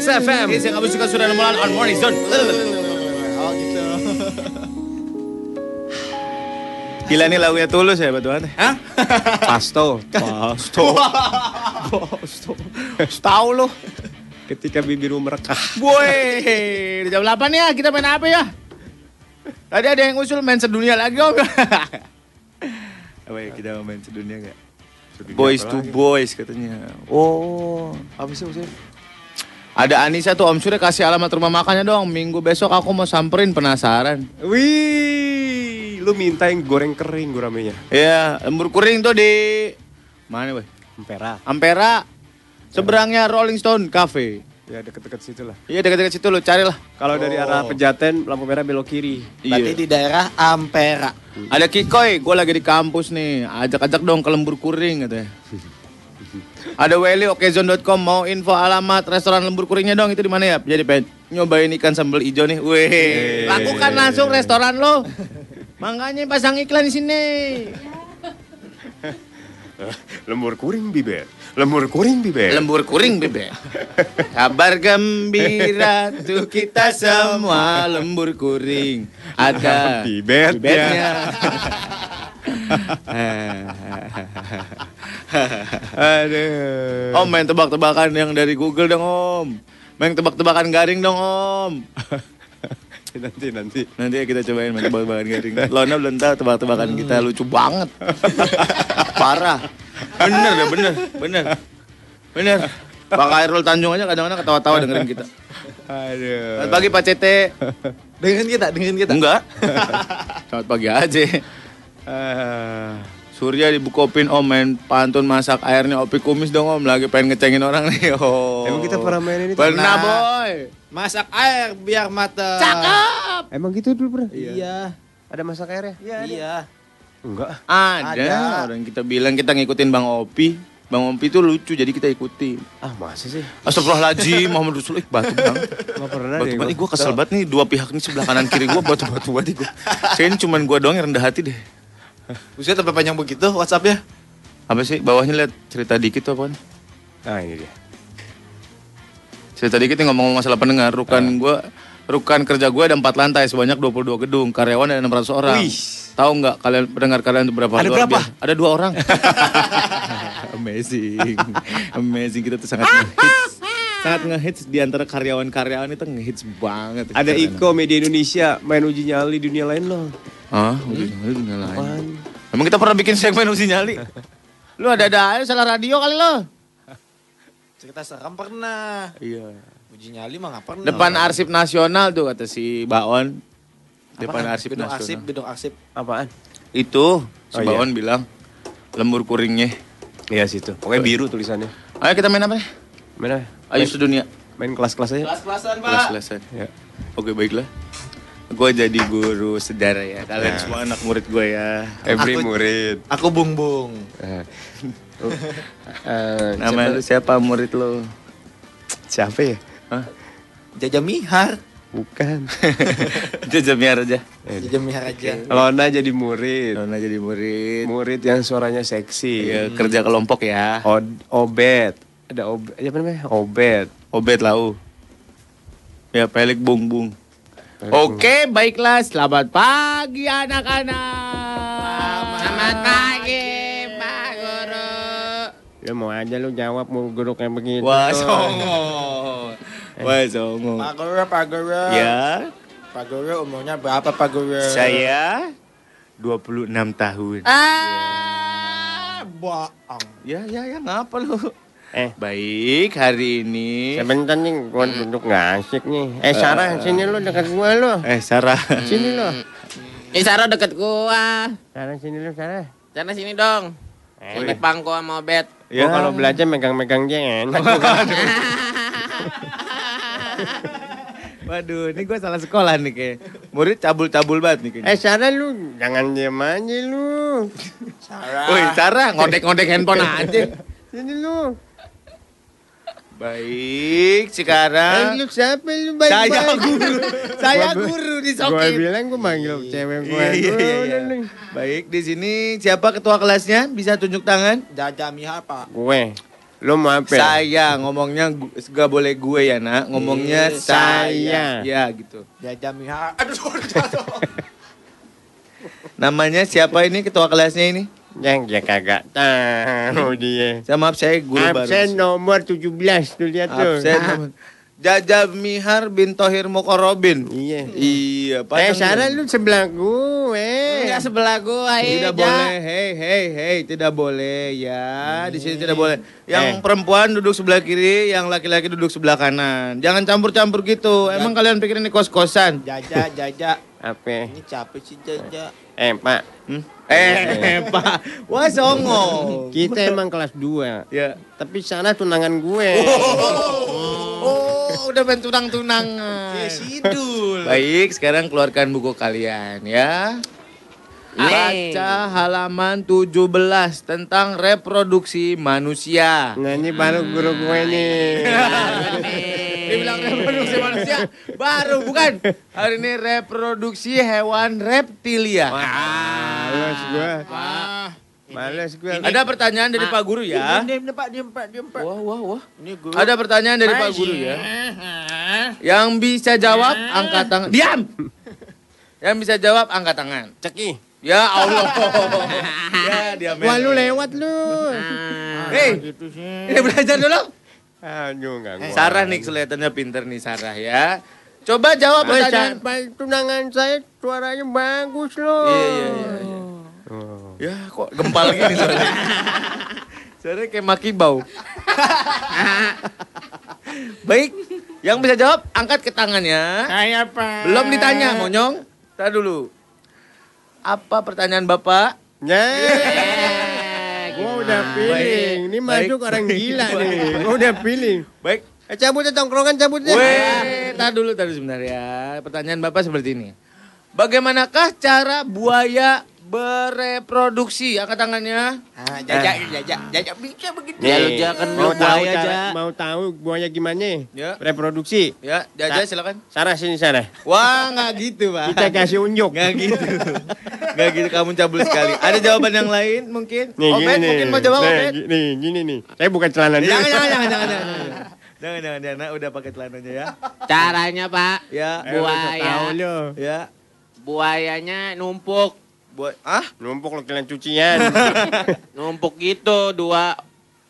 Speaker 2: 101,4 Trax FM.
Speaker 1: Yes, yang kamu suka sudah nemulan on morning zone.
Speaker 3: Oh gitu.
Speaker 1: Gila nih lagunya tulus ya batuan. Hah?
Speaker 2: Pasto.
Speaker 1: Pasto. Pasto. Tahu lo.
Speaker 2: Ketika bibirmu merekah.
Speaker 1: Boy, udah jam 8 ya, kita main apa ya? Tadi ada yang usul main sedunia lagi om. apa ya, kita mau main sedunia gak? Boys to boys katanya. Oh, apa sih maksudnya? Ada Anissa tuh Om Surya kasih alamat rumah makannya dong. Minggu besok aku mau samperin penasaran.
Speaker 2: Wih, lu minta yang goreng kering guramenya.
Speaker 1: Iya, lembur kuring tuh di mana, Boy?
Speaker 2: Ampera.
Speaker 1: Ampera. Seberangnya Rolling Stone Cafe.
Speaker 2: Ya deket-deket situ lah.
Speaker 1: Iya dekat-dekat situ lo carilah.
Speaker 2: Kalau dari arah Pejaten, lampu merah belok kiri.
Speaker 3: Berarti di daerah Ampera.
Speaker 1: Ada Kikoy, gue lagi di kampus nih. Ajak-ajak dong ke lembur kuring katanya. Ada Welly, okezone.com mau info alamat restoran lembur kuringnya dong itu di mana ya? Jadi pengen nyobain ikan sambal hijau nih. Wih, lakukan langsung restoran lo. Makanya pasang iklan di sini.
Speaker 2: Lembur kuring bibir. Lembur kuring bibir.
Speaker 1: Lembur kuring bebek. Kabar gembira tuh kita semua lembur kuring. Ada
Speaker 2: Bibetnya.
Speaker 1: bibetnya.
Speaker 2: Aduh.
Speaker 1: Om main tebak-tebakan yang dari Google dong Om. Main tebak-tebakan garing dong Om.
Speaker 2: nanti nanti.
Speaker 1: Nanti ya kita cobain main tebak-tebakan garing. Lona belum tahu tebak-tebakan kita lucu banget. Parah. Bener deh, bener, bener. Bener. Pak Khairul Tanjung aja kadang-kadang ketawa-tawa dengerin kita.
Speaker 2: Aduh.
Speaker 1: Selamat pagi Pak Cete.
Speaker 3: Dengerin kita, dengerin kita.
Speaker 1: Enggak. Selamat pagi aja.
Speaker 2: Ah.
Speaker 1: Surya dibukopin om main pantun masak airnya opi kumis dong om lagi pengen ngecengin orang nih oh.
Speaker 2: Emang kita pernah main ini?
Speaker 1: Pernah
Speaker 3: Nah.
Speaker 1: boy.
Speaker 3: Masak air biar mateng.
Speaker 1: Cakep.
Speaker 2: Emang gitu dulu pernah?
Speaker 3: Iya.
Speaker 2: Ada masak airnya?
Speaker 3: Iya.
Speaker 2: Enggak.
Speaker 1: Ada.
Speaker 3: Ada.
Speaker 1: Orang kita bilang kita ngikutin Bang Opi. Bang Opi tuh lucu jadi kita ikutin.
Speaker 2: Ah masa sih?
Speaker 1: Astagfirullahaladzim Muhammad Rasulullah Ih, batu bang.
Speaker 2: Gak pernah
Speaker 1: Batu
Speaker 2: deh.
Speaker 1: gue kesel banget nih dua pihak nih sebelah kanan kiri gue batu-batu banget nih gua. Saya ini cuman gue doang yang rendah hati deh.
Speaker 3: Buset sampai panjang begitu WhatsApp-nya.
Speaker 1: Apa sih bawahnya lihat cerita dikit tuh apaan?
Speaker 2: Nah ini dia.
Speaker 1: Cerita dikit nih ngomong masalah pendengar. Rukan gua rukan kerja gue ada empat lantai sebanyak 22 gedung. Karyawan ada 600 orang.
Speaker 2: Wih.
Speaker 1: Tahu nggak kalian pendengar kalian itu berapa?
Speaker 3: Ada berapa?
Speaker 1: biasa. Ada dua orang. Amazing. Amazing kita tuh sangat ngehits. Sangat ngehits di antara karyawan-karyawan itu ngehits banget.
Speaker 2: Ada Iko Media Indonesia main uji nyali dunia lain loh.
Speaker 1: Nyali dunia lain. Emang kita pernah bikin segmen uji nyali? Lu ada-ada aja salah radio kali lo.
Speaker 3: Cerita seram pernah.
Speaker 1: Iya.
Speaker 3: Uji nyali mah nggak pernah.
Speaker 1: Depan arsip nasional tuh kata si Baon. Depan
Speaker 3: Apaan?
Speaker 1: arsip
Speaker 3: Bidung
Speaker 1: nasional.
Speaker 3: arsip, bidung arsip.
Speaker 2: Apaan?
Speaker 1: Itu si
Speaker 2: Oh, iya.
Speaker 1: Baon bilang lembur kuringnya.
Speaker 2: Iya situ. Pokoknya biru tulisannya.
Speaker 1: Ayo kita main apa nih?
Speaker 2: Mana?
Speaker 1: Ayo sedunia.
Speaker 2: Main kelas-kelas aja.
Speaker 3: Kelas-kelasan,
Speaker 1: Kelas-kelasan.
Speaker 2: Ya.
Speaker 1: Oke baiklah. Gue jadi guru sejarah ya. Kalian
Speaker 2: Nah.
Speaker 1: semua anak murid gue ya.
Speaker 2: Every
Speaker 3: Aku-
Speaker 2: murid.
Speaker 3: Aku bung bung.
Speaker 2: Eh. Eh,
Speaker 1: Nama lu siapa murid lo?
Speaker 2: siapa ya?
Speaker 1: Hah?
Speaker 3: Jaja Mihar.
Speaker 2: Bukan.
Speaker 1: Jajamiar aja.
Speaker 3: Jaja Mihar aja.
Speaker 2: Lona jadi murid.
Speaker 1: Nona jadi murid.
Speaker 2: Murid yang suaranya seksi.
Speaker 1: Iya, kerja kelompok ya.
Speaker 2: Od- obet. Ada obet. Apa namanya? Obet.
Speaker 1: Obet lau. Ya, pelik bung bung. Oke, baiklah. Selamat pagi anak-anak. Selamat pagi, Pak Guru.
Speaker 2: Ya mau aja lu jawab mau guru kayak begitu.
Speaker 1: Wah, songo. Wah, songo.
Speaker 3: Pak Guru, Pak Guru.
Speaker 1: Ya,
Speaker 3: Pak Guru umurnya berapa Pak Guru?
Speaker 1: saya 26 tahun.
Speaker 3: Ah, bohong.
Speaker 1: Ya, ya, ya, ngapa lu?
Speaker 2: Eh.
Speaker 1: Baik, hari ini.
Speaker 2: Sebentar nih, gua duduk nggak asik nih. Eh Sarah, sini lu dekat gua lu.
Speaker 1: Eh, Sarah.
Speaker 2: Sini lu.
Speaker 12: Eh Sarah deket gua.
Speaker 2: Sarah sini lu Sarah.
Speaker 12: Sana sini dong. Sini pangko sama bet.
Speaker 2: Ya. kalau belajar megang-megang dia enak.
Speaker 1: Waduh, ini gue salah sekolah nih kayak. Murid cabul-cabul banget nih kayaknya.
Speaker 2: eh Sarah lu jangan diam aja lu.
Speaker 3: Sarah.
Speaker 1: Woi, Sarah ngondek-ngondek handphone aja.
Speaker 2: Sini lu.
Speaker 1: Baik, sekarang
Speaker 2: lu siapa lu baik
Speaker 1: Saya guru. Saya guru di
Speaker 2: Gue
Speaker 1: Sokim.
Speaker 2: bilang gue manggil cewek gue.
Speaker 1: Iya, iya, iya, iya. Baik, di sini siapa ketua kelasnya? Bisa tunjuk tangan?
Speaker 3: Jaja Mihar, Pak.
Speaker 2: Gue. Lu mau apa?
Speaker 1: Saya ngomongnya gak boleh gue ya nak Ngomongnya
Speaker 3: Iya,
Speaker 1: saya
Speaker 2: saya.
Speaker 1: Ya gitu
Speaker 3: Jaja Mihar. Aduh.
Speaker 1: Namanya siapa ini ketua kelasnya ini?
Speaker 2: Yang dia kagak tahu dia.
Speaker 1: Saya maaf saya guru baru
Speaker 2: Absen nomor 17 tuh lihat tuh.
Speaker 1: Absen nomor- Jaja Mihar bin Tohir Mokorobin
Speaker 2: Iya.
Speaker 1: Iya
Speaker 2: Eh,
Speaker 1: pasang
Speaker 2: Sarah lu sebelah gue.
Speaker 12: Enggak sebelah gua,
Speaker 1: Tidak
Speaker 12: eh,
Speaker 1: boleh, hei, hei, hei, tidak boleh ya. Di sini tidak boleh. Yang
Speaker 2: Eh.
Speaker 1: perempuan duduk sebelah kiri, yang laki-laki duduk sebelah kanan. Jangan campur-campur gitu. Emang kalian pikir ini kos-kosan?
Speaker 3: Jaja, Jaja.
Speaker 2: Apa?
Speaker 3: Ini capek sih Jaja.
Speaker 2: Eh, Pak.
Speaker 1: Hmm? Eh, Pak. Wah, songo.
Speaker 2: Kita emang kelas 2.
Speaker 1: Ya.
Speaker 2: Tapi sana tunangan gue.
Speaker 1: Oh, udah main tunang-tunangan.
Speaker 3: Sidul.
Speaker 1: Baik, sekarang keluarkan buku kalian ya. Baca halaman 17 tentang reproduksi manusia.
Speaker 2: Nah, ini baru guru gue nih.
Speaker 1: Dibilang reproduksi manusia baru bukan. Hari ini reproduksi hewan reptilia.
Speaker 2: Males gue. Males gue.
Speaker 1: Ada pertanyaan dari Pak Guru ya.
Speaker 3: Diam, diam, Pak, diam, Pak, diam, Pak.
Speaker 1: Wah, wah, wah.
Speaker 3: Ini guru.
Speaker 1: Ada pertanyaan dari Pak Guru ya. Yang bisa jawab angkat tangan. Diam. Yang bisa jawab angkat tangan.
Speaker 2: Ceki.
Speaker 1: Ya Allah. ya dia
Speaker 2: Wah, lu lewat lu.
Speaker 1: Hei,
Speaker 3: Gitu sih.
Speaker 1: ini belajar dulu.
Speaker 2: Aduh, enggak gua.
Speaker 1: Sarah nih kelihatannya pinter nih Sarah ya. Coba jawab
Speaker 2: Mas,
Speaker 1: pertanyaan.
Speaker 2: Pak, tunangan saya suaranya bagus loh.
Speaker 1: Iya, iya, iya. iya. Ya kok gempal gini suaranya. Suaranya kayak maki bau. Baik, yang bisa jawab angkat ke tangannya.
Speaker 3: Saya, Pak.
Speaker 1: Belum ditanya, monyong. Tar dulu. Apa pertanyaan Bapak?
Speaker 2: Ya. Gua udah feeling. Ini
Speaker 1: Baik.
Speaker 2: masuk orang gila nih. Gua udah feeling.
Speaker 1: Baik.
Speaker 2: Eh, cabut ya tongkrongan cabut ya.
Speaker 1: Weh, tar dulu, tar dulu sebentar ya. Pertanyaan Bapak seperti ini. Bagaimanakah cara buaya bereproduksi? Angkat tangannya.
Speaker 3: Ah, Jaja, Jaja, Jaja bisa begitu.
Speaker 12: Ya, lu jangan
Speaker 2: mau tahu cara-
Speaker 12: aja.
Speaker 2: mau tahu buaya gimana?
Speaker 1: Ya.
Speaker 2: Reproduksi.
Speaker 1: Ya, Jaja
Speaker 2: Sa-
Speaker 1: silakan.
Speaker 2: Sarah sini Sarah.
Speaker 1: Wah, nggak gitu, Pak.
Speaker 2: Kita kasih unjuk.
Speaker 1: Nggak gitu. Nggak gitu, kamu cabul sekali. Ada jawaban yang lain mungkin?
Speaker 2: Nih,
Speaker 1: Obed,
Speaker 2: gini nih.
Speaker 1: mungkin mau jawab,
Speaker 2: Nih,
Speaker 1: Obed?
Speaker 2: Nih, gini nih. Saya bukan celana dia.
Speaker 1: Jangan, jangan, jangan, jangan, jangan. Jangan, jangan, jangan. Udah pakai celananya ya.
Speaker 12: Caranya, Pak.
Speaker 1: Ya,
Speaker 2: Eh,
Speaker 12: Buaya.
Speaker 2: tahu lu.
Speaker 1: ya.
Speaker 12: Buayanya numpuk.
Speaker 1: Buat, ah?
Speaker 2: Numpuk lo kalian cucian.
Speaker 12: Numpuk gitu dua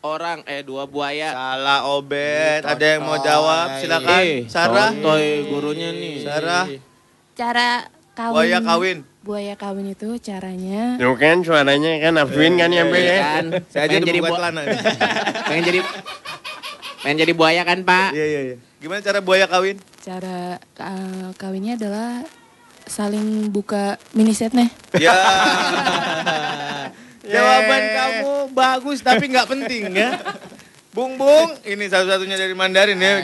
Speaker 12: orang eh dua buaya.
Speaker 1: Salah, Obed. Ada yang mau jawab? Silakan.
Speaker 12: Eh,
Speaker 1: Sarah.
Speaker 12: Sotoy gurunya nih.
Speaker 1: Sarah.
Speaker 13: Cara kawin.
Speaker 1: Buaya kawin.
Speaker 13: Buaya kawin itu caranya
Speaker 2: Tuh kan suaranya kan Afwin kan yang
Speaker 12: Iya
Speaker 2: ya.
Speaker 12: kan?
Speaker 1: Saya aja
Speaker 12: Pengen jadi
Speaker 1: buka
Speaker 12: bu-
Speaker 1: celana.
Speaker 12: pengen jadi pengen jadi buaya kan, Pak?
Speaker 1: Iya, iya, iya. Gimana cara buaya kawin?
Speaker 13: cara uh, kawinnya adalah saling buka mini setnya.
Speaker 1: Ya. Jawaban kamu bagus tapi nggak penting ya. Bung Bung, ini satu-satunya dari Mandarin ya.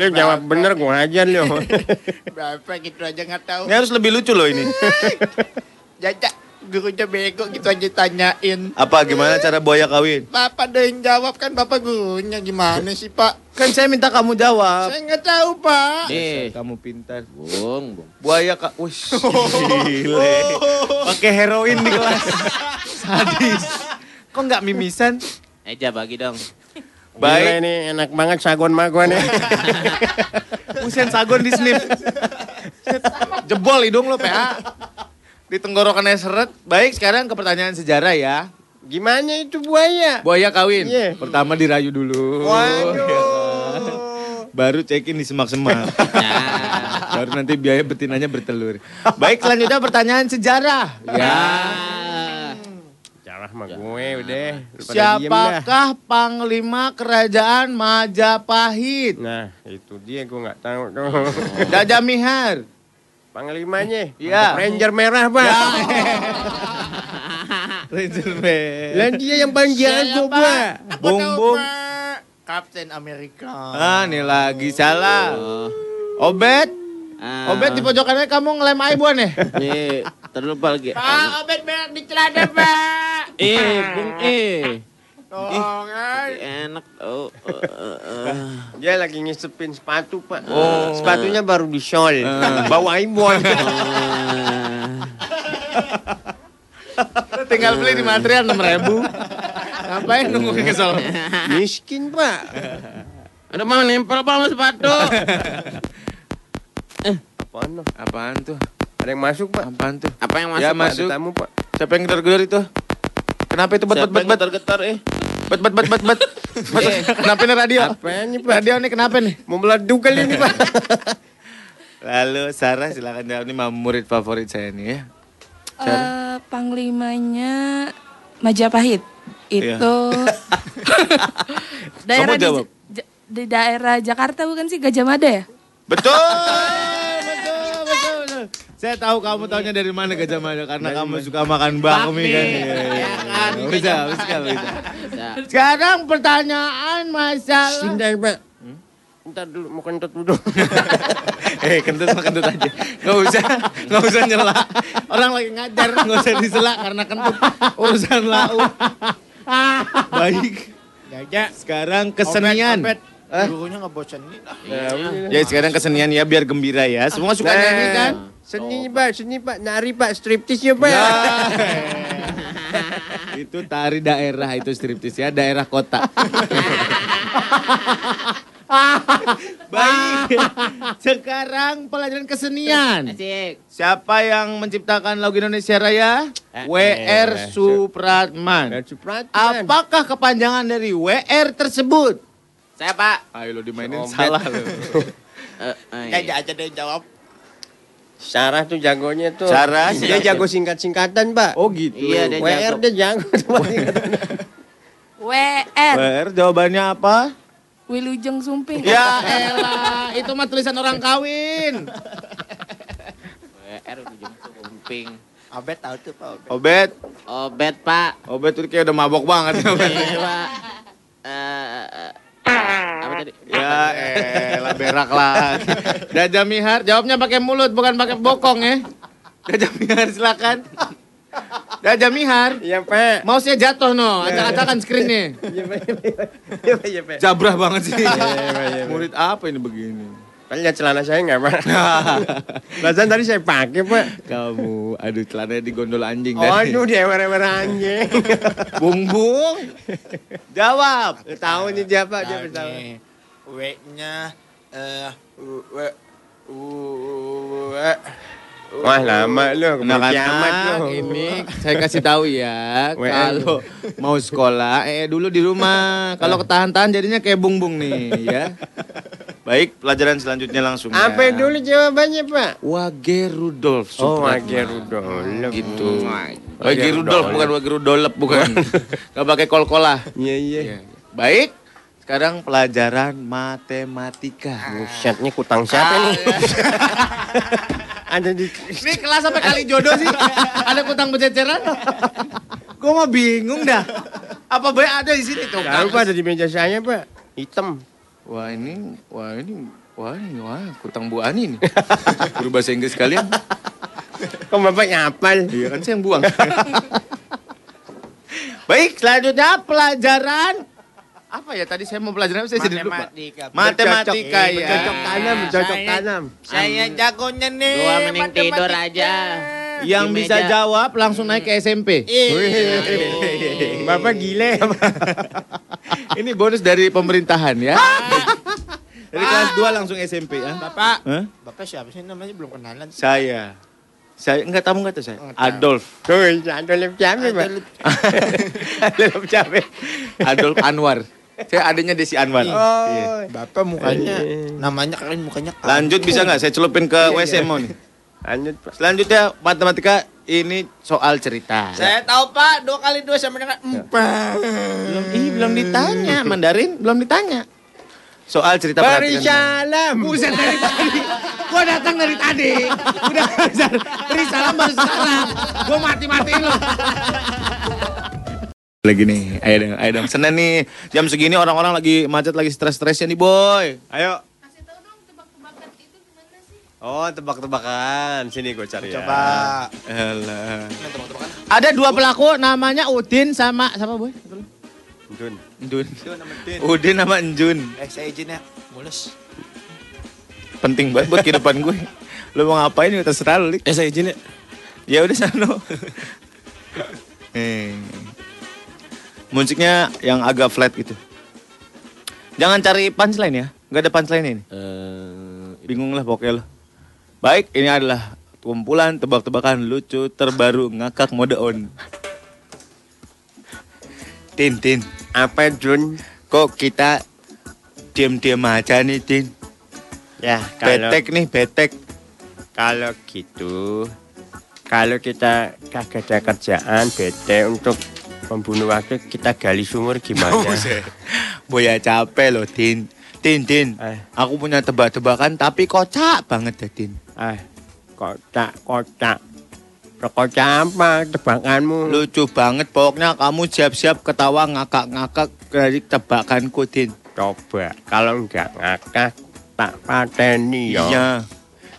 Speaker 2: Lu jawab bener gua ajar lu.
Speaker 3: Berapa gitu aja nggak tahu.
Speaker 1: Ini harus lebih lucu loh ini.
Speaker 3: Jaja, gurunya bego gitu aja tanyain.
Speaker 1: Apa gimana cara buaya kawin?
Speaker 3: Bapak ada yang jawab kan bapak gurunya gimana sih pak?
Speaker 1: Kan saya minta kamu jawab.
Speaker 3: Saya nggak tahu pak.
Speaker 12: Eh,
Speaker 1: Kamu pintar.
Speaker 12: Bung, Bung.
Speaker 1: Buaya kak, wih, gile. Pakai heroin di kelas. Sadis. Kok nggak mimisan?
Speaker 12: Eja bagi dong.
Speaker 2: Gila
Speaker 1: Baik.
Speaker 2: ini enak banget sagon mah gua nih.
Speaker 1: Usen sagon di snip. Jebol hidung lo PA. Di tenggorokannya seret. Baik, sekarang ke pertanyaan sejarah ya.
Speaker 2: Gimana itu buaya?
Speaker 1: Buaya kawin.
Speaker 2: Iya.
Speaker 1: Pertama dirayu dulu.
Speaker 2: Waduh.
Speaker 1: Baru cekin di semak-semak. Baru nanti biaya betinanya bertelur. Baik, selanjutnya pertanyaan sejarah. Ya.
Speaker 2: Salah mah gue udah.
Speaker 1: Siapakah panglima kerajaan Majapahit?
Speaker 2: Nah, itu dia gua nggak tahu
Speaker 1: Mihar.
Speaker 2: Panglimanya.
Speaker 1: Iya.
Speaker 2: Ranger merah, Pak.
Speaker 1: Ranger Man.
Speaker 2: Lah dia yang paling jago, Pak.
Speaker 1: Bung Bung.
Speaker 3: Kapten Amerika.
Speaker 1: Ah, ini lagi salah. Obet.
Speaker 12: Ah.
Speaker 1: Obet di pojokannya kamu ngelem aibuan ya?
Speaker 12: Nih, terlupa lagi.
Speaker 3: Pak, obet berak di celana pak.
Speaker 12: Eh, Bung, eh.
Speaker 3: Tolong, ay.
Speaker 12: En enak. Oh,
Speaker 2: Dia lagi ngisepin sepatu, Pak.
Speaker 12: Oh.
Speaker 2: Sepatunya baru di sol. Bawa imbon.
Speaker 1: Tinggal beli di material 6 ribu. Ngapain nunggu ke Solo?
Speaker 2: Miskin, Pak.
Speaker 12: Aduh, mau nempel apa sama sepatu?
Speaker 2: Apaan tuh?
Speaker 1: Apaan tuh?
Speaker 2: Ada yang masuk, Pak.
Speaker 1: Apaan tuh?
Speaker 12: Apa yang masuk?
Speaker 1: Ya
Speaker 12: Pak?
Speaker 1: masuk.
Speaker 2: Ada tamu, Pak.
Speaker 1: Siapa yang gedor-gedor itu? Kenapa itu bet bet bet bet
Speaker 12: Getar-getar eh.
Speaker 1: Bet bet bet bet bet? Bet. Kenapa ini radio?
Speaker 2: Apa nih, Pak?
Speaker 1: Radio nih kenapa nih?
Speaker 2: Mau meleduk kali ini, Pak.
Speaker 1: Lalu Sarah silakan jawab ini murid favorit saya nih ya.
Speaker 13: Eh, panglimanya Majapahit.
Speaker 1: Iya.
Speaker 13: Itu daerah
Speaker 1: Kamu
Speaker 13: di,
Speaker 1: jawab.
Speaker 13: Ja- di daerah Jakarta bukan sih Gajah Mada ya?
Speaker 1: Betul. Saya tahu kamu tahunya dari mana Gajah Mada karena kamu suka makan bakmi kan. Iya, iya. Bisa, bisa, bisa. Sekarang pertanyaan masalah.
Speaker 2: Sindai, Pak. Ntar dulu, mau kentut dulu.
Speaker 1: Eh, kentut mah kentut aja. Gak usah, gak usah nyela. Orang lagi ngajar, gak usah disela karena kentut urusan lau. Baik. Sekarang kesenian. Hah?
Speaker 3: Gurunya ngebosenin.
Speaker 1: Ya sekarang kesenian ya biar gembira ya. Semua suka
Speaker 2: Nah,
Speaker 1: nyanyi kan?
Speaker 2: Seni, Pak. Seni, Pak. Nari, Pak. Striptis ya, Pak.
Speaker 1: Ya. itu tari daerah itu striptis ya, daerah kota. Baik. Sekarang pelajaran kesenian.
Speaker 12: Asik.
Speaker 1: Siapa yang menciptakan lagu Indonesia Raya? WR Supratman.
Speaker 2: Supratman.
Speaker 1: Apakah kepanjangan dari WR tersebut?
Speaker 12: Saya, Pak.
Speaker 1: Ayo lo dimainin
Speaker 2: Obet.
Speaker 1: salah lo.
Speaker 12: Eh, eh,
Speaker 3: Ya aja deh jawab.
Speaker 2: Sarah tuh jagonya tuh.
Speaker 1: Sarah,
Speaker 2: Dia jago singkat-singkatan, Pak.
Speaker 1: Oh gitu.
Speaker 12: Iya, dia
Speaker 2: WR
Speaker 12: jago.
Speaker 2: dia jago.
Speaker 13: WR
Speaker 1: WR jawabannya apa?
Speaker 13: Wilujeng Sumping.
Speaker 1: Ya elah, itu mah tulisan orang kawin.
Speaker 12: WR ujung kumping.
Speaker 3: Abet tahu tuh Pak Obet.
Speaker 1: Obet,
Speaker 12: Obet, Pak.
Speaker 1: Obet tuh kayak udah mabok banget. ya, Obet.
Speaker 12: Iya, Pak. Eh, eh, apa tadi?
Speaker 1: ya elah berak lah. Gajah Mihar, jawabnya pakai mulut bukan pakai bokong ya. Gajah Mihar silakan. Gajah Mihar,
Speaker 2: Iya, Pak.
Speaker 1: mouse-nya jatuh no, acak-acakan screen-nya.
Speaker 2: Iya, Pak. Iya, Pak. Iya.
Speaker 1: Jabrah banget sih.
Speaker 2: Iya. Iya.
Speaker 1: Murid apa ini begini?
Speaker 2: Kan lihat celana saya nggak, Pak? Perasaan tadi saya pakai, Pak.
Speaker 1: Kamu, aduh celananya digondol anjing
Speaker 2: Oh,
Speaker 1: tadi.
Speaker 2: aduh, dia warna anjing.
Speaker 1: Bung Bung, jawab.
Speaker 2: Tahu nih dia, Pak. Dia tahu.
Speaker 3: Nih, W-nya eh
Speaker 2: W U W Wah lama lu, keburu kiamat lu.
Speaker 1: Ini saya kasih tahu ya, kalau mau sekolah, eh dulu di rumah. Kalau ketahan-tahan jadinya kayak bung bung nih ya. Baik, pelajaran selanjutnya langsung ya.
Speaker 2: Apa dulu jawabannya, Pak?
Speaker 1: Wage Rudolf.
Speaker 2: Oh. Wage Rudolf.
Speaker 1: Gitu.
Speaker 2: Wage
Speaker 1: Wage Rudolf bukan Wage Rudolf bukan. Gak pakai kol-kolah.
Speaker 2: Iya, iya.
Speaker 1: Iya. Baik, sekarang pelajaran matematika.
Speaker 2: Busetnya kutang siapa nih? Ada di
Speaker 1: Ini kelas sampai kali jodoh sih? Ada kutang bececeran? Gue mah bingung dah. Apa baik ada di sini tuh?
Speaker 2: Pak ada di meja saya, Pak. Hitam.
Speaker 1: Wah ini, wah ini, wah ini, wah kutang Bu Ani nih. Guru bahasa Inggris kalian.
Speaker 2: Kok Bapak nyapal?
Speaker 1: Iya kan saya yang buang. Baik, selanjutnya pelajaran apa ya tadi saya mau pelajaran apa saya jadi lupa.
Speaker 3: matematika.
Speaker 1: Matematika ya.
Speaker 2: Bercocok tanam, bercocok
Speaker 3: Saya-
Speaker 2: tanam.
Speaker 3: Saya jagonya nih.
Speaker 12: Dua mending tidur aja.
Speaker 1: Yang
Speaker 12: Di
Speaker 1: bisa
Speaker 12: meja.
Speaker 1: jawab langsung naik ke SMP.
Speaker 2: Wih, Bapak gile.
Speaker 1: Ini bonus dari pemerintahan ya. Dari kelas 2 langsung SMP ya.
Speaker 3: Bapak. Bapak siapa sih namanya belum kenalan.
Speaker 1: Saya. Saya enggak tahu enggak tahu saya. Adolf.
Speaker 2: Tuh, ada lep cabe, Pak. Lep cabe.
Speaker 1: Adolf Anwar. Saya adanya Desi Anwar.
Speaker 2: Oh.
Speaker 1: Iya.
Speaker 3: Bapak mukanya namanya kalian mukanya
Speaker 1: Lanjut bisa nggak? Saya celupin ke WC mau nih.
Speaker 2: Lanjut, Pak.
Speaker 1: Selanjutnya matematika ini soal cerita.
Speaker 3: Saya tahu Pak, dua kali dua sama dengan empat.
Speaker 1: belum ih, belum ditanya Mandarin, belum ditanya. Soal cerita
Speaker 2: Beri
Speaker 1: perhatikan.
Speaker 2: salam.
Speaker 1: Buset dari tadi. Gua datang dari tadi. Udah beri salam baru sekarang. Gua mati-matiin lo. Lagi nih, ayo dong, ayo dong. Senin nih, jam segini orang-orang lagi macet, lagi stres-stresnya nih boy.
Speaker 2: Ayo. Oh, tebak-tebakan. Sini gue cari
Speaker 3: Coba.
Speaker 2: ya.
Speaker 1: Elah. Ada dua pelaku namanya Udin sama sama boy.
Speaker 2: Jun.
Speaker 1: Jun.
Speaker 3: Nama Din.
Speaker 1: Udin nama Enjun.
Speaker 3: Eh, saya izin ya. Mulus.
Speaker 1: Penting banget buat kehidupan gue. Lu mau ngapain ya terserah lu.
Speaker 2: Eh saya izin ya.
Speaker 1: Ya udah sano. eh. Musiknya yang agak flat gitu. Jangan cari punchline ya. Nggak ada punchline ini.
Speaker 2: Eh,
Speaker 1: Bingung lah pokoknya lo. Baik, ini adalah kumpulan tebak-tebakan lucu terbaru ngakak mode on. Tin, Tin.
Speaker 2: Apa Jun?
Speaker 1: Kok kita diam-diam aja nih, Tin?
Speaker 2: Ya, kalau
Speaker 1: Betek nih, betek.
Speaker 2: kalau gitu, kalau kita kagak ada kerjaan bete untuk membunuh waktu, kita gali sumur gimana?
Speaker 1: Boya capek loh, Tin. Tin, Tin.
Speaker 2: Eh.
Speaker 1: Aku punya tebak-tebakan tapi kocak banget ya, Tin.
Speaker 2: Ah, kocak, kocak. Kocak apa tebakanmu?
Speaker 1: Lucu banget, pokoknya kamu siap-siap ketawa ngakak-ngakak dari tebakanku, Tin.
Speaker 2: Coba, kalau enggak ngakak, tak pateni ya.
Speaker 1: Iya.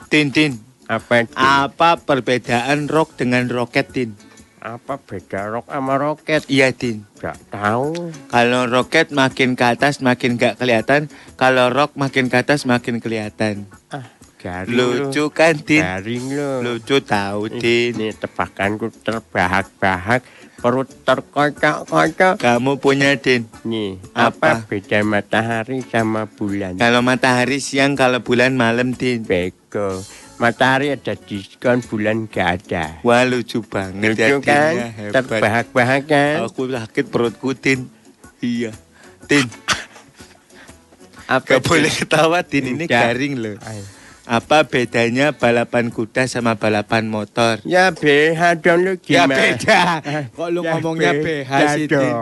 Speaker 1: Tin, Tin.
Speaker 2: Apa itu?
Speaker 1: Apa perbedaan rock dengan roket, Tin?
Speaker 2: Apa beda rok sama roket?
Speaker 1: Iya, Tin.
Speaker 2: Enggak tahu.
Speaker 1: Kalau roket makin ke atas makin gak kelihatan, kalau rock makin ke atas makin kelihatan.
Speaker 2: Garing lu.
Speaker 1: Lucu kan, Tin?
Speaker 2: Garing lu.
Speaker 1: Lucu tahu, Tin.
Speaker 2: Ini tebakanku terbahak-bahak, perut terkocok-kocok.
Speaker 1: Kamu punya, Tin.
Speaker 2: Nih,
Speaker 1: Apa?
Speaker 2: apa beda matahari sama bulan?
Speaker 1: Kalau matahari siang, kalau bulan malam, Tin.
Speaker 2: Bego. Matahari ada diskon, bulan gak ada.
Speaker 1: Wah, lucu banget
Speaker 2: Lucu
Speaker 1: ya,
Speaker 2: kan?
Speaker 1: ya.
Speaker 2: Terbahak-bahak kan?
Speaker 1: Aku sakit perutku, Tin. Iya. Tin,
Speaker 2: Apa
Speaker 1: gak boleh ketawa, Tin. Ini
Speaker 2: Enggak.
Speaker 1: garing loh. Apa bedanya balapan kuda sama balapan motor?
Speaker 2: Ya BH dong lu
Speaker 1: Ya
Speaker 2: gimana?
Speaker 1: beda.
Speaker 2: Eh,
Speaker 1: Kok lu
Speaker 2: ya
Speaker 1: ngomongnya
Speaker 2: beda
Speaker 1: BH sih, Tin?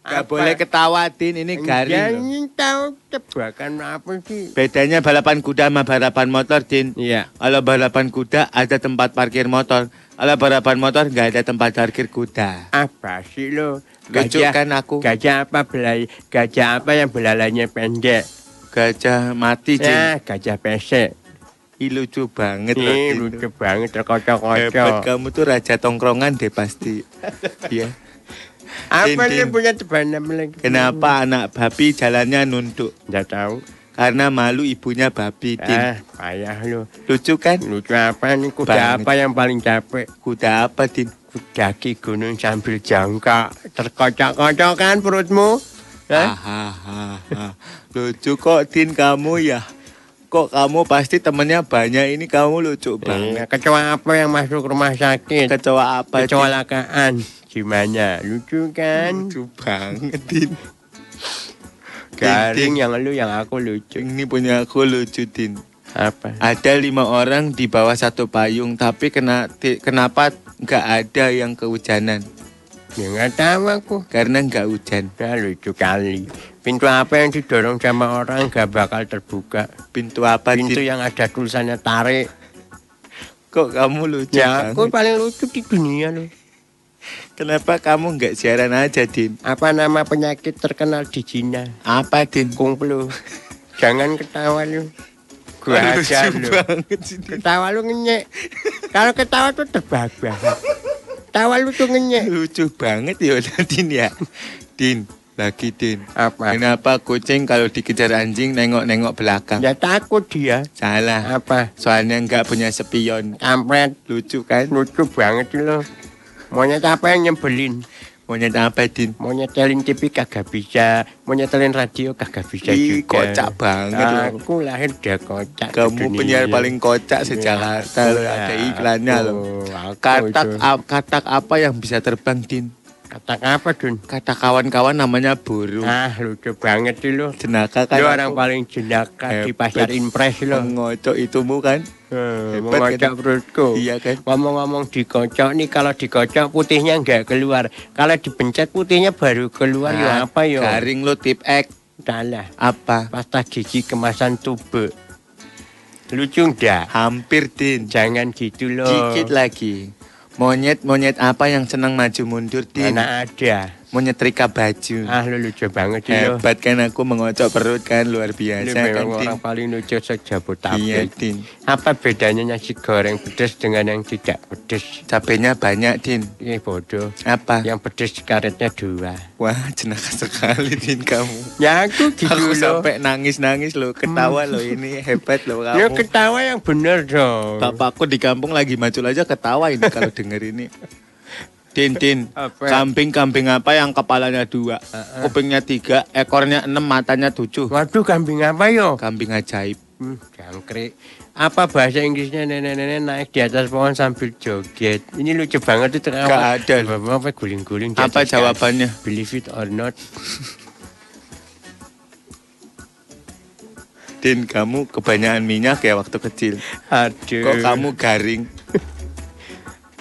Speaker 1: Gak
Speaker 2: Apa?
Speaker 1: boleh ketawa, Tin. Ini garing loh.
Speaker 2: Jangan tahu tebakan apa sih?
Speaker 1: Bedanya balapan kuda sama balapan motor, Tin.
Speaker 2: Iya.
Speaker 1: Kalau balapan kuda ada tempat parkir motor. Kalau balapan motor nggak ada tempat parkir kuda.
Speaker 2: Apa sih lo?
Speaker 1: Lucu kan aku?
Speaker 2: Gajah apa belai? Gajah apa yang belalainya pendek?
Speaker 1: Gajah mati, Cin.
Speaker 2: Ya, gajah pesek.
Speaker 1: Ih, lucu banget loh,
Speaker 2: Ih, lucu banget
Speaker 1: Hebat
Speaker 2: terkocok-kocok.
Speaker 1: kamu tuh raja tongkrongan deh pasti. Iya.
Speaker 2: Apa
Speaker 1: Tin.
Speaker 2: punya tebakan apa lagi?
Speaker 1: Kenapa anak babi jalannya nunduk?
Speaker 2: Nggak tahu.
Speaker 1: Karena malu ibunya babi, Tin.
Speaker 2: Ah, payah lu.
Speaker 1: Lucu kan?
Speaker 2: Lucu apa nih? Kuda
Speaker 1: Banget.
Speaker 2: apa yang paling capek?
Speaker 1: Kuda apa, Tin?
Speaker 2: Kuda ki gunung sambil jangka. Terkocok-kocok kan perutmu? Hah?
Speaker 1: Hahaha. Lucu kok, Tin, kamu ya. Kok kamu pasti temennya banyak ini kamu lucu
Speaker 2: Iya,
Speaker 1: banget.
Speaker 2: kecoa apa yang masuk rumah sakit?
Speaker 1: Kecoa apa, Tin?
Speaker 2: Kecelakaan. Gimana? Lucu kan?
Speaker 1: Lucu banget, Tin.
Speaker 2: Garing yang lu yang aku lucu.
Speaker 1: Ini punya aku lucu, Tin.
Speaker 2: Apa?
Speaker 1: Ada lima orang di bawah satu payung, tapi kena, ti- kenapa nggak ada yang kehujanan?
Speaker 2: Ya nggak tahu aku.
Speaker 1: Karena nggak hujan.
Speaker 2: Ya lucu kali. Pintu apa yang didorong sama orang gak bakal terbuka?
Speaker 1: Pintu apa,
Speaker 2: Pintu
Speaker 1: Tin?
Speaker 2: yang ada tulisannya tarik.
Speaker 1: Kok kamu lucu
Speaker 2: Ya aku paling lucu di dunia loh.
Speaker 1: Kenapa kamu nggak siaran aja, Din?
Speaker 2: Apa nama penyakit terkenal di Cina?
Speaker 1: Apa, Din?
Speaker 2: Kumpul. Jangan ketawa lu. Gua aja lu.
Speaker 1: banget.
Speaker 2: Ketawa lu ngenyek. Kalau ketawa tuh terbahak-bahak. Tawa lu tuh ngenyek.
Speaker 1: Lucu banget ya Din ya. Din, lagi Din.
Speaker 2: Apa?
Speaker 1: Kenapa kucing kalau dikejar anjing nengok-nengok belakang?
Speaker 2: Ya takut dia.
Speaker 1: Salah.
Speaker 2: Apa?
Speaker 1: Soalnya nggak punya spion.
Speaker 2: Kampret.
Speaker 1: Lucu kan?
Speaker 2: Lucu banget lo. Monyet apa yang nyebelin?
Speaker 1: Monyet apa, Din?
Speaker 2: Mau nyetelin TV kagak bisa, mau nyetelin radio kagak bisa
Speaker 1: Ih,
Speaker 2: juga.
Speaker 1: kocak banget.
Speaker 2: Aku lahir udah kocak.
Speaker 1: Kamu penyiar paling kocak se-Jakarta lo.
Speaker 2: Aku,
Speaker 1: Ada iklannya
Speaker 2: aku,
Speaker 1: lo.
Speaker 2: aku
Speaker 1: Katak, katak apa yang bisa terbang, Din?
Speaker 2: Katak apa, Dun?
Speaker 1: Kata kawan-kawan namanya burung.
Speaker 2: Ah, lucu banget sih lo.
Speaker 1: Jenaka kan
Speaker 2: Lo orang paling jenaka di
Speaker 1: Hebat.
Speaker 2: pasar impres lo.
Speaker 1: Mengocok itumu kan?
Speaker 2: Eh,
Speaker 1: Hebat
Speaker 2: Mengocok
Speaker 1: kan?
Speaker 2: perutku.
Speaker 1: Iya kan?
Speaker 2: Ngomong-ngomong dikocok nih, kalau dikocok putihnya nggak keluar. Kalau dipencet putihnya baru keluar. ya
Speaker 1: Ah,
Speaker 2: apa ya?
Speaker 1: Garing lo tip X.
Speaker 2: Salah.
Speaker 1: Apa?
Speaker 2: Pasta gigi kemasan tube. Lucu ndak?
Speaker 1: Hampir, Din.
Speaker 2: Jangan gitu loh.
Speaker 1: Dikit lagi. Monyet-monyet apa yang senang maju mundur, Din?
Speaker 2: Mana ada.
Speaker 1: Mau nyetrika baju.
Speaker 2: Ah, lu lucu banget sih.
Speaker 1: Hebat kan aku mengocok perut kan luar
Speaker 2: Lu
Speaker 1: biasa kan
Speaker 2: memang
Speaker 1: Tin.
Speaker 2: orang paling lucu
Speaker 1: Iya
Speaker 2: sejabotabek.
Speaker 1: Tin.
Speaker 2: Apa bedanya nasi goreng pedas dengan yang tidak pedas?
Speaker 1: Cabenya banyak Tin.
Speaker 2: Ini bodoh.
Speaker 1: Apa?
Speaker 2: Yang pedas karetnya dua.
Speaker 1: Wah jenaka sekali Tin kamu.
Speaker 2: Ya aku gitu
Speaker 1: Aku
Speaker 2: loh.
Speaker 1: sampai nangis-nangis loh, ketawa loh ini hebat loh kamu.
Speaker 2: Ya ketawa yang bener dong.
Speaker 1: Bapakku di kampung lagi macul aja ketawa ini kalau denger ini. Tin,
Speaker 2: Apa?
Speaker 1: kambing-kambing apa yang kepalanya dua, kupingnya tiga, ekornya enam, matanya tujuh.
Speaker 2: Waduh kambing apa yo?
Speaker 1: Kambing ajaib.
Speaker 2: Hmm, jangkrik. Apa bahasa Inggrisnya nenek-nenek naik di atas pohon sambil joget? Ini lucu banget itu.
Speaker 1: Gak ada.
Speaker 2: Apa, apa guling-guling.
Speaker 1: Apa jawabannya?
Speaker 2: kas. Believe it or not.
Speaker 1: Tin, kamu kebanyakan minyak ya waktu kecil.
Speaker 2: Aduh.
Speaker 1: Kok kamu garing?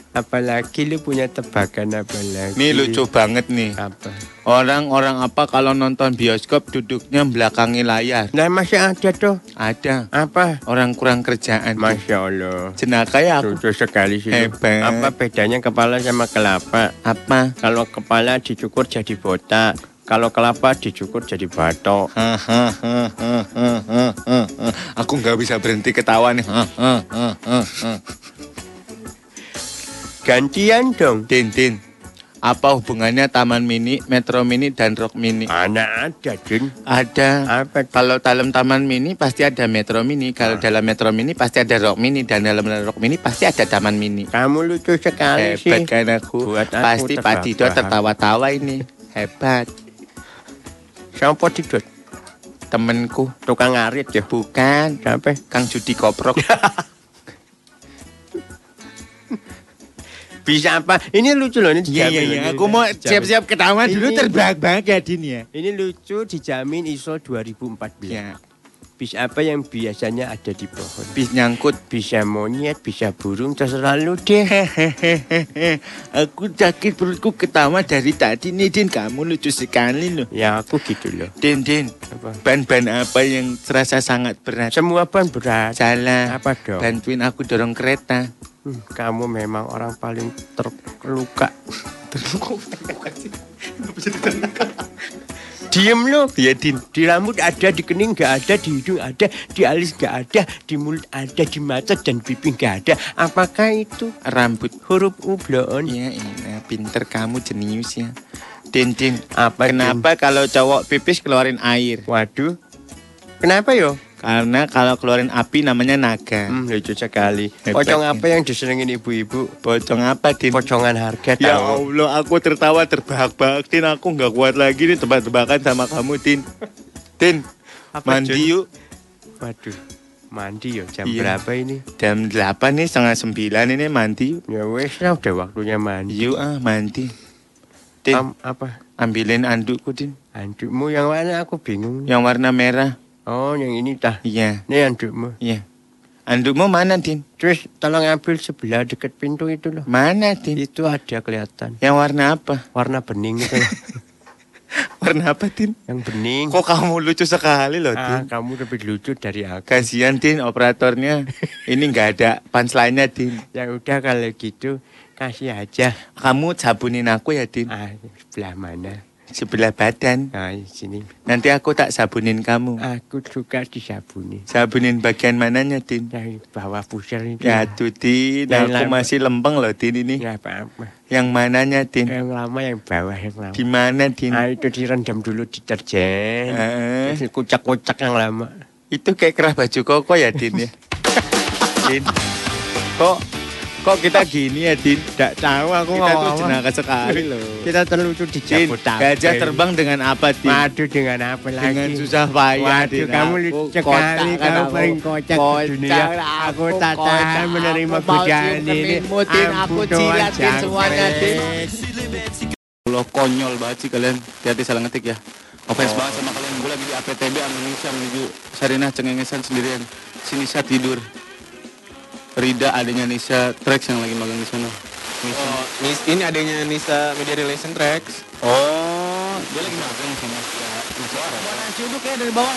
Speaker 2: Apalagi lu punya tebakan apa lagi?
Speaker 1: Nih lucu banget nih.
Speaker 2: Apa?
Speaker 1: Orang-orang apa kalau nonton bioskop duduknya belakangi layar?
Speaker 2: Nah masih ada tuh.
Speaker 1: Ada.
Speaker 2: Apa?
Speaker 1: Orang kurang kerjaan.
Speaker 2: Masya Allah.
Speaker 1: Jenaka ya aku.
Speaker 2: Lucu sekali sih.
Speaker 1: Hebat.
Speaker 2: Apa bedanya kepala sama kelapa?
Speaker 1: Apa?
Speaker 2: Kalau kepala dicukur jadi botak. Kalau kelapa dicukur jadi batok.
Speaker 1: Aku nggak bisa berhenti ketawa nih.
Speaker 2: Gantian dong.
Speaker 1: Tin, tin. Apa hubungannya Taman Mini, Metro Mini, dan Rock Mini?
Speaker 2: Mana ada, Din?
Speaker 1: Ada.
Speaker 2: Apa?
Speaker 1: Kalau dalam Taman Mini pasti ada Metro Mini. Kalau dalam Metro Mini pasti ada Rock Mini. Dan dalam Rock Mini pasti ada Taman Mini.
Speaker 2: Kamu lucu sekali sih.
Speaker 1: Hebat kan aku.
Speaker 2: Buat aku
Speaker 1: pasti Pak. Dido tertawa-tawa ini. Hebat.
Speaker 2: Siapa Didot?
Speaker 1: Temenku.
Speaker 2: Tukang ngarit ya?
Speaker 1: Bukan.
Speaker 2: Siapa?
Speaker 1: Kang Judi Koprok.
Speaker 2: Bisa apa? Ini lucu loh, ini
Speaker 1: Iya,
Speaker 2: dijamin.
Speaker 1: iya, iya. Aku mau siap-siap ketawa dulu terbahak-bahak ya, Din ya.
Speaker 2: Ini lucu dijamin ISO 2014.
Speaker 1: Ya.
Speaker 2: Bis apa yang biasanya ada di pohon?
Speaker 1: Bis nyangkut.
Speaker 2: Bisa monyet, bisa burung, terserah lu deh.
Speaker 1: Hehehe. Aku sakit perutku ketawa dari tadi nih, Din. Kamu lucu sekali loh.
Speaker 2: Ya aku gitu loh.
Speaker 1: Din, Din.
Speaker 2: Apa?
Speaker 1: Ban-ban apa yang terasa sangat berat?
Speaker 2: Semua ban berat.
Speaker 1: Salah.
Speaker 2: Apa dong?
Speaker 1: Bantuin aku dorong kereta.
Speaker 2: Hmm, kamu memang orang paling terluka. Diem lo.
Speaker 1: Iya, Din.
Speaker 2: Di rambut ada, di kening nggak ada, di hidung ada, di alis nggak ada, di mulut ada, di mata dan pipi nggak ada. Apakah itu
Speaker 1: Rambut.
Speaker 2: huruf U bloon?
Speaker 1: Iya, iya. Pinter kamu jenius ya. Din, Din.
Speaker 2: Apa
Speaker 1: Kenapa kalau cowok pipis keluarin air?
Speaker 2: Waduh. Kenapa yo?
Speaker 1: Karena kalau keluarin api namanya naga.
Speaker 2: Hmm, lucu sekali.
Speaker 1: Hebat,
Speaker 2: Pocong
Speaker 1: ya.
Speaker 2: apa yang disenengin ibu-ibu?
Speaker 1: Pocong apa, Din?
Speaker 2: Pocongan harga
Speaker 1: Ya
Speaker 2: tahu.
Speaker 1: Allah, aku tertawa terbahak-bahak, Tin. Aku nggak kuat lagi nih tebak-tebakan sama kamu, Tin. Tin,
Speaker 2: Apa,
Speaker 1: mandi yuk.
Speaker 2: Waduh. Mandi yo jam
Speaker 1: Iya.
Speaker 2: berapa ini?
Speaker 1: Jam 8 nih, setengah 9 ini mandi yuk.
Speaker 2: Ya wes lah udah waktunya mandi.
Speaker 1: Yuk ah, mandi. Tin,
Speaker 2: Am- apa?
Speaker 1: ambilin andukku, Tin.
Speaker 2: Andukmu yang mana aku bingung. nih.
Speaker 1: Yang warna merah.
Speaker 2: Oh, yang ini tah.
Speaker 1: Iya,
Speaker 2: Ini andukmu.
Speaker 1: iya. Andukmu mana, Tin?
Speaker 2: Terus tolong ambil sebelah dekat pintu itu loh.
Speaker 1: Mana, Tin?
Speaker 2: Itu ada kelihatan.
Speaker 1: Yang warna apa?
Speaker 2: Warna bening itu.
Speaker 1: Warna apa, Tin?
Speaker 2: yang bening.
Speaker 1: Kok kamu lucu sekali loh,
Speaker 2: Ah,
Speaker 1: Tin?
Speaker 2: kamu lebih lucu dari aku.
Speaker 1: Kasihan, Tin, operatornya. Ini nggak ada punchline-nya, Tin.
Speaker 2: Ya udah kalau gitu kasih aja.
Speaker 1: Kamu sabunin aku ya, Tin.
Speaker 2: Ah, sebelah mana?
Speaker 1: Sebelah badan.
Speaker 2: Nah, sini.
Speaker 1: Nanti aku tak sabunin kamu.
Speaker 2: Aku suka disabuni.
Speaker 1: Sabunin bagian mananya, Tin?
Speaker 2: Dari bawah pusar itu.
Speaker 1: Ya tuh.
Speaker 2: Yang
Speaker 1: Aku
Speaker 2: lama.
Speaker 1: masih lempeng loh, Tin, ini.
Speaker 2: Nggak apa-apa.
Speaker 1: Yang mananya, Tin?
Speaker 2: Yang lama yang bawah yang lama.
Speaker 1: Di mana, Tin?
Speaker 2: Ah, itu direndam dulu deterjen.
Speaker 1: Eh,
Speaker 2: Terus kucak-kucak yang lama.
Speaker 1: itu kayak kerah baju koko ya, Tin, ya? Tin. Kok kok kita gini ya, Tin?
Speaker 2: Tidak tahu aku
Speaker 1: Kita tuh jenaka sekali loh.
Speaker 2: Kita terlucu di Jabodetabek.
Speaker 1: gajah terbang dengan apa, Tin?
Speaker 2: Waduh dengan apa lagi?
Speaker 1: Dengan susah payah,
Speaker 2: Waduh
Speaker 1: Tin.
Speaker 2: kamu lucu sekali,
Speaker 1: kan
Speaker 2: kamu
Speaker 1: aku.
Speaker 2: paling kocak, di dunia. Aku tak tahan menerima
Speaker 1: Aku mau
Speaker 2: godaan
Speaker 1: cium
Speaker 2: ini.
Speaker 1: Aku
Speaker 2: doang
Speaker 1: jilatin semuanya,
Speaker 2: jangkrik.
Speaker 14: Lo konyol banget sih kalian. Hati-hati salah ngetik ya. Offense banget sama kalian. Gue lagi di APTB Indonesia menuju Sarinah cengengesan sendirian. Si Nisa tidur. Rida adanya Nisa Trax yang lagi magang di sana. Nisa.
Speaker 12: Oh, Nis- ini adanya Nisa Media Relation Tracks.
Speaker 14: Oh, dia lagi magang sama Nisa Arab.
Speaker 1: Nasi uduk ya dari bawah.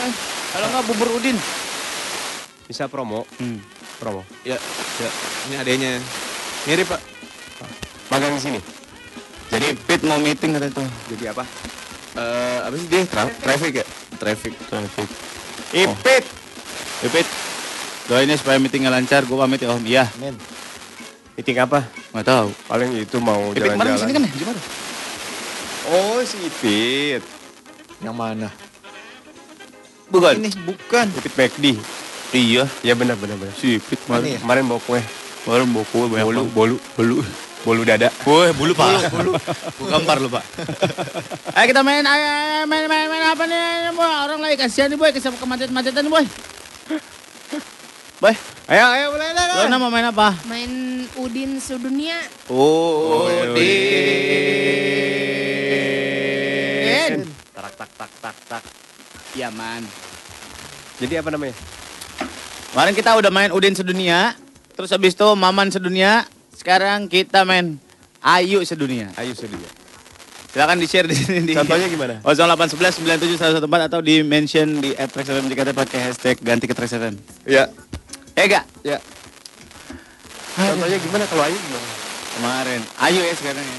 Speaker 1: Kalau nggak bubur udin.
Speaker 2: Bisa promo?
Speaker 14: Hmm.
Speaker 2: Promo.
Speaker 12: Ya, ya. Ini adanya. Mirip, Pak.
Speaker 2: Magang di sini.
Speaker 14: Jadi Pit mau meeting kata tuh.
Speaker 2: Jadi apa?
Speaker 14: Eh apa sih dia? Tra- traffic ya? Traffic. Traffic.
Speaker 2: Ipit.
Speaker 14: Ipit. Doainnya supaya meetingnya lancar. Gue pamit ya Om. Iya.
Speaker 3: Amin.
Speaker 2: Meeting apa?
Speaker 14: Nggak tahu.
Speaker 2: Paling itu mau
Speaker 14: Ipit kemarin
Speaker 2: jalan-jalan.
Speaker 14: ke sini kan ya? Gimana?
Speaker 2: Oh, si Ipit.
Speaker 3: Yang mana?
Speaker 14: Bukan.
Speaker 3: Ini bukan.
Speaker 2: Ipit McD.
Speaker 14: Iya.
Speaker 2: Ya benar benar benar.
Speaker 14: Si Ipit
Speaker 3: Mana
Speaker 14: kemarin.
Speaker 3: ya?
Speaker 2: Kemarin bawa kue.
Speaker 14: Kemarin bawa kue banyak
Speaker 2: Bolu, bolu, bolu. Bolu dada.
Speaker 14: Woi, bulu pak.
Speaker 1: Bulu,
Speaker 14: Bukan gampar lu pak.
Speaker 1: Ayo kita main, ayo, ayo, main, main, main apa nih, boy? Orang lagi kasihan nih, boy, kesel kemacet-macetan, boy. Boy,
Speaker 2: Ayo, ayo mulai dah.
Speaker 1: lo mau main apa?
Speaker 13: Main Udin Sedunia.
Speaker 14: Oh,
Speaker 1: Din.
Speaker 2: Tak tak tak tak tak.
Speaker 1: Iya, man.
Speaker 2: Jadi apa namanya?
Speaker 1: Kemarin kita udah main Udin sedunia, terus habis itu Maman sedunia, sekarang kita main Ayu sedunia.
Speaker 2: Ayo sedia.
Speaker 1: Silakan di-share di sini di
Speaker 2: Contohnya gimana?
Speaker 1: 0811 97 atau di mention di @traxfm jika pakai hashtag ganti ke Trax FM.
Speaker 2: Ya.
Speaker 1: Enggak?
Speaker 2: Ya. Contohnya gimana kalau Ayu gimana?
Speaker 1: Kemarin. Ayu ya sekarang ya.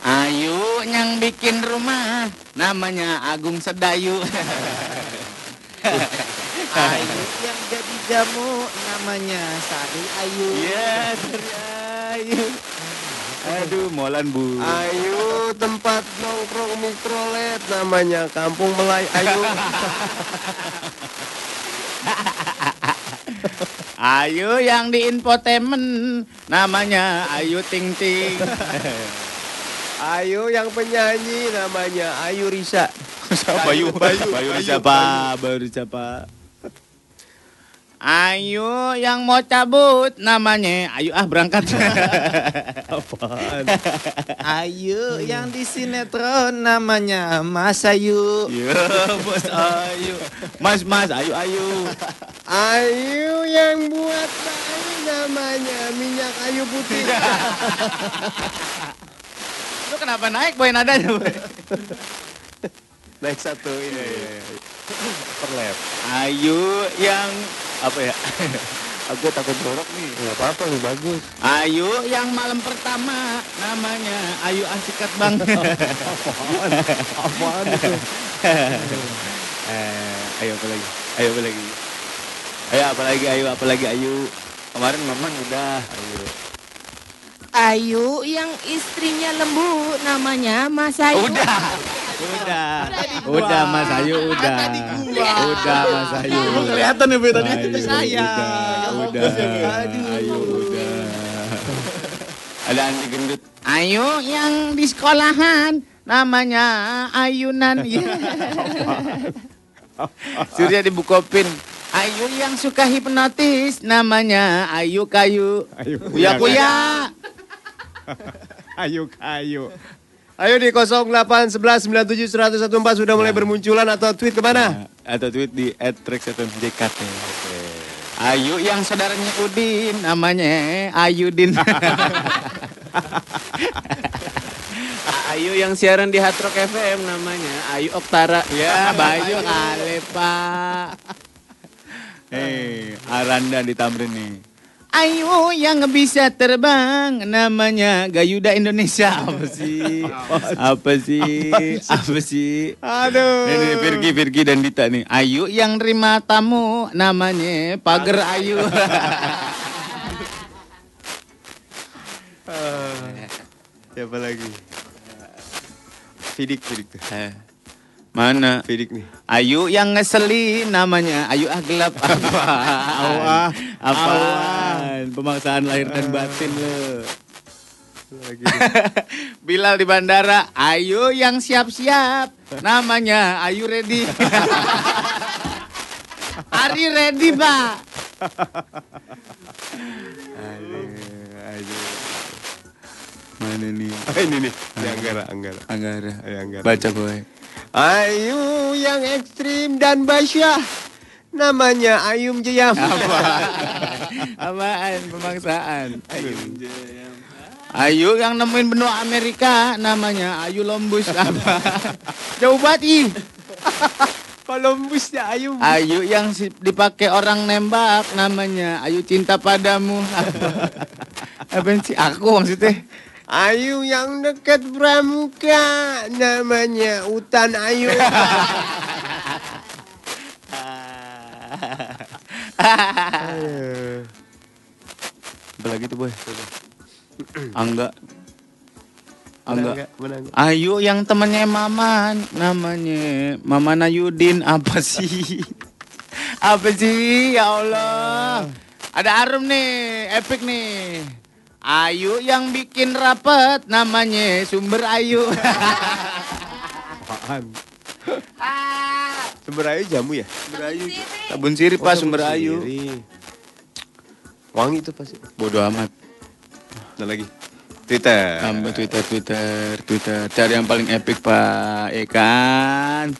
Speaker 1: Ayu yang bikin rumah namanya Agung Sedayu.
Speaker 3: Ayu yang jadi jamu namanya Sari Ayu.
Speaker 1: Iya, Sari Ayu. Aduh, molan bu.
Speaker 2: Ayu tempat nongkrong mikrolet namanya Kampung Melay Ayu.
Speaker 1: Ayu yang di infotainment namanya Ayu Ting Ting.
Speaker 2: Ayu yang penyanyi namanya Ayu Risa.
Speaker 14: Bayu.
Speaker 1: Bayu, Bayu siapa? Bayu siapa? Ayu yang mau cabut namanya Ayu ah berangkat.
Speaker 14: Apaan?
Speaker 3: Ayu yang di sinetron namanya Mas Ayu.
Speaker 1: Iya, Bos Ayu. Mas, Mas, Ayu, Ayu.
Speaker 2: Ayu yang buat bayi namanya minyak ayu putih.
Speaker 1: Lu kenapa naik boy nadanya, boy?
Speaker 2: Naik satu ini. Perlep.
Speaker 1: Ayu yang apa ya? Aku takut jorok nih.
Speaker 2: Enggak apa-apa nih bagus.
Speaker 1: Ayu yang malam pertama namanya Ayu Asikat Bang.
Speaker 2: Apaan? Apaan itu?
Speaker 1: eh, ayo apa lagi? Ayo apa lagi? Ayo apa lagi? Ayo apa lagi? Ayu. Kemarin Maman udah. Ayo.
Speaker 13: Ayu yang istrinya lembu namanya Mas Ayu.
Speaker 1: Udah. Udah. Udah Mas Ayu udah. Udah Mas Ayu.
Speaker 14: Emang kelihatan ya, Boy, tadi?
Speaker 1: Ayu,
Speaker 3: Saya.
Speaker 1: Udah. Ayu udah. Ada anti gendut. Ayu yang di sekolahan namanya Ayunan. Surya di Bukopin. Ayu yang suka hipnotis namanya Ayu Kayu.
Speaker 14: Ayu
Speaker 1: Kuya Kuya.
Speaker 14: Ayu kayu.
Speaker 2: Ayo di 08 11 97 114 sudah mulai bermunculan atau tweet ke mana?
Speaker 1: Atau tweet di @trexfmjkt. Ayu yang saudaranya Udin namanya Ayudin.
Speaker 12: Ayu yang siaran di Hard Rock FM namanya Ayu Oktara.
Speaker 1: ya, Bayu kali, Pak. Eh, Aranda di Tamrin nih. Ayu yang bisa terbang namanya Gayuda Indonesia. Apa sih? Apa sih? Apa sih?
Speaker 2: Aduh.
Speaker 1: Ini Virgi, Virgi dan Dita nih. Ayu yang terima tamu namanya Pager Ayu.
Speaker 2: Siapa lagi? Fidik, Fidik tuh.
Speaker 1: Mana?
Speaker 2: Fidik nih.
Speaker 1: Ayu yang ngeselin namanya Ayu ah gelap apa?
Speaker 2: Awah.
Speaker 1: Apaan? Pemaksaan lahir dan batin lo.
Speaker 2: Lagi.
Speaker 1: Bilal di bandara, Ayu yang siap-siap namanya Ayu ready. Ari ready, Pak. Mana nih?
Speaker 2: ini nih, Anggara, Anggara.
Speaker 1: Anggara.
Speaker 2: Ayo Anggara.
Speaker 1: Baca boy.
Speaker 2: Ayu yang ekstrim dan basyah namanya Ayum Jeyam.
Speaker 1: Apaan pemaksaan? Ayu. Ayu yang nemuin benua Amerika namanya Ayu Lombus apa? Jauh banget ih.
Speaker 2: Columbusnya Ayum.
Speaker 1: Ayu yang dipakai orang nembak namanya Ayu cinta padamu. Apa sih? Aku maksudnya.
Speaker 2: Ayu yang dekat pramuka namanya Utan Ayu.
Speaker 14: Apa lagi tuh boy? Angga. Angga.
Speaker 1: Ayu yang temennya Maman, namanya Maman Ayudin apa sih? apa sih ya Allah? Ada Arum nih, epic nih. Ayu yang bikin rapet namanya Sumber Ayu.
Speaker 2: Apaan? Sumber ayu jamu ya?
Speaker 1: Sumber Ayu. Sabun sirip Pak Sumber Ayu.
Speaker 2: Wangi itu pasti.
Speaker 14: Bodoh amat.
Speaker 2: Ada lagi. Twitter.
Speaker 14: Tambah Twitter, Twitter, Twitter. Cari yang paling epic Pak, ya kan?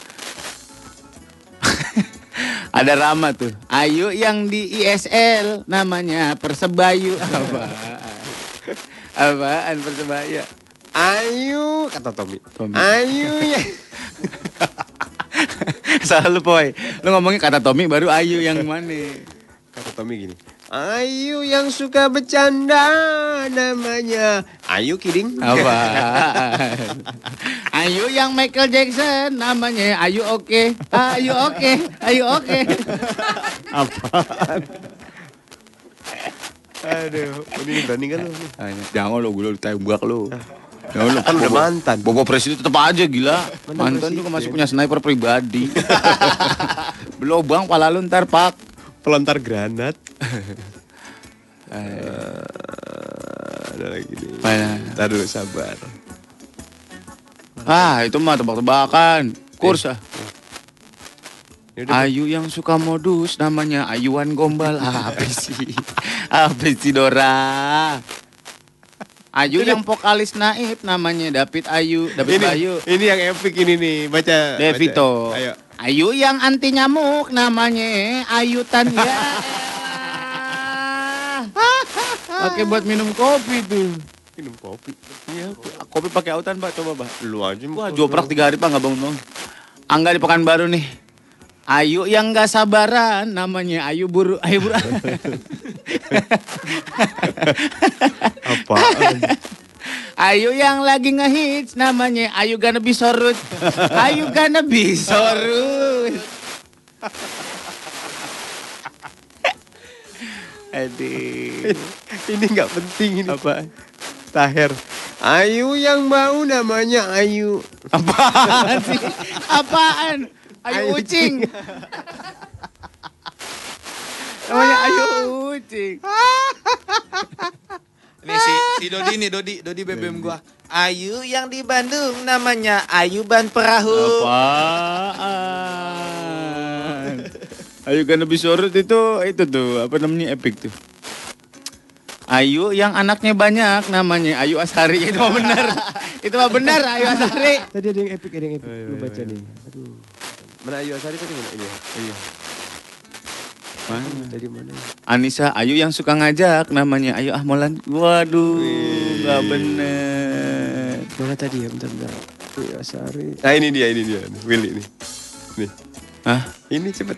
Speaker 14: Ada Rama tuh. Ayu yang di ISL namanya Persebayu. Apaan? Apaan Persebaya?
Speaker 2: Ayu kata Tommy.
Speaker 14: Tommy.
Speaker 2: Ayu ya.
Speaker 14: Salah lu Poy. Lu ngomongnya kata Tommy baru Ayu yang mana?
Speaker 2: Kata Tommy gini. Ayu yang suka bercanda namanya Ayu kidding.
Speaker 14: Apaan?
Speaker 1: Ayu yang Michael Jackson namanya Ayu oke. Ayu oke. Ayu oke.
Speaker 2: Apaan? Aduh, ini berani kan lu?
Speaker 14: Jangan lo gue lu tembak lu. Jangan lu
Speaker 2: Kan udah mantan.
Speaker 14: Bobo presiden tetap aja gila.
Speaker 2: Mantan
Speaker 14: Mantan masih punya sniper pribadi. Belum bang, pala lu ntar pak.
Speaker 2: Pelontar granat.
Speaker 14: Eh,
Speaker 2: Ada lagi nih.
Speaker 14: Mana?
Speaker 2: Ntar dulu sabar.
Speaker 14: Ah itu mah tebak-tebakan. Kurs ah.
Speaker 2: Ini udah-
Speaker 14: Ayu yang suka modus namanya Ayuan Gombal. Apa sih? Apa sih Dora? Ayu yang vokalis naib namanya David Ayu. David
Speaker 2: ini,
Speaker 14: Ayu.
Speaker 2: ini yang epic ini nih. Baca.
Speaker 14: Devito.
Speaker 2: baca. Ayo.
Speaker 1: Ayu yang anti nyamuk namanya Ayutan ya. Pakai buat minum kopi tuh.
Speaker 2: Minum kopi.
Speaker 14: Iya, kopi pakai autan pak, coba pak.
Speaker 2: Lu aja.
Speaker 14: Wah, joprak tiga hari pak nggak bangun bangun. Angga di Pekanbaru nih.
Speaker 1: Ayu yang gak sabaran namanya Ayu buru Ayu buru.
Speaker 2: Apaan?
Speaker 1: Ayu yang lagi ngehits namanya Ayu gonna be sorut. Ayu gonna be sorut.
Speaker 14: Aduh.
Speaker 2: ini nggak penting ini.
Speaker 14: Apa?
Speaker 2: Taher. Ayu yang mau namanya Ayu.
Speaker 1: Apaan sih? Apaan? Ayu
Speaker 2: Ayu
Speaker 1: ucing. Namanya Ayu ucing.
Speaker 3: Nih si, si Dodi nih, Dodi, Dodi BBM gua. Ayu yang di Bandung namanya Ayu Ban Perahu.
Speaker 14: Apaan? Ayu kan lebih sorot itu itu tuh apa namanya epic tuh.
Speaker 1: Ayu yang anaknya banyak namanya Ayu Asari. Itu mah benar. Itu mah benar Ayu Asari.
Speaker 2: Tadi ada yang epic, ada yang epic. Lu baca nih. Aduh. Mana Ayu Asari tadi mana? Ini. Iya.
Speaker 14: Mana?
Speaker 2: Dari mana?
Speaker 14: Anissa Ayu yang suka ngajak namanya Ayu Ahmolan. Waduh, nggak bener.
Speaker 2: Mana tadi ya? Bentar, bentar. Ayu Asari. Nah ini dia, ini dia. Willy nih. Nih.
Speaker 14: Hah?
Speaker 2: Ini cepet.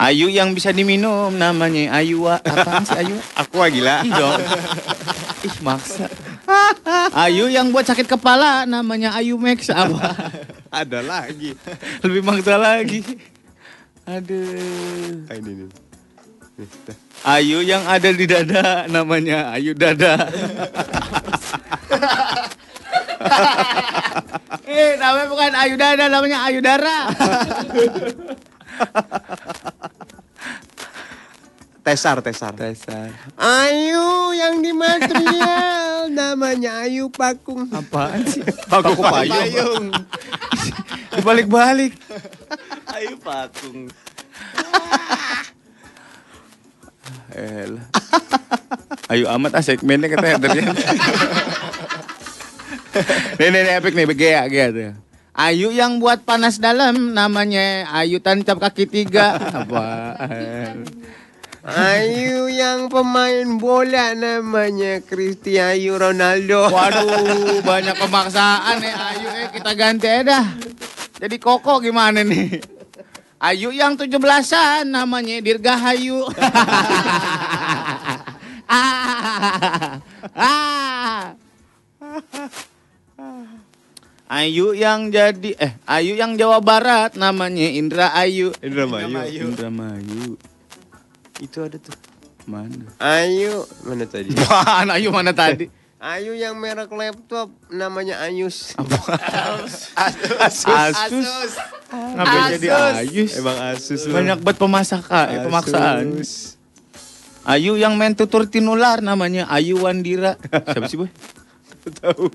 Speaker 1: Ayu yang bisa diminum namanya Ayu apaan sih Ayu?
Speaker 2: Aku gila.
Speaker 1: Ih dong. Ih maksa. Ayu yang buat sakit kepala namanya Ayu Max apa?
Speaker 2: Ada lagi.
Speaker 14: Lebih maksa lagi. Aduh.
Speaker 2: Ini nih. Dah.
Speaker 14: Ayu yang ada di dada namanya Ayu Dada.
Speaker 1: Eh namanya bukan Ayu Dada namanya Ayu Dara.
Speaker 2: Tesar, tesar.
Speaker 14: Dasar.
Speaker 2: Ayu yang di material namanya Ayu Pakung.
Speaker 14: Apaan sih?
Speaker 2: Paku
Speaker 14: payung. Dibalik-balik.
Speaker 2: Ayu Pakung.
Speaker 14: Elah. Ayo amat ah segmennya kata dari Nih nih nih epic nih gea tuh.
Speaker 1: Ayu yang buat panas dalam namanya Ayu tancap kaki tiga. Apaan?
Speaker 2: Ayu yang pemain bola namanya Cristi Ayu Ronaldo.
Speaker 1: Waduh, banyak pemaksaan ya Ayu eh kita ganti aja dah. Jadi koko gimana nih? Ayu yang 17-an namanya Dirgahayu. ah. ah. Ayu yang jadi eh Ayu yang Jawa Barat namanya Indra Ayu.
Speaker 2: Indra Mayu.
Speaker 1: Indra Mayu.
Speaker 2: Itu ada tuh.
Speaker 1: Mana?
Speaker 2: Ayu mana tadi?
Speaker 1: Mana Ayu mana tadi?
Speaker 2: Ayu yang merek laptop namanya Ayus.
Speaker 1: Asus. Asus. Ngapain jadi Ayus?
Speaker 2: Emang Asus.
Speaker 1: Banyak banget pemasakan, eh, pemaksaan. Ayu yang main tutur tinular namanya Ayu Wandira. Siapa sih, Boy?
Speaker 2: Tahu.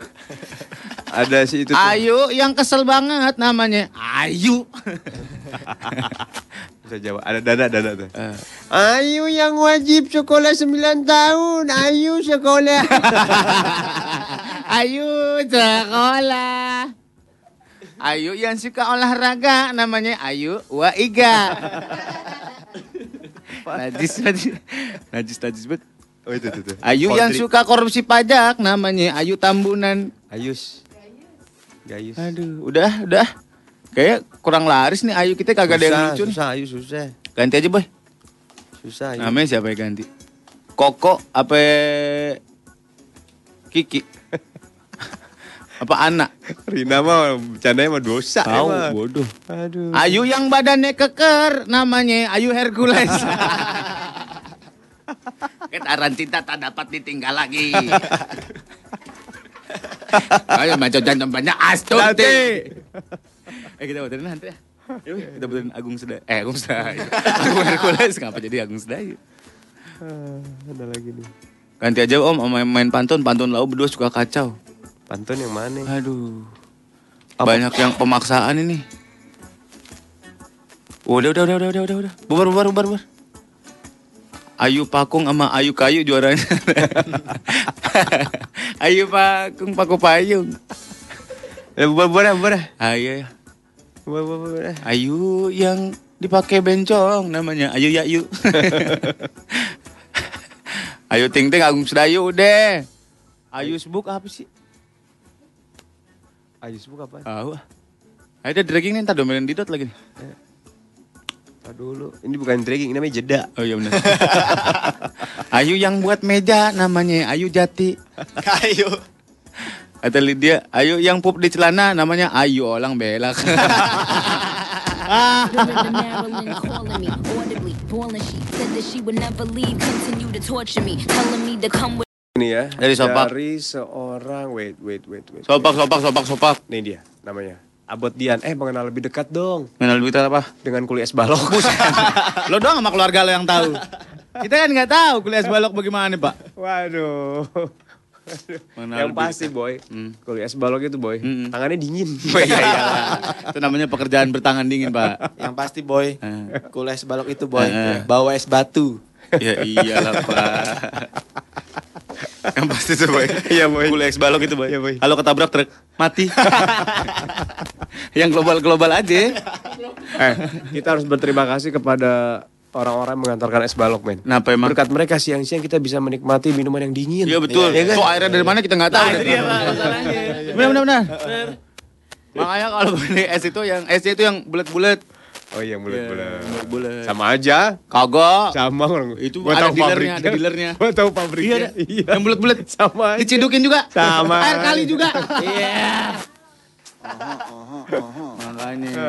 Speaker 2: Ada sih itu. tuh.
Speaker 1: Ayu yang kesel banget namanya Ayu.
Speaker 2: Bisa jawab. Ada dada dada tuh.
Speaker 1: Eh.
Speaker 2: Ayu yang wajib sekolah 9 tahun. Ayu sekolah.
Speaker 1: Ayu sekolah. Ayu yang suka olahraga namanya Ayu Waiga. najis, najis, najis, najis banget.
Speaker 2: Oh itu tuh. tuh.
Speaker 1: Ayu yang
Speaker 2: Kodri.
Speaker 1: suka korupsi pajak namanya Ayu Tambunan.
Speaker 2: Ayus. Gayus.
Speaker 1: Aduh, udah, udah. Kayak kurang laris nih Ayu kita kagak ada yang lucu.
Speaker 2: Susah, Ayu susah.
Speaker 1: Ganti aja, Boy.
Speaker 2: Susah. Ayu.
Speaker 1: Namanya siapa yang ganti? Koko apa Kiki? apa anak?
Speaker 2: Rina mah bercandanya mah dosa.
Speaker 1: Tahu,
Speaker 2: emang.
Speaker 1: bodoh.
Speaker 2: Aduh.
Speaker 1: Ayu yang badannya keker namanya Ayu Hercules. Getaran cinta tak dapat ditinggal lagi. Ayo macam jangan banyak astuti. Eh kita puterin nanti ya. Yuk, kita puterin Agung Sedayu. Eh Agung Sedayu. Agung Hercules kenapa jadi Agung Sedayu?
Speaker 2: Ah, ada lagi nih.
Speaker 1: Ganti aja om main, main pantun, pantun lau berdua suka kacau.
Speaker 2: Pantun yang mana?
Speaker 1: Aduh. Banyak yang pemaksaan ini. Udah, udah, udah, udah, udah, udah, udah. Bubar, bubar, bubar, bubar. Ayu Pakung sama Ayu Kayu juaranya. Ayu Pakung, Paku Payung.
Speaker 2: Ya bubar bubar bubar.
Speaker 1: Ayo,
Speaker 2: Bubar bubar bubar.
Speaker 1: Ayu yang dipakai bencong namanya Ayu Yayu. Ayu Ting Ting Agung Sedayu udah. Ayu Sebuk apa sih?
Speaker 2: Ayu sebut apa?
Speaker 1: Tahu. ah. Ayo deh dragging nih, ntar domelin didot lagi nih.
Speaker 2: Tadi dulu. Ini bukan dragging, ini namanya jeda.
Speaker 1: Oh iya benar. Ayu yang buat meja namanya Ayu Jati.
Speaker 3: Ayu.
Speaker 1: Kata Lydia, Ayu yang pup di celana namanya Ayu Olang Belak.
Speaker 11: Marilyn calling me audibly, balling. She said that she would never leave, continue to torture me, telling me to come with.
Speaker 2: Ini ya.
Speaker 1: Dari Sopak.
Speaker 2: Dari seorang wait wait wait wait.
Speaker 1: sopak, sopak, sopak, sopak.
Speaker 2: Nih dia namanya. Abot Dian. Eh mengenal lebih dekat dong.
Speaker 1: Mengenal duit apa?
Speaker 2: Dengan kuliah es balok.
Speaker 1: Lo doang sama keluarga lo yang tahu. Kita kan nggak tahu kuliah es balok bagaimana Pak.
Speaker 2: Waduh.
Speaker 1: Mengenal
Speaker 2: yang
Speaker 1: lebih
Speaker 2: pasti boy. Kuliah es balok itu boy. Tangannya dingin.
Speaker 1: Iya, iyalah. Itu namanya pekerjaan bertangan dingin Pak.
Speaker 3: Yang pasti boy,
Speaker 1: Eh.
Speaker 3: kuliah sebalok itu boy,
Speaker 1: Eh.
Speaker 3: bawa es batu.
Speaker 1: Ya iyalah Pak. Yang pasti tuh boy.
Speaker 2: Iya boy.
Speaker 1: Kuliah es balok itu boy.
Speaker 2: Iya, boy.
Speaker 1: Kalau ketabrak truk mati. yang global-global aja.
Speaker 2: eh, kita harus berterima kasih kepada orang-orang yang mengantarkan es balok men.
Speaker 1: Kenapa emang?
Speaker 2: Berkat mereka siang-siang kita bisa menikmati minuman yang dingin.
Speaker 1: Iya betul.
Speaker 2: Iya kan?
Speaker 1: Kok airnya dari mana kita nggak tahu.
Speaker 12: Nah, itu dia Pak, masalahnya.
Speaker 1: Benar benar benar. Makanya kalau beli es itu yang esnya itu yang bulat-bulat.
Speaker 2: Oh iya bulat-bulat.
Speaker 1: Bulat.
Speaker 2: Sama aja.
Speaker 1: Kagak.
Speaker 2: Sama orang.
Speaker 1: Itu
Speaker 2: Gua
Speaker 1: ada
Speaker 2: tahu
Speaker 1: dealernya,
Speaker 2: pabriknya.
Speaker 1: ada dealernya.
Speaker 2: Gua tahu pabriknya.
Speaker 1: Iya, ada. Yang bulat-bulat.
Speaker 2: Sama aja.
Speaker 1: Dicidukin juga.
Speaker 2: Sama
Speaker 1: Air kali juga. Iya. Makanya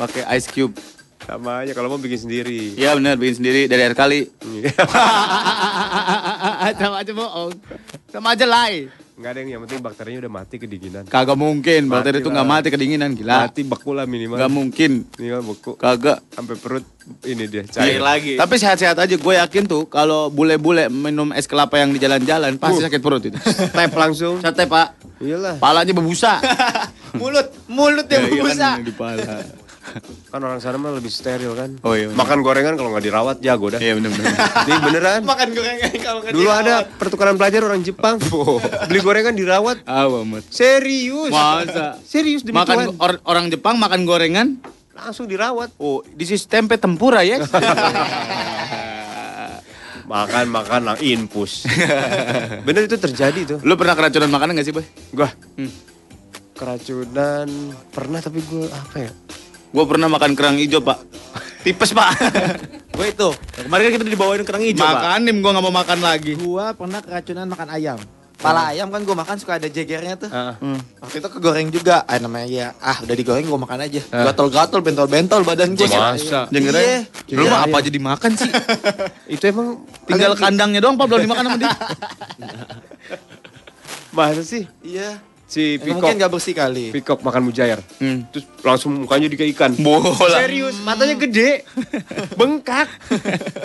Speaker 1: pakai ice cube.
Speaker 2: Sama aja kalau mau bikin sendiri.
Speaker 1: Iya benar bikin sendiri dari air kali.
Speaker 2: Iya.
Speaker 1: Sama aja bohong. Sama aja lay.
Speaker 2: Enggak ada yang yang penting bakterinya udah mati kedinginan.
Speaker 1: Kagak mungkin. Bakteri itu nggak mati kedinginan gila.
Speaker 2: Mati beku lah minimal.
Speaker 1: Nggak mungkin.
Speaker 2: Minimal beku.
Speaker 1: Kagak.
Speaker 2: Sampai perut ini dia
Speaker 1: Iya.
Speaker 2: cair.
Speaker 12: lagi.
Speaker 1: Tapi sehat-sehat aja. Gue yakin tuh kalau bule-bule minum es kelapa yang di jalan-jalan pasti
Speaker 2: Uh.
Speaker 1: sakit perut itu.
Speaker 2: Tap langsung.
Speaker 1: Sate pak.
Speaker 2: Iyalah.
Speaker 1: Palanya berbusa.
Speaker 3: Mulut, mulut
Speaker 1: Ya,
Speaker 3: yang
Speaker 1: iya
Speaker 3: berbusa.
Speaker 1: kan, di pala.
Speaker 2: Kan orang sana mah lebih steril kan.
Speaker 1: Oh iya. bener.
Speaker 2: Makan gorengan kalau nggak dirawat jago dah.
Speaker 1: Iya benar-benar.
Speaker 2: Ini beneran.
Speaker 3: Makan gorengan kalau nggak
Speaker 2: Dulu
Speaker 3: dirawat.
Speaker 2: ada pertukaran pelajar orang Jepang. Beli gorengan dirawat.
Speaker 1: Amat.
Speaker 2: Serius.
Speaker 1: Masa?
Speaker 2: Serius demi Tuhan.
Speaker 1: Makan or- orang Jepang makan gorengan.
Speaker 2: Langsung dirawat.
Speaker 1: Oh, di sisi tempe tempura ya.
Speaker 2: Makan makan lang infus. Bener itu terjadi tuh.
Speaker 1: Lu pernah keracunan makanan gak sih, Boy?
Speaker 2: Gua
Speaker 1: Hmm.
Speaker 2: keracunan pernah tapi gue apa ya?
Speaker 1: Gue pernah makan kerang hijau, Pak. Tipes, Pak.
Speaker 3: Gue itu.
Speaker 12: Kemarin kan kita dibawain kerang hijau, Pak.
Speaker 1: Makanin gue gak mau makan lagi.
Speaker 3: Gua pernah keracunan makan ayam. Pala ayam kan gue makan suka ada jegernya tuh.
Speaker 2: Ah.
Speaker 3: Waktu itu kegoreng juga. Ah namanya ya, ah udah digoreng gue makan aja.
Speaker 1: Ah.
Speaker 3: Gatel-gatel, bentol-bentol badan gue.
Speaker 2: Masa?
Speaker 3: Iya.
Speaker 1: Lu mah apa aja dimakan sih?
Speaker 2: Itu emang
Speaker 1: Tinggal kandangnya doang Pak belum dimakan sama dia.
Speaker 2: Masa sih?
Speaker 3: Iya.
Speaker 2: Si Pikok
Speaker 3: Mungkin gak bersih kali.
Speaker 2: Pikok makan mujair.
Speaker 1: Hmm.
Speaker 2: Terus langsung mukanya juga ikan.
Speaker 1: Bola.
Speaker 2: Serius, matanya gede. Bengkak.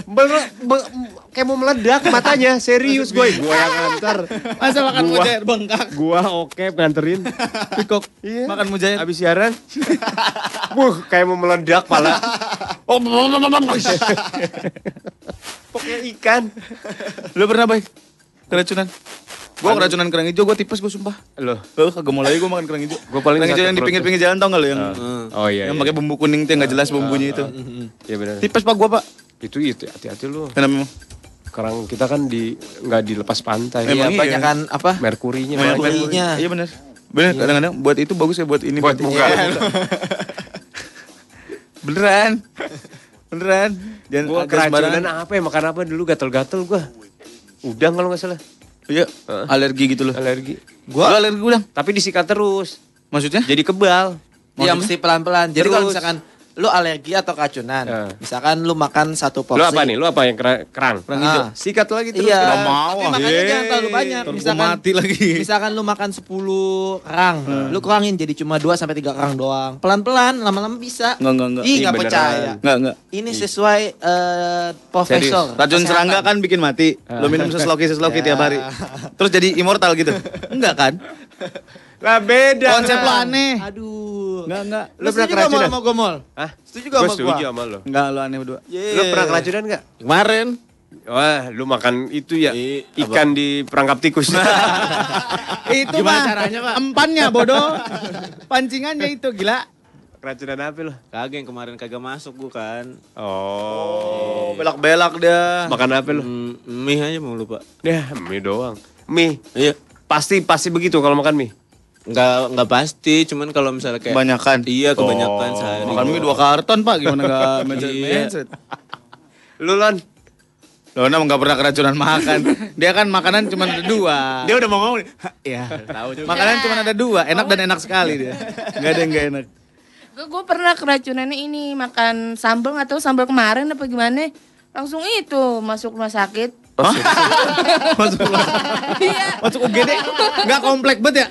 Speaker 2: Bel- be- kayak mau meledak matanya. Serius gue. Gua yang antar.
Speaker 1: Masa makan
Speaker 2: Gua-
Speaker 1: mujair bengkak.
Speaker 2: Gua oke nganterin.
Speaker 1: Pikok.
Speaker 2: Iya.
Speaker 1: Makan mujair.
Speaker 2: Habis siaran. Buh, kayak mau meledak pala. Oh, Pokoknya ikan.
Speaker 1: Lu pernah baik? Keracunan? Gua keracunan kerang hijau, gua tipes gua sumpah.
Speaker 2: Loh.
Speaker 1: Eh, kagak mau lagi gua makan kerang hijau.
Speaker 2: Gua paling
Speaker 1: kerang hijau yang di pinggir-pinggir jalan tau gak lu yang
Speaker 2: Oh iya.
Speaker 1: yang
Speaker 2: iya.
Speaker 1: pakai bumbu kuning tuh yang gak jelas bumbunya itu.
Speaker 2: Iya benar.
Speaker 1: Tipes Pak gua, Pak.
Speaker 2: Itu itu hati-hati lu.
Speaker 1: Kenapa?
Speaker 2: Kerang kita kan di nggak dilepas pantai.
Speaker 3: Iya,
Speaker 1: iya.
Speaker 3: banyak kan apa?
Speaker 2: Merkurinya.
Speaker 3: Merkurinya.
Speaker 1: Iya benar. Bener, kadang-kadang buat itu bagus ya buat ini
Speaker 2: Buat muka.
Speaker 1: Iya. Beneran. Beneran. Jangan
Speaker 2: Gua keracunan apa ya makan apa dulu gatel-gatel gua. Udang kalau nggak salah.
Speaker 1: Iya, alergi gitu loh.
Speaker 2: Alergi.
Speaker 1: Gua alergi udang.
Speaker 2: Tapi disikat terus.
Speaker 1: Maksudnya?
Speaker 2: Jadi kebal.
Speaker 3: Iya mesti pelan-pelan. Jadi kalau misalkan lu alergi atau keracunan,
Speaker 2: Ya.
Speaker 3: misalkan lu makan satu porsi.
Speaker 2: Lu apa nih? Lu apa yang kera- kerang?
Speaker 3: Kerang hijau.
Speaker 2: Sikat lagi terus.
Speaker 3: Iya.
Speaker 1: Mau,
Speaker 3: Tapi
Speaker 1: ah.
Speaker 3: makanya
Speaker 1: Yeay.
Speaker 3: jangan terlalu banyak.
Speaker 1: Gua
Speaker 3: Misalkan
Speaker 1: mati lagi.
Speaker 3: Misalkan lu makan 10 kerang, lu kurangin jadi cuma 2 sampai 3 kerang doang. Pelan-pelan, lama-lama bisa.
Speaker 1: Enggak, enggak, enggak.
Speaker 3: Ih,
Speaker 2: Ih,
Speaker 3: nggak
Speaker 2: beneran.
Speaker 3: percaya.
Speaker 1: Enggak, enggak.
Speaker 3: Ini sesuai eh, profesor.
Speaker 1: Racun serangga kan bikin mati. Lo minum sesloki sesloki
Speaker 3: Ya.
Speaker 1: tiap hari. Terus jadi immortal gitu. Enggak kan?
Speaker 2: Lah beda.
Speaker 1: Konsep lo aneh.
Speaker 3: Aduh.
Speaker 1: Enggak, enggak.
Speaker 3: Lu
Speaker 2: Lu pernah
Speaker 3: setuju gak
Speaker 2: keracunan?
Speaker 3: sama gue mall?
Speaker 2: Hah?
Speaker 3: Setuju gak
Speaker 2: Gue
Speaker 3: sama
Speaker 2: setuju
Speaker 3: gue?
Speaker 2: sama lu.
Speaker 1: Enggak, lo aneh berdua.
Speaker 2: Lu pernah keracunan nggak?
Speaker 12: Kemarin.
Speaker 2: Wah, lu makan itu ya
Speaker 12: I-
Speaker 2: ikan di perangkap tikus.
Speaker 1: itu
Speaker 12: Gimana
Speaker 1: mah
Speaker 12: caranya, Pak?
Speaker 1: Empannya bodoh. Pancingannya itu gila.
Speaker 2: keracunan apa lu?
Speaker 12: Kagak yang kemarin kagak masuk bukan.
Speaker 2: Oh.
Speaker 1: Belak-belak dia.
Speaker 2: Makan apa lu?
Speaker 12: Hmm, mie aja mau lupa.
Speaker 2: Ya, mie doang. Mie.
Speaker 12: Iya.
Speaker 2: Pasti pasti begitu kalau makan mie.
Speaker 12: Enggak enggak pasti, cuman kalau misalnya kayak
Speaker 1: Kebanyakan.
Speaker 12: Iya, kebanyakan
Speaker 2: Oh.
Speaker 12: sehari.
Speaker 1: Makan mie dua karton pak, gimana gak mencet
Speaker 12: Iya.
Speaker 2: Lu Lon.
Speaker 1: Lo enam nggak pernah keracunan makan. Dia kan makanan cuma ada dua.
Speaker 12: Dia udah mau ngomong. Iya, tahu juga.
Speaker 1: Makanan cuma ada dua, enak dan enak sekali dia. Gak ada yang gak enak.
Speaker 15: Gue pernah keracunannya ini makan sambal tahu sambal kemarin apa gimana langsung itu masuk rumah sakit.
Speaker 1: Masuk
Speaker 15: Iya.
Speaker 1: masuk UGD, nggak komplek banget ya?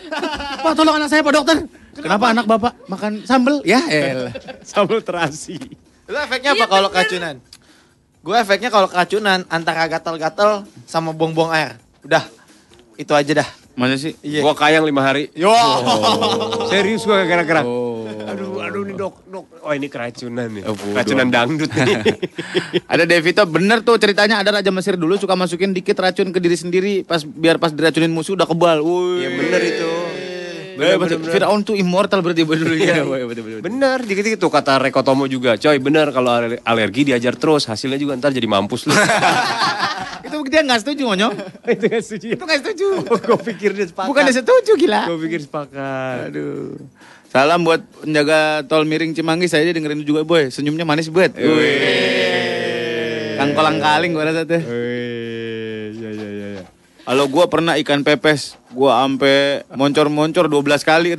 Speaker 1: Pak tolong anak saya pak dokter. Kenapa anak bapak makan sambel? Ya elah.
Speaker 2: Sambal terasi.
Speaker 3: Lu efeknya apa kalau keracunan? Gue efeknya kalau keracunan antara gatal-gatal sama buang-buang air. Udah. Itu aja dah.
Speaker 1: Masa sih?
Speaker 3: Iya.
Speaker 2: Gua kayang lima hari.
Speaker 1: Yo.
Speaker 2: Serius gua gara-gara.
Speaker 1: Oh.
Speaker 2: Dok, dok. Oh ini keracunan nih.
Speaker 1: Oh,
Speaker 2: keracunan dangdut nih.
Speaker 1: Ada Devito bener tuh ceritanya ada Raja Mesir dulu suka masukin dikit racun ke diri sendiri pas biar pas diracunin musuh udah kebal.
Speaker 2: Iya bener itu.
Speaker 1: Bener,
Speaker 2: Bener, bener,
Speaker 1: Firaun tuh immortal berarti dulu ya. Bener, bener,
Speaker 2: dikit-dikit tuh kata Rekotomo juga. Coy, bener kalau ale- alergi diajar terus, hasilnya juga ntar jadi mampus lu.
Speaker 1: Itu dia nggak setuju Monyo.
Speaker 2: itu gak setuju.
Speaker 1: Itu nggak setuju.
Speaker 2: Gue pikir dia sepakat.
Speaker 1: Bukan dia setuju gila.
Speaker 2: Gue pikir sepakat.
Speaker 1: Aduh. Salam buat penjaga tol miring Cimanggis saya dengerin juga boy. Senyumnya manis buat. Kang kolang kaling gua rasa tuh.
Speaker 2: Ya ya ya ya.
Speaker 1: Kalau gua pernah ikan pepes, gua ampe moncor-moncor 12 kali.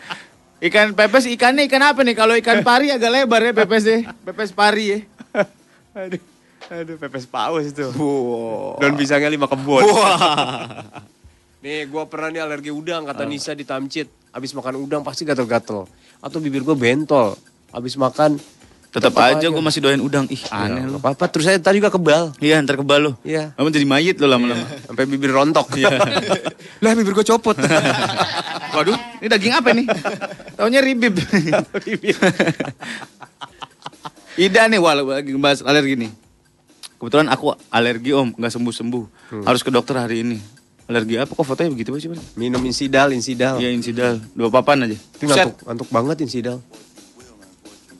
Speaker 1: ikan pepes ikannya ikan apa nih? Kalau ikan pari agak lebar ya pepes deh. Pepes pari ya.
Speaker 2: Aduh, aduh pepes paus itu.
Speaker 1: Wow.
Speaker 2: Daun pisangnya lima kebun.
Speaker 1: Wah.
Speaker 2: Nih, gua pernah nih alergi udang, kata Nisa di Tamcit. Abis makan udang pasti gatel-gatel. Atau bibir gua bentol. Abis makan
Speaker 1: Tetap aja gua masih doain udang. Ih, aneh
Speaker 2: aneh
Speaker 1: lu.
Speaker 2: apa-apa. Terus saya tadi juga kebal.
Speaker 1: Iya, ntar kebal lu.
Speaker 2: Iya.
Speaker 1: Kamu jadi mayit lo lama-lama.
Speaker 2: Sampai bibir rontok.
Speaker 1: Iya.
Speaker 2: lah bibir gua copot.
Speaker 1: Waduh, ini daging apa nih? Taunya ribib. Ida nih, wah lagi bahas alergi nih. Kebetulan aku alergi om, nggak sembuh-sembuh. Harus ke dokter hari ini. Alergi apa kok fotonya begitu sih?
Speaker 2: Minum insidal, insidal.
Speaker 1: Iya insidal, dua papan aja.
Speaker 2: Itu ngantuk, ngantuk banget insidal.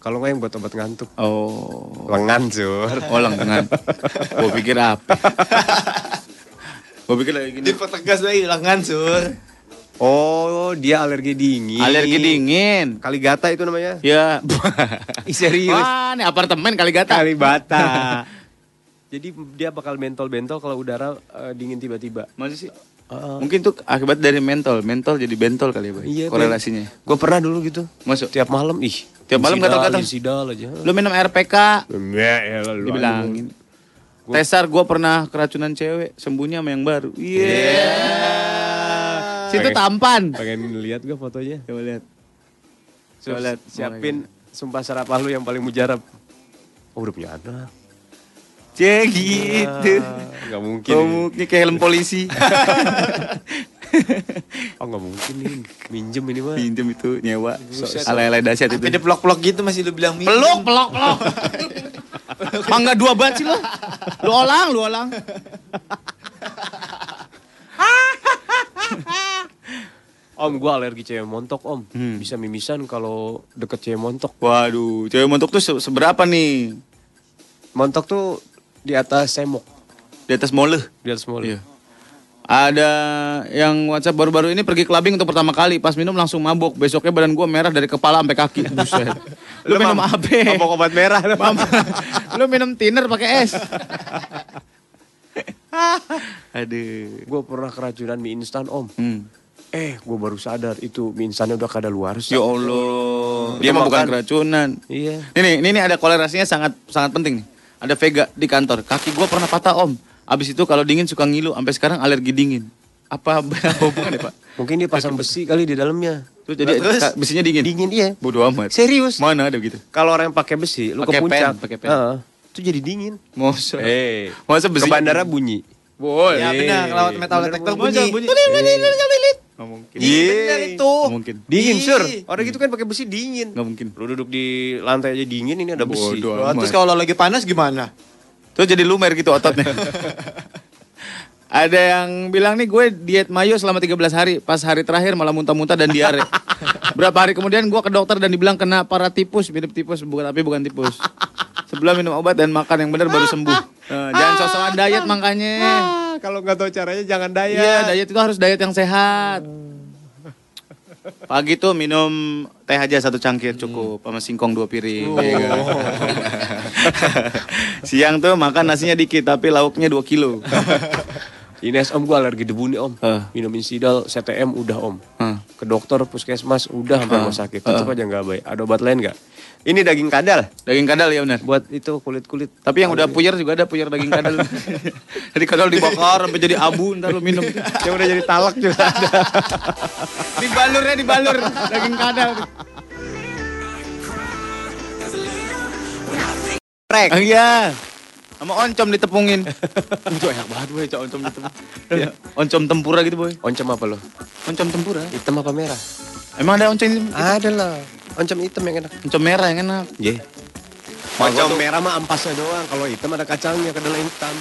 Speaker 2: Kalau nggak yang buat obat ngantuk.
Speaker 1: Oh,
Speaker 2: Lengan, Sur.
Speaker 1: oh lengan. Gua pikir apa? Gua pikir lagi gini.
Speaker 3: Dipertegas lagi lengan sur.
Speaker 2: Oh, dia alergi dingin.
Speaker 1: Alergi dingin.
Speaker 2: Kaligata itu namanya.
Speaker 1: Ya.
Speaker 2: Ih, serius.
Speaker 1: Wah, nih apartemen kali gata.
Speaker 2: Kalibata. Jadi dia bakal bentol-bentol kalau udara eh, dingin tiba-tiba.
Speaker 1: Masih sih? Mungkin tuh akibat dari mentol, mentol jadi bentol kali ya, Boy.
Speaker 2: Iya,
Speaker 1: korelasinya.
Speaker 2: Gue pernah dulu gitu.
Speaker 1: Masuk.
Speaker 2: Tiap malam, ih.
Speaker 1: Tiap malam gatal-gatal.
Speaker 2: Insidal aja.
Speaker 1: Lu minum RPK,
Speaker 2: Ya, ya, lu
Speaker 1: dibilangin. Tesar gue pernah keracunan cewek, sembuhnya sama yang baru. Iya. Situ
Speaker 2: Pengen-
Speaker 1: tampan.
Speaker 2: Pengen lihat gue fotonya.
Speaker 1: Coba lihat.
Speaker 2: Coba lihat. Siapin sumpah serapah lu yang paling mujarab. Oh, udah punya anak.
Speaker 1: Cek gitu.
Speaker 2: Gak mungkin.
Speaker 1: Oh,
Speaker 2: ini.
Speaker 1: mungkin kayak helm polisi.
Speaker 2: Oh nggak mungkin nih. Minjem ini mah.
Speaker 1: Pinjem itu nyewa.
Speaker 3: Buset.
Speaker 1: Alay-alay dahsyat itu.
Speaker 3: Sampai di pelok-pelok gitu masih lu bilang minjem.
Speaker 16: Peluk, peluk, peluk. Mangga dua banget sih lo. Lu olang, lu olang.
Speaker 2: Om, gua alergi cewek montok, Om.
Speaker 1: Hmm.
Speaker 2: Bisa mimisan kalau deket cewek montok.
Speaker 1: Waduh, cewek montok tuh se- seberapa nih?
Speaker 2: Montok tuh di atas semok.
Speaker 1: Di atas mole.
Speaker 2: Di atas mall.
Speaker 1: Iya. Ada yang WhatsApp baru-baru ini pergi clubbing untuk pertama kali. Pas minum langsung mabuk. Besoknya badan gua merah dari kepala sampai kaki. Buset. Lu minum apa?
Speaker 2: Mabok obat merah.
Speaker 16: Lu minum thinner pakai es.
Speaker 1: Aduh.
Speaker 2: Gue pernah keracunan mie instan, Om.
Speaker 1: Hmm.
Speaker 2: Eh, gue baru sadar itu mie instannya udah kada luar.
Speaker 1: Ya Allah. Dia mah bukan keracunan.
Speaker 2: Iya.
Speaker 1: Ini, ini, ini ada korelasinya sangat sangat penting nih. Ada Vega di kantor. Kaki gua pernah patah om. Abis itu kalau dingin suka ngilu. Sampai sekarang alergi dingin. Apa apa hubungannya pak?
Speaker 2: Mungkin dia pasang besi kali di dalamnya.
Speaker 1: Terus jadi ka- besinya dingin.
Speaker 2: Dingin iya.
Speaker 1: Bodoh amat.
Speaker 2: Serius.
Speaker 1: Mana ada begitu?
Speaker 2: Kalau orang yang pakai besi, lu
Speaker 1: Pakai
Speaker 2: ke puncak,
Speaker 1: pen, pakai pen.
Speaker 2: Heeh. itu jadi dingin.
Speaker 1: Masa?
Speaker 2: Eh,
Speaker 1: Masa
Speaker 2: ke
Speaker 1: besi?
Speaker 2: bandara bunyi.
Speaker 1: Boleh.
Speaker 3: Ya benar, lewat metal detector bunyi.
Speaker 1: Nggak mungkin.
Speaker 2: Iya.
Speaker 3: Bener itu.
Speaker 1: Nggak mungkin.
Speaker 2: Dingin,
Speaker 3: Ih.
Speaker 2: sur. Orang gitu kan pakai besi dingin.
Speaker 1: Nggak mungkin.
Speaker 2: Lu duduk di lantai aja dingin, ini ada besi.
Speaker 1: Bodoh
Speaker 3: Wah, terus kalau lagi panas gimana?
Speaker 1: Terus jadi lumer gitu ototnya. Ada yang bilang nih gue diet mayo selama 13 hari. Pas hari terakhir malah muntah-muntah dan diare. Berapa hari kemudian gue ke dokter dan dibilang kena paratipus. Mirip tipus, bukan tapi bukan tipus. Sebelum minum obat dan makan yang benar baru sembuh. Eh, jangan sosokan diet makanya.
Speaker 2: Kalau nggak tahu caranya jangan daya.
Speaker 1: Iya, diet itu harus diet yang sehat. Pagi tuh minum teh aja satu cangkir cukup sama singkong dua piring. Iya kan? Siang tuh makan nasinya dikit tapi lauknya 2 kilo.
Speaker 2: Ines om gue alergi debu nih om.
Speaker 1: Eh.
Speaker 2: Minum insidal, CTM udah om.
Speaker 1: Hah.
Speaker 2: Ke dokter, puskesmas udah sampai
Speaker 1: Eh.
Speaker 2: rumah sakit. Tetap aja nggak baik. Ada obat lain nggak? Ini daging kadal.
Speaker 1: Daging kadal ya benar.
Speaker 2: Buat itu kulit-kulit.
Speaker 1: Tapi yang udah puyer juga ada puyer daging kadal. jadi kadal dibakar sampai jadi abu ntar lu minum.
Speaker 2: yang udah jadi talak juga ada.
Speaker 16: Dibalurnya dibalur daging kadal.
Speaker 2: Prek.
Speaker 1: Ah, iya. Sama oncom ditepungin. Itu enak banget boy, cok oncom ditepung. Iya. Oncom tempura gitu boy.
Speaker 2: Oncom apa lo?
Speaker 1: Oncom tempura.
Speaker 2: Hitam apa merah?
Speaker 1: Emang ada oncom
Speaker 2: Ada lah. Oncom hitam yang enak.
Speaker 1: oncom merah yang enak.
Speaker 2: Iya. Oncom merah mah ampasnya doang. Kalau hitam ada kacangnya, kedelai hitam.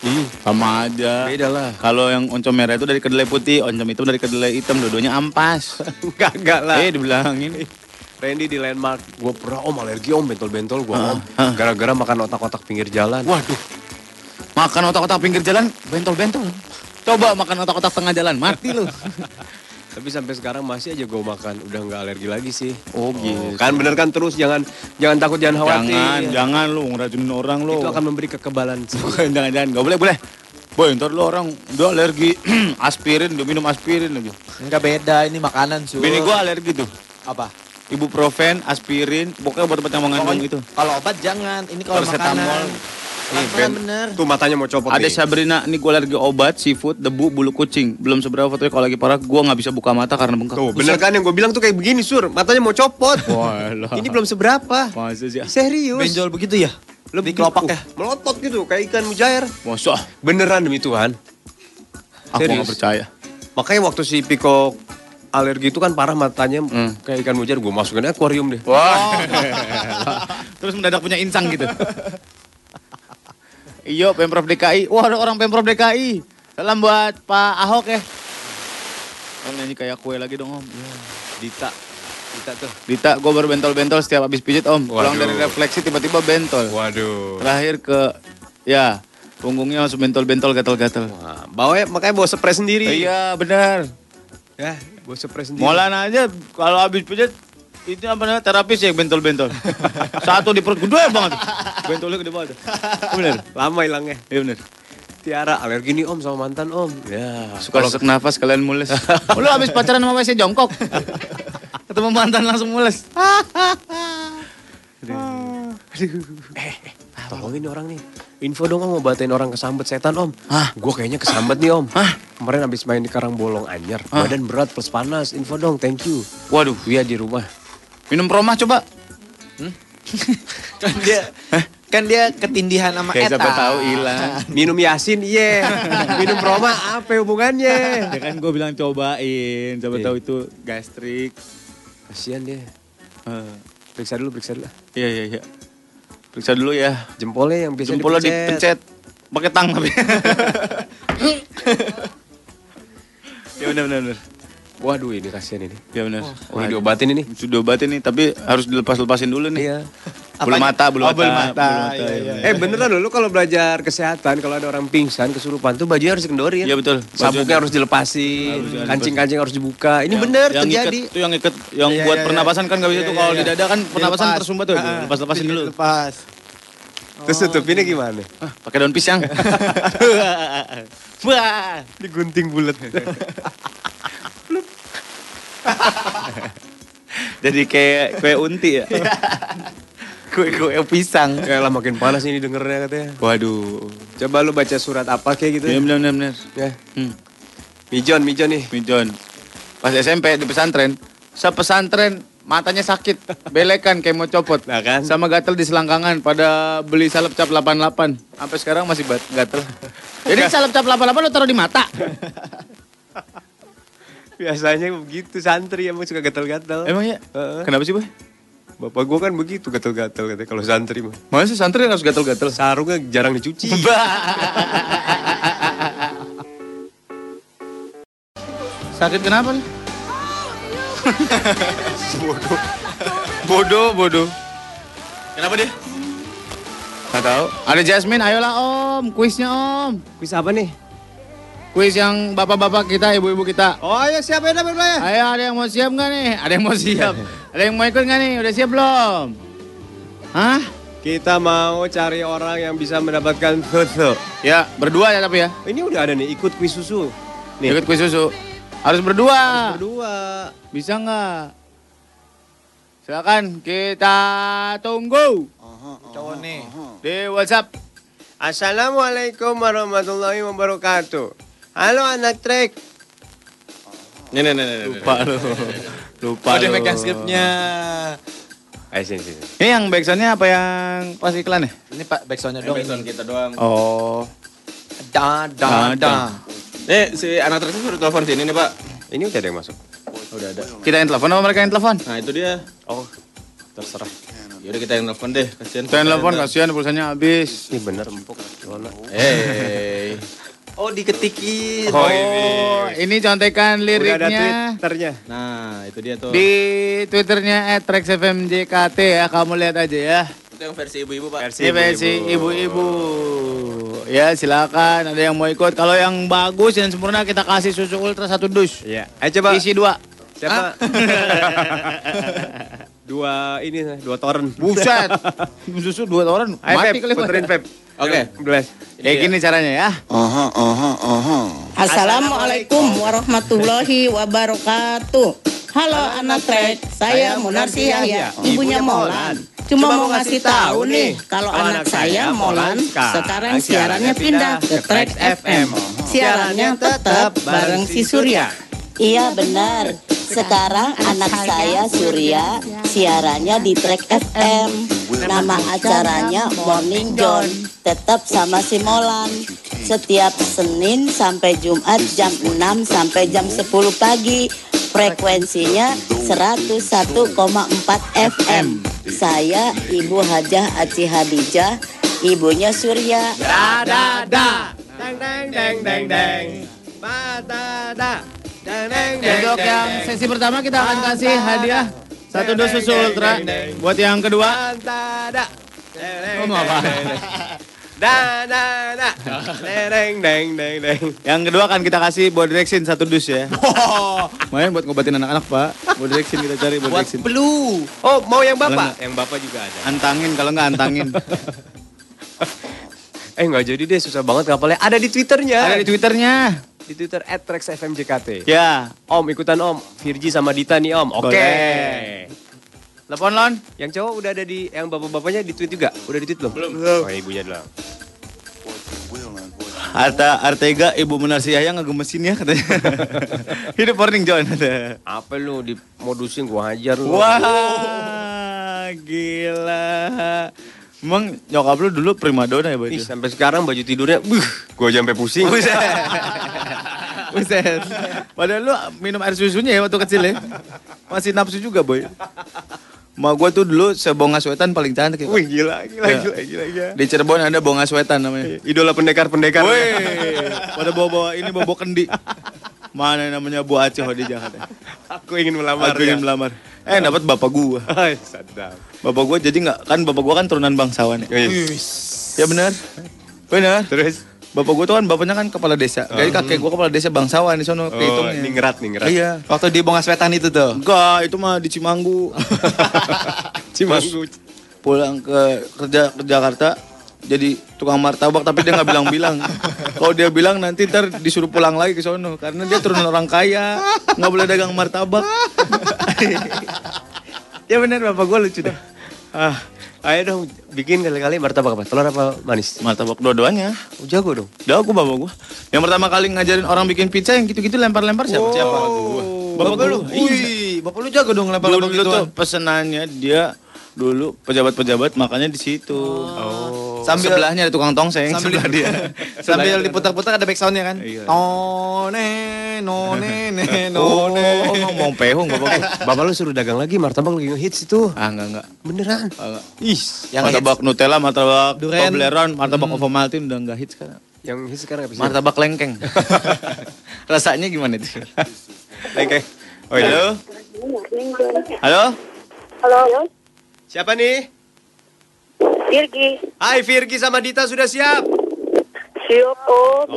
Speaker 2: Ih,
Speaker 1: Sama aja.
Speaker 2: beda lah.
Speaker 1: Kalau yang oncom merah itu dari kedelai putih, oncom hitam dari kedelai hitam, dua-duanya ampas.
Speaker 2: Kagak lah.
Speaker 1: Eh dibilangin.
Speaker 2: Randy di landmark, gue pernah om alergi om bentol-bentol gue
Speaker 1: Ah,
Speaker 2: om. Gara-gara makan otak-otak pinggir jalan.
Speaker 1: Waduh. Makan otak-otak pinggir jalan, bentol-bentol. Coba makan otak-otak tengah jalan, mati lu.
Speaker 2: Tapi sampai sekarang masih aja gue makan, udah nggak alergi lagi sih.
Speaker 1: Oh gitu.
Speaker 2: Kan bener kan terus jangan jangan takut jangan khawatir.
Speaker 1: Jangan, jangan lu ngeracunin orang lu.
Speaker 2: Itu akan memberi kekebalan.
Speaker 1: jangan, jangan, nggak boleh, boleh. Boy, ntar lu orang udah alergi aspirin, udah minum aspirin lagi.
Speaker 3: Enggak beda, ini makanan su.
Speaker 1: Bini gua alergi tuh.
Speaker 3: apa?
Speaker 1: Ibuprofen, aspirin, pokoknya obat-obat yang mengandung
Speaker 3: Pokoknya
Speaker 1: itu.
Speaker 3: Kalau obat jangan, ini kalau makanan.
Speaker 2: Nih, Ben,
Speaker 3: bener.
Speaker 2: Tuh matanya mau copot
Speaker 1: Ada
Speaker 2: nih.
Speaker 1: Sabrina, ini gue alergi obat, seafood, debu, bulu kucing. Belum seberapa fotonya kalau lagi parah, gue nggak bisa buka mata karena bengkak.
Speaker 2: Tuh, bener kan yang gue bilang tuh kayak begini, Sur. Matanya mau copot.
Speaker 1: Walah.
Speaker 2: Ini belum seberapa.
Speaker 1: Masa sih?
Speaker 2: Serius.
Speaker 3: Benjol begitu ya?
Speaker 2: Lebih
Speaker 3: kelopak ya?
Speaker 2: Melotot gitu, kayak ikan mujair.
Speaker 1: Masa?
Speaker 2: Beneran demi Tuhan.
Speaker 1: Aku
Speaker 2: Serius.
Speaker 1: nggak percaya.
Speaker 2: Makanya waktu si Piko alergi itu kan parah matanya
Speaker 1: Hmm.
Speaker 2: kayak ikan mujair. Gue masukin akuarium deh.
Speaker 1: Wah. Terus mendadak punya insang gitu. Iyo, Pemprov DKI. Wah, ada orang Pemprov DKI. Salam buat Pak Ahok ya. Om nyanyi kayak kue lagi dong, Om.
Speaker 2: Dita. Dita tuh.
Speaker 1: Dita, gue baru bentol-bentol setiap habis pijit, Om. Pulang
Speaker 2: Waduh.
Speaker 1: dari refleksi tiba-tiba bentol.
Speaker 2: Waduh.
Speaker 1: Terakhir ke, ya, punggungnya langsung bentol-bentol, gatel-gatel.
Speaker 2: Wah, bawa makanya bawa spray sendiri.
Speaker 1: Iya, benar.
Speaker 2: Ya, bawa spray sendiri.
Speaker 1: Molan aja kalau habis pijit itu apa namanya terapis ya bentol-bentol. Satu di perut gede banget. Bentolnya gede banget. Bener.
Speaker 2: Lama hilangnya.
Speaker 1: Iya bener.
Speaker 2: Tiara alergi nih om sama mantan om. Ya.
Speaker 1: Suka sesak nafas kalian mules. Lu habis pacaran sama WC jongkok. Ketemu mantan langsung mules.
Speaker 2: Eh, eh, tolong ini orang nih. Info dong om ngobatin orang kesambet setan om. Hah? Gue kayaknya kesambet nih om. Hah? Kemarin abis main di Karang Bolong Anyar. Badan berat plus panas. Info dong, thank you.
Speaker 1: Waduh.
Speaker 2: Iya di rumah.
Speaker 1: Minum promah coba.
Speaker 3: kan dia kan dia ketindihan sama
Speaker 1: Kayak
Speaker 3: eta.
Speaker 1: siapa tahu hilang.
Speaker 2: Minum Yasin, iya. Minum Roma apa hubungannya?
Speaker 1: Ya kan gue bilang cobain, coba
Speaker 2: Iya.
Speaker 1: tahu itu gastrik.
Speaker 2: Kasihan dia.
Speaker 1: Eh,
Speaker 2: Periksa dulu, periksa dulu.
Speaker 1: iya iya iya. Periksa dulu ya.
Speaker 2: Jempolnya yang biasa
Speaker 1: Jempolnya dipencet. Pakai tang tapi. ya benar benar benar.
Speaker 2: Waduh ini kasihan ini.
Speaker 1: Ya benar.
Speaker 2: Oh, ini diobatin ini.
Speaker 1: Sudah diobatin nih, tapi harus dilepas-lepasin dulu nih.
Speaker 2: Iya.
Speaker 1: Bulu mata, bulu
Speaker 3: Oh,
Speaker 1: mata.
Speaker 3: bulu mata,
Speaker 1: bulu
Speaker 3: iya,
Speaker 1: iya.
Speaker 2: Eh beneran loh, lu kalau belajar kesehatan, kalau ada orang pingsan, kesurupan tuh bajunya harus dikendorin.
Speaker 1: Iya betul.
Speaker 2: Sabuknya harus dilepasin, kancing-kancing harus dibuka. Ini bener
Speaker 1: yang
Speaker 2: terjadi.
Speaker 1: Iket, itu yang iket, yang
Speaker 3: Iya,
Speaker 1: buat
Speaker 3: iya,
Speaker 1: pernapasan kan gak bisa
Speaker 3: Iya,
Speaker 1: tuh
Speaker 3: iya,
Speaker 1: kalau di
Speaker 3: iya.
Speaker 1: dada kan pernapasan
Speaker 3: Dilepas.
Speaker 1: tersumbat tuh.
Speaker 3: Ah,
Speaker 1: Lepas-lepasin dulu.
Speaker 3: Lepas.
Speaker 2: Terus tutupinnya gimana?
Speaker 1: Ah, pakai daun pisang.
Speaker 2: Wah, digunting bulat.
Speaker 1: Jadi kayak kue unti ya. kue kue pisang.
Speaker 2: Ya lah makin panas ini dengernya katanya.
Speaker 1: Waduh.
Speaker 2: Coba lu baca surat apa kayak gitu.
Speaker 1: Iya benar benar benar.
Speaker 2: Ya.
Speaker 1: Hmm.
Speaker 2: Mijon, Mijon nih.
Speaker 1: Mijon. Pas SMP di pesantren, sepesantren matanya sakit, belekan kayak mau copot.
Speaker 2: Nah kan?
Speaker 1: Sama gatel di selangkangan pada beli salep cap 88. Sampai sekarang masih bat gatel. Jadi salep cap 88 lo taruh di mata.
Speaker 2: Biasanya begitu santri emang suka gatal-gatal.
Speaker 1: Emang ya?
Speaker 2: Heeh.
Speaker 1: Kenapa sih, Boy?
Speaker 2: Bapak gua kan begitu gatal-gatal katanya kalau santri mah.
Speaker 1: Masa sih santri harus gatel-gatel?
Speaker 2: Sarungnya jarang dicuci.
Speaker 1: Sakit kenapa nih? bodoh. Bodoh, bodoh. Kenapa dia? Gak tahu. Ada Jasmine, ayolah Om, kuisnya Om.
Speaker 2: Kuis apa nih?
Speaker 1: Kuis yang bapak-bapak kita, ibu-ibu kita.
Speaker 2: Oh ayo siapa yang dapat ya?
Speaker 1: Ayo, ada yang mau siap nggak nih? Ada yang mau siap? ada yang mau ikut nggak nih? Udah siap belum? Hah?
Speaker 2: Kita mau cari orang yang bisa mendapatkan foto.
Speaker 1: Ya, berdua ya tapi ya.
Speaker 2: Ini udah ada nih, ikut kuis susu. Nih.
Speaker 1: Ikut kuis susu. Harus berdua.
Speaker 2: Berdua.
Speaker 1: Bisa nggak? Silakan kita tunggu
Speaker 3: Cowok nih.
Speaker 1: di WhatsApp.
Speaker 2: Assalamualaikum warahmatullahi wabarakatuh. Halo anak trek.
Speaker 4: Nih, nih, nih.
Speaker 1: Lupa lu. Lupa
Speaker 3: Oh, dia
Speaker 1: lu.
Speaker 3: megang skripnya.
Speaker 2: Ayo sini sini.
Speaker 1: Ini yang backsoundnya apa yang pas iklan ya?
Speaker 3: Ini Pak backsoundnya dong.
Speaker 4: Backsound kita doang.
Speaker 1: Oh.
Speaker 3: Da da da.
Speaker 4: Nih, si anak terus suruh telepon sini nih, Pak.
Speaker 2: Ini udah ada yang masuk.
Speaker 4: Udah ada.
Speaker 1: Kita yang telepon apa mereka yang telepon?
Speaker 4: Nah, itu dia.
Speaker 2: Oh, terserah.
Speaker 4: Yaudah kita yang telepon deh, kasihan.
Speaker 1: Kita yang telepon kasihan pulsanya habis.
Speaker 2: Ini bener empuk.
Speaker 4: Hey.
Speaker 3: Oh diketikin.
Speaker 1: Oh, ini contekan
Speaker 2: Udah ada
Speaker 1: liriknya
Speaker 2: twitternya.
Speaker 4: Nah, itu dia tuh.
Speaker 1: di twitternya @rexfmjkt ya. Kamu lihat aja ya.
Speaker 4: Itu yang versi ibu-ibu, Pak.
Speaker 1: Ini versi ibu-ibu. Ya silakan ada yang mau ikut. Kalau yang bagus dan sempurna kita kasih susu ultra satu dus.
Speaker 2: Iya. Ayo coba.
Speaker 1: Isi dua.
Speaker 2: Siapa? dua ini dua toren.
Speaker 1: Buset. Susu dua.
Speaker 2: Ayo
Speaker 1: Mati
Speaker 2: Feb,
Speaker 1: kali.
Speaker 2: puterin Feb.
Speaker 4: Oke.
Speaker 2: Belas.
Speaker 1: Kayak gini caranya ya.
Speaker 17: Assalamualaikum warahmatullahi wabarakatuh. Halo anak trek, saya Munarsi Yahya, ibunya Molan. Cuma mau ngasih tahu nih, kalau anak saya Molan sekarang siarannya pindah ke Trek FM. Siarannya tetap bareng si Surya. Iya benar. Sekarang anak saya Surya siarannya di Trek FM. Nama acaranya Morning John. Tetap sama si Molan. Setiap Senin sampai Jumat jam 6 sampai jam 10 pagi. Frekuensinya 101,4 FM. Saya Ibu Hajah Aci Hadijah, ibunya Surya.
Speaker 2: Da da da. Deng deng deng deng deng. Ba da da.
Speaker 1: Untuk yang sesi pertama kita akan kasih hadiah satu dus susu ultra. Buat yang kedua. Oh, mau apa?
Speaker 2: Da da da. Deng deng deng deng.
Speaker 1: yang kedua akan kita kasih body direction satu dus ya. Lumayan buat ngobatin anak-anak pak. Body direction kita cari body direction.
Speaker 3: Blue.
Speaker 2: Oh, mau yang bapak? Yang bapak juga ada.
Speaker 1: Antangin kalau nggak antangin.
Speaker 2: Eh nggak jadi deh, susah banget ngapalnya. Ada di Twitternya.
Speaker 1: Ada di Twitternya.
Speaker 2: Di Twitter @trexfmjkt.
Speaker 1: Ya.
Speaker 2: Om ikutan Om. Virgi sama Dita nih Om. Oke.
Speaker 1: Telepon Lon.
Speaker 2: Yang cowok udah ada di, yang bapak-bapaknya di tweet juga? Udah di tweet belum? Belum. Oh ibunya dulu.
Speaker 1: Arta Artega Ibu Menarsiah yang ngegemesin ya katanya. Hidup morning John. Ada.
Speaker 2: Apa lu di modusin gua hajar lu.
Speaker 1: Wah, gila. Emang nyokap lu dulu primadona ya, Boy?
Speaker 2: Ih, sampai sekarang baju tidurnya, buh, gua sampai pusing.
Speaker 1: Buset. Buset. Padahal lu minum air susunya ya waktu kecil ya. Masih nafsu juga, Boy. Ma gua tuh dulu sebonga wetan paling cantik.
Speaker 2: Wih, gila, gila,
Speaker 1: Ya.
Speaker 2: gila, gila, gila.
Speaker 1: Di Cirebon ada bonga wetan namanya.
Speaker 2: Idola pendekar-pendekar.
Speaker 1: Woi, pada bawa-bawa ini bawa kendi. Mana namanya Bu Aceh di Jakarta.
Speaker 2: Aku ingin melamar.
Speaker 1: Aku ingin
Speaker 2: ya.
Speaker 1: melamar. Eh dapat bapak gua.
Speaker 2: Sadap.
Speaker 1: Bapak gua jadi nggak kan bapak gua kan turunan bangsawan ya. Ya benar. Benar.
Speaker 2: Terus
Speaker 1: bapak gua tuh kan bapaknya kan kepala desa. Jadi kakek gua kepala desa bangsawan di sono
Speaker 2: Oh,
Speaker 1: kehitungnya.
Speaker 2: ningrat, ningrat.
Speaker 1: Iya.
Speaker 3: Waktu di Bongas Wetan itu tuh.
Speaker 1: Enggak, itu mah di Cimanggu.
Speaker 2: Cimanggu.
Speaker 1: Pulang ke kerja ke Jakarta jadi tukang martabak tapi dia nggak bilang-bilang. Kalau dia bilang nanti ntar disuruh pulang lagi ke sono karena dia turunan orang kaya, nggak boleh dagang martabak. ya benar bapak gue lucu dah.
Speaker 2: Ah, ayo dong bikin kali-kali martabak apa? Telur apa manis?
Speaker 1: Martabak dua-duanya.
Speaker 2: Oh, jago dong.
Speaker 1: Jago bapak gue. Yang pertama kali ngajarin orang bikin pizza yang gitu-gitu lempar-lempar siapa? Siapa? Bapak,
Speaker 3: Bapak lu.
Speaker 1: gua. Iya.
Speaker 3: Wih, bapak lu jago dong lempar-lempar
Speaker 1: dulu tuh pesenannya dia dulu pejabat-pejabat makanya di situ. Oh.
Speaker 3: Sambil-
Speaker 1: sebelahnya ada tukang tongseng
Speaker 3: Sambil
Speaker 1: sebelah dia.
Speaker 3: Sambil diputar-putar ada back soundnya kan.
Speaker 1: Iya.
Speaker 3: None, none, ne,
Speaker 1: Oh,
Speaker 3: none.
Speaker 1: ngomong pehung bapak.
Speaker 2: Bapak lu suruh dagang lagi martabak lagi ngehits itu.
Speaker 1: ah enggak enggak.
Speaker 2: Beneran.
Speaker 1: enggak.
Speaker 2: Ih,
Speaker 3: Yang
Speaker 1: martabak Nutella, martabak
Speaker 3: Durian.
Speaker 1: Toblerone, martabak Ovomaltine udah enggak hits sekarang.
Speaker 2: yang hits sekarang apa sih?
Speaker 1: Martabak lengkeng. Rasanya gimana itu?
Speaker 2: Lengkeng.
Speaker 1: Oh, halo. Halo?
Speaker 18: Halo,
Speaker 2: Siapa nih?
Speaker 18: Virgi.
Speaker 2: Hai Virgi sama Dita sudah siap?
Speaker 18: Siap, Om.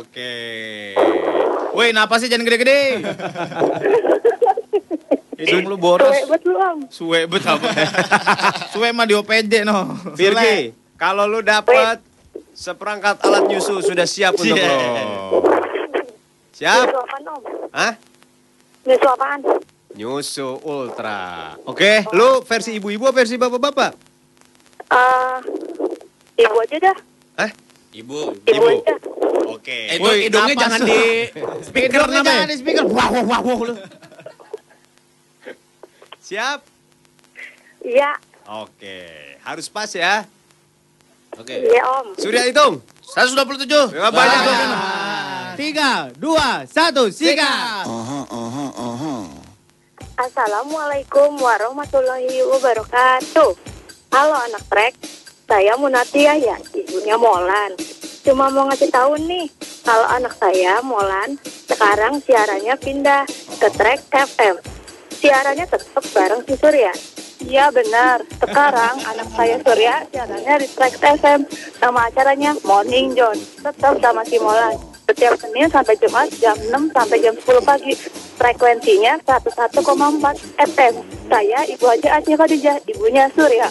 Speaker 2: Oke.
Speaker 1: Woi, napasnya jangan gede-gede. Hidung lu boros.
Speaker 18: Suwe betul, Om.
Speaker 1: Suwe bet apa? Suwe mah di OPD no.
Speaker 2: Virgi, kalau lu dapat seperangkat alat nyusu sudah siap untuk
Speaker 1: Cie.
Speaker 2: lo. Siap?
Speaker 18: Nyusu apaan, Om?
Speaker 2: Hah?
Speaker 18: Nyusu apaan?
Speaker 2: Nyusu ultra. Oke, lu versi ibu-ibu apa versi bapak-bapak?
Speaker 18: Eh, ibu aja dah.
Speaker 2: Hah?
Speaker 1: Ibu.
Speaker 18: Ibu, aja.
Speaker 2: Oke.
Speaker 1: Woi,
Speaker 3: hidungnya
Speaker 1: napas.
Speaker 3: jangan di speaker
Speaker 1: Hidungnya
Speaker 3: namanya.
Speaker 1: jangan di speaker. Wah, wah, wah, wah. lu.
Speaker 2: Siap?
Speaker 18: Iya,
Speaker 2: Oke. Harus pas ya. Oke.
Speaker 18: iya, Om.
Speaker 2: Surya hitung.
Speaker 1: 127.
Speaker 2: Ya, banyak.
Speaker 1: Tiga, dua, satu, sikat.
Speaker 18: Assalamualaikum warahmatullahi wabarakatuh. Halo anak trek, saya Munatia ya, ibunya Molan. Cuma mau ngasih tahu nih, kalau anak saya Molan sekarang siarannya pindah ke trek FM. Siarannya tetap bareng si Surya. Iya benar, sekarang anak saya Surya siarannya di Trax FM. Nama acaranya Morning John, tetap sama si Molan. Setiap Senin sampai Jumat jam 6 sampai jam 10 pagi. Frekuensinya 101,4 FM. Saya Ibu Haji Aceh Khadijah, ibunya Surya.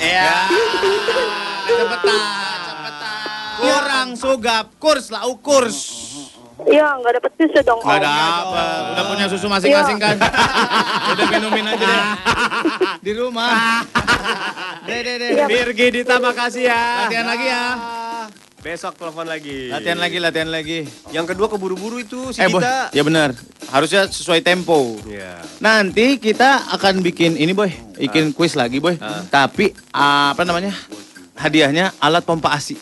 Speaker 1: Ya. Cepetan, cepetan. Kurang sugap, kurs lah kurs.
Speaker 18: Iya, nggak dapet susu dong,
Speaker 1: Gak
Speaker 18: Om.
Speaker 1: ada apa. Udah punya susu masing-masing kan? Udah minumin aja deh. Di rumah. Deh, deh, deh.
Speaker 2: Virgi Dita makasih ya.
Speaker 1: Latihan lagi ya.
Speaker 2: Besok telepon lagi.
Speaker 1: Latihan lagi, latihan lagi.
Speaker 2: Yang kedua keburu-buru itu si
Speaker 1: Eh.
Speaker 2: Dita.
Speaker 1: Ya benar. Harusnya sesuai tempo.
Speaker 2: Iya.
Speaker 1: Nanti kita akan bikin ini, Boy. Bikin kuis lagi, Boy. Tapi apa namanya? Hadiahnya alat pompa ASI.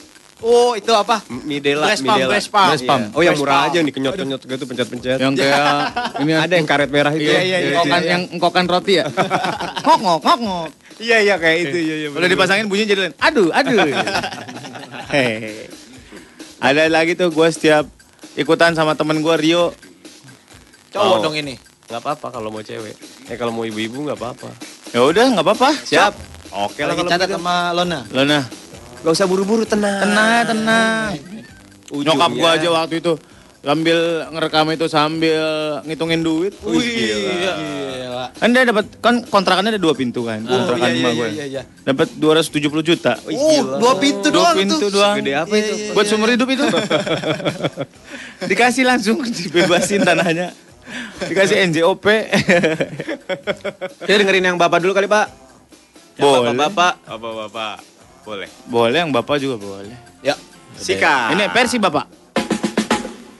Speaker 3: Oh, itu apa?
Speaker 2: Midela,
Speaker 3: Breast pump,
Speaker 2: Midela.
Speaker 3: breast pump.
Speaker 2: Breast pump. Oh, yang murah aja nih kenyot-kenyot gitu pencet-pencet.
Speaker 1: Yang kayak ini
Speaker 2: ada yang karet merah itu.
Speaker 1: Iya, iya, engkokan, yang engkokan roti ya. ngok ngok ngok ngok.
Speaker 2: Iya, iya kayak itu. Iya, iya.
Speaker 1: Udah dipasangin bunyinya jadi lain. Aduh, aduh. Hehehe. Ada lagi tuh gue setiap ikutan sama temen gue Rio.
Speaker 3: Cowok
Speaker 2: Oh.
Speaker 3: dong ini.
Speaker 2: Gak apa-apa kalau mau cewek. Eh kalau mau ibu-ibu gak apa-apa.
Speaker 1: Ya udah, nggak apa-apa.
Speaker 2: Siap. Oke lah
Speaker 3: Lagi
Speaker 2: kalau
Speaker 3: catat sama Lona.
Speaker 1: Lona,
Speaker 2: Gak usah buru-buru tenang.
Speaker 1: tenang, tenang.
Speaker 2: Ujungnya-
Speaker 1: Nyokap gue aja waktu itu sambil ngerekam itu sambil ngitungin duit.
Speaker 3: Wih, gila.
Speaker 1: Kan dia dapat kan kontrakannya ada dua pintu kan.
Speaker 3: Oh,
Speaker 1: kontrakan
Speaker 3: iya, iya,
Speaker 1: gue.
Speaker 3: iya, iya.
Speaker 1: Dapat 270 juta.
Speaker 3: Oh, dua pintu
Speaker 1: Dua
Speaker 3: doang
Speaker 1: pintu
Speaker 3: tuh.
Speaker 1: doang.
Speaker 3: Gede apa
Speaker 1: Iya,
Speaker 3: itu?
Speaker 1: iya, iya. Buat seumur hidup itu. Dikasih langsung dibebasin tanahnya. Dikasih NJOP.
Speaker 2: Ya dengerin yang bapak dulu kali pak. Yang
Speaker 1: Boleh.
Speaker 2: Bapak-bapak. Bapak-bapak. Boleh.
Speaker 1: Boleh yang bapak juga boleh.
Speaker 2: Ya. Sika.
Speaker 1: Ini versi bapak.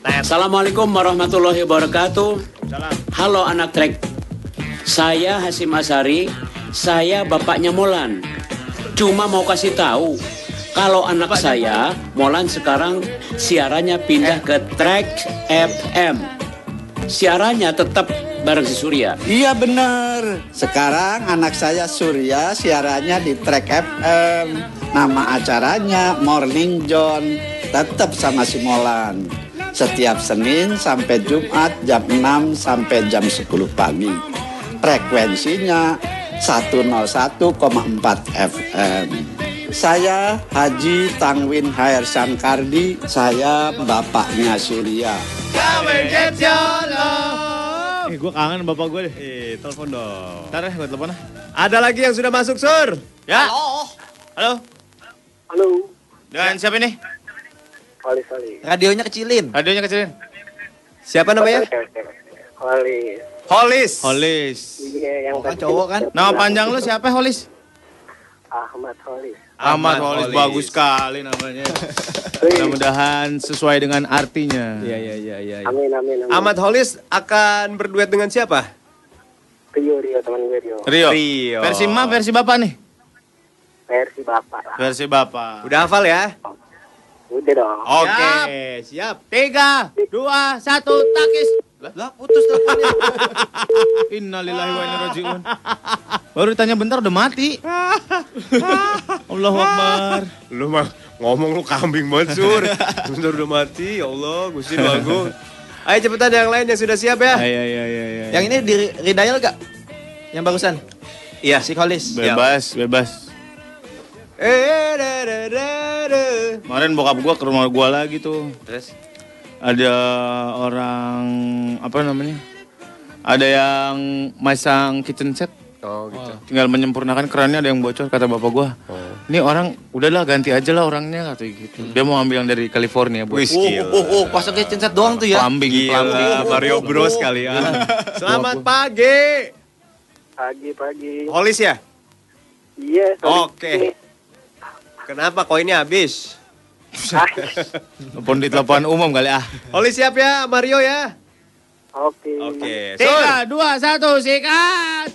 Speaker 19: Assalamualaikum warahmatullahi wabarakatuh. Halo anak trek. Saya Hasim Asari. Saya bapaknya Molan. Cuma mau kasih tahu kalau anak saya Molan sekarang siarannya pindah ke Trek FM. Siarannya tetap bareng si Surya.
Speaker 20: Iya benar. Sekarang anak saya Surya siarannya di Trek FM. Nama acaranya Morning John. Tetap sama si Molan. Setiap Senin sampai Jumat jam 6 sampai jam 10 pagi. Frekuensinya 101,4 FM. Saya Haji Tangwin Hair Sankardi, saya bapaknya Surya.
Speaker 1: Eh, gue kangen bapak gue deh.
Speaker 2: Eh, telepon dong.
Speaker 1: Ntar ya, gue telepon ah.
Speaker 2: Ada lagi yang sudah masuk, Sur.
Speaker 1: Ya. Halo.
Speaker 21: Halo.
Speaker 1: Dengan siapa ini?
Speaker 21: Wali Sali.
Speaker 3: Radionya kecilin.
Speaker 1: Radionya kecilin.
Speaker 2: Siapa namanya?
Speaker 21: Wali.
Speaker 2: Holis.
Speaker 1: Holis.
Speaker 21: Iya, yang tadi.
Speaker 3: cowok kan?
Speaker 1: Nama panjang lu siapa Holis?
Speaker 21: Ahmad Holis.
Speaker 1: Ahmad Holis. Bagus sekali namanya. Mudah-mudahan sesuai dengan artinya.
Speaker 2: Iya, iya, iya, iya. iya.
Speaker 21: Amin, amin, amin.
Speaker 2: Ahmad Holis akan berduet dengan siapa?
Speaker 21: Rio, Rio, teman gue Rio.
Speaker 1: Rio.
Speaker 2: Rio.
Speaker 1: Versi ma, versi bapak nih.
Speaker 21: Versi bapak lah.
Speaker 1: Versi bapak.
Speaker 2: Udah hafal ya?
Speaker 21: Udah dong.
Speaker 2: Oke, siap.
Speaker 1: Tiga, dua, satu, takis.
Speaker 3: Lah putus teleponnya.
Speaker 1: Innalillahi wa inna rajiun. Baru ditanya bentar udah mati. Allahu Akbar.
Speaker 2: Lu mah ngomong lu kambing banget, Sur. Bentar udah mati, ya Allah, Gusti Lu Agung. Ayo cepetan yang lain yang sudah siap ya.
Speaker 1: Iya iya iya iya.
Speaker 3: Yang ini di redial gak? Yang barusan?
Speaker 2: Iya.
Speaker 3: Si Holis.
Speaker 1: bebas, bebas. Kemarin bokap gua ke rumah gua lagi tuh.
Speaker 2: Terus?
Speaker 1: Ada orang apa namanya? Ada yang masang kitchen set.
Speaker 2: Oh gitu.
Speaker 1: Tinggal menyempurnakan kerannya ada yang bocor kata bapak gua. Ini orang udahlah ganti aja lah orangnya kata gitu. Dia mau ambil yang dari California buat
Speaker 2: Wih,
Speaker 3: Oh, oh, oh, pasang kitchen set doang tuh ya.
Speaker 1: plumbing,
Speaker 2: Gila,
Speaker 1: plumbing.
Speaker 2: Mario Bros kali ya. Selamat pagi.
Speaker 21: Pagi, pagi.
Speaker 2: Holis ya?
Speaker 21: Iya.
Speaker 2: Oke. Kenapa koinnya habis?
Speaker 1: Telepon di telepon umum kali ah.
Speaker 2: Holis siap ya, Mario ya?
Speaker 21: Oke.
Speaker 2: Oke.
Speaker 1: Tiga, dua, satu, sikat.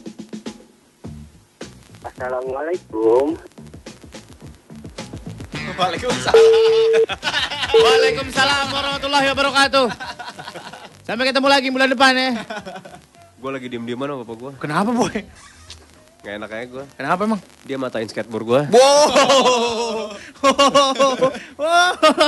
Speaker 21: Assalamualaikum.
Speaker 1: Waalaikumsalam warahmatullahi wabarakatuh. Sampai ketemu lagi bulan depan ya.
Speaker 2: Gue lagi diem-dieman sama bapak gue.
Speaker 1: Kenapa boy?
Speaker 2: Gak enak aja gue.
Speaker 1: Kenapa emang?
Speaker 2: Dia matain skateboard gue.
Speaker 1: Wow.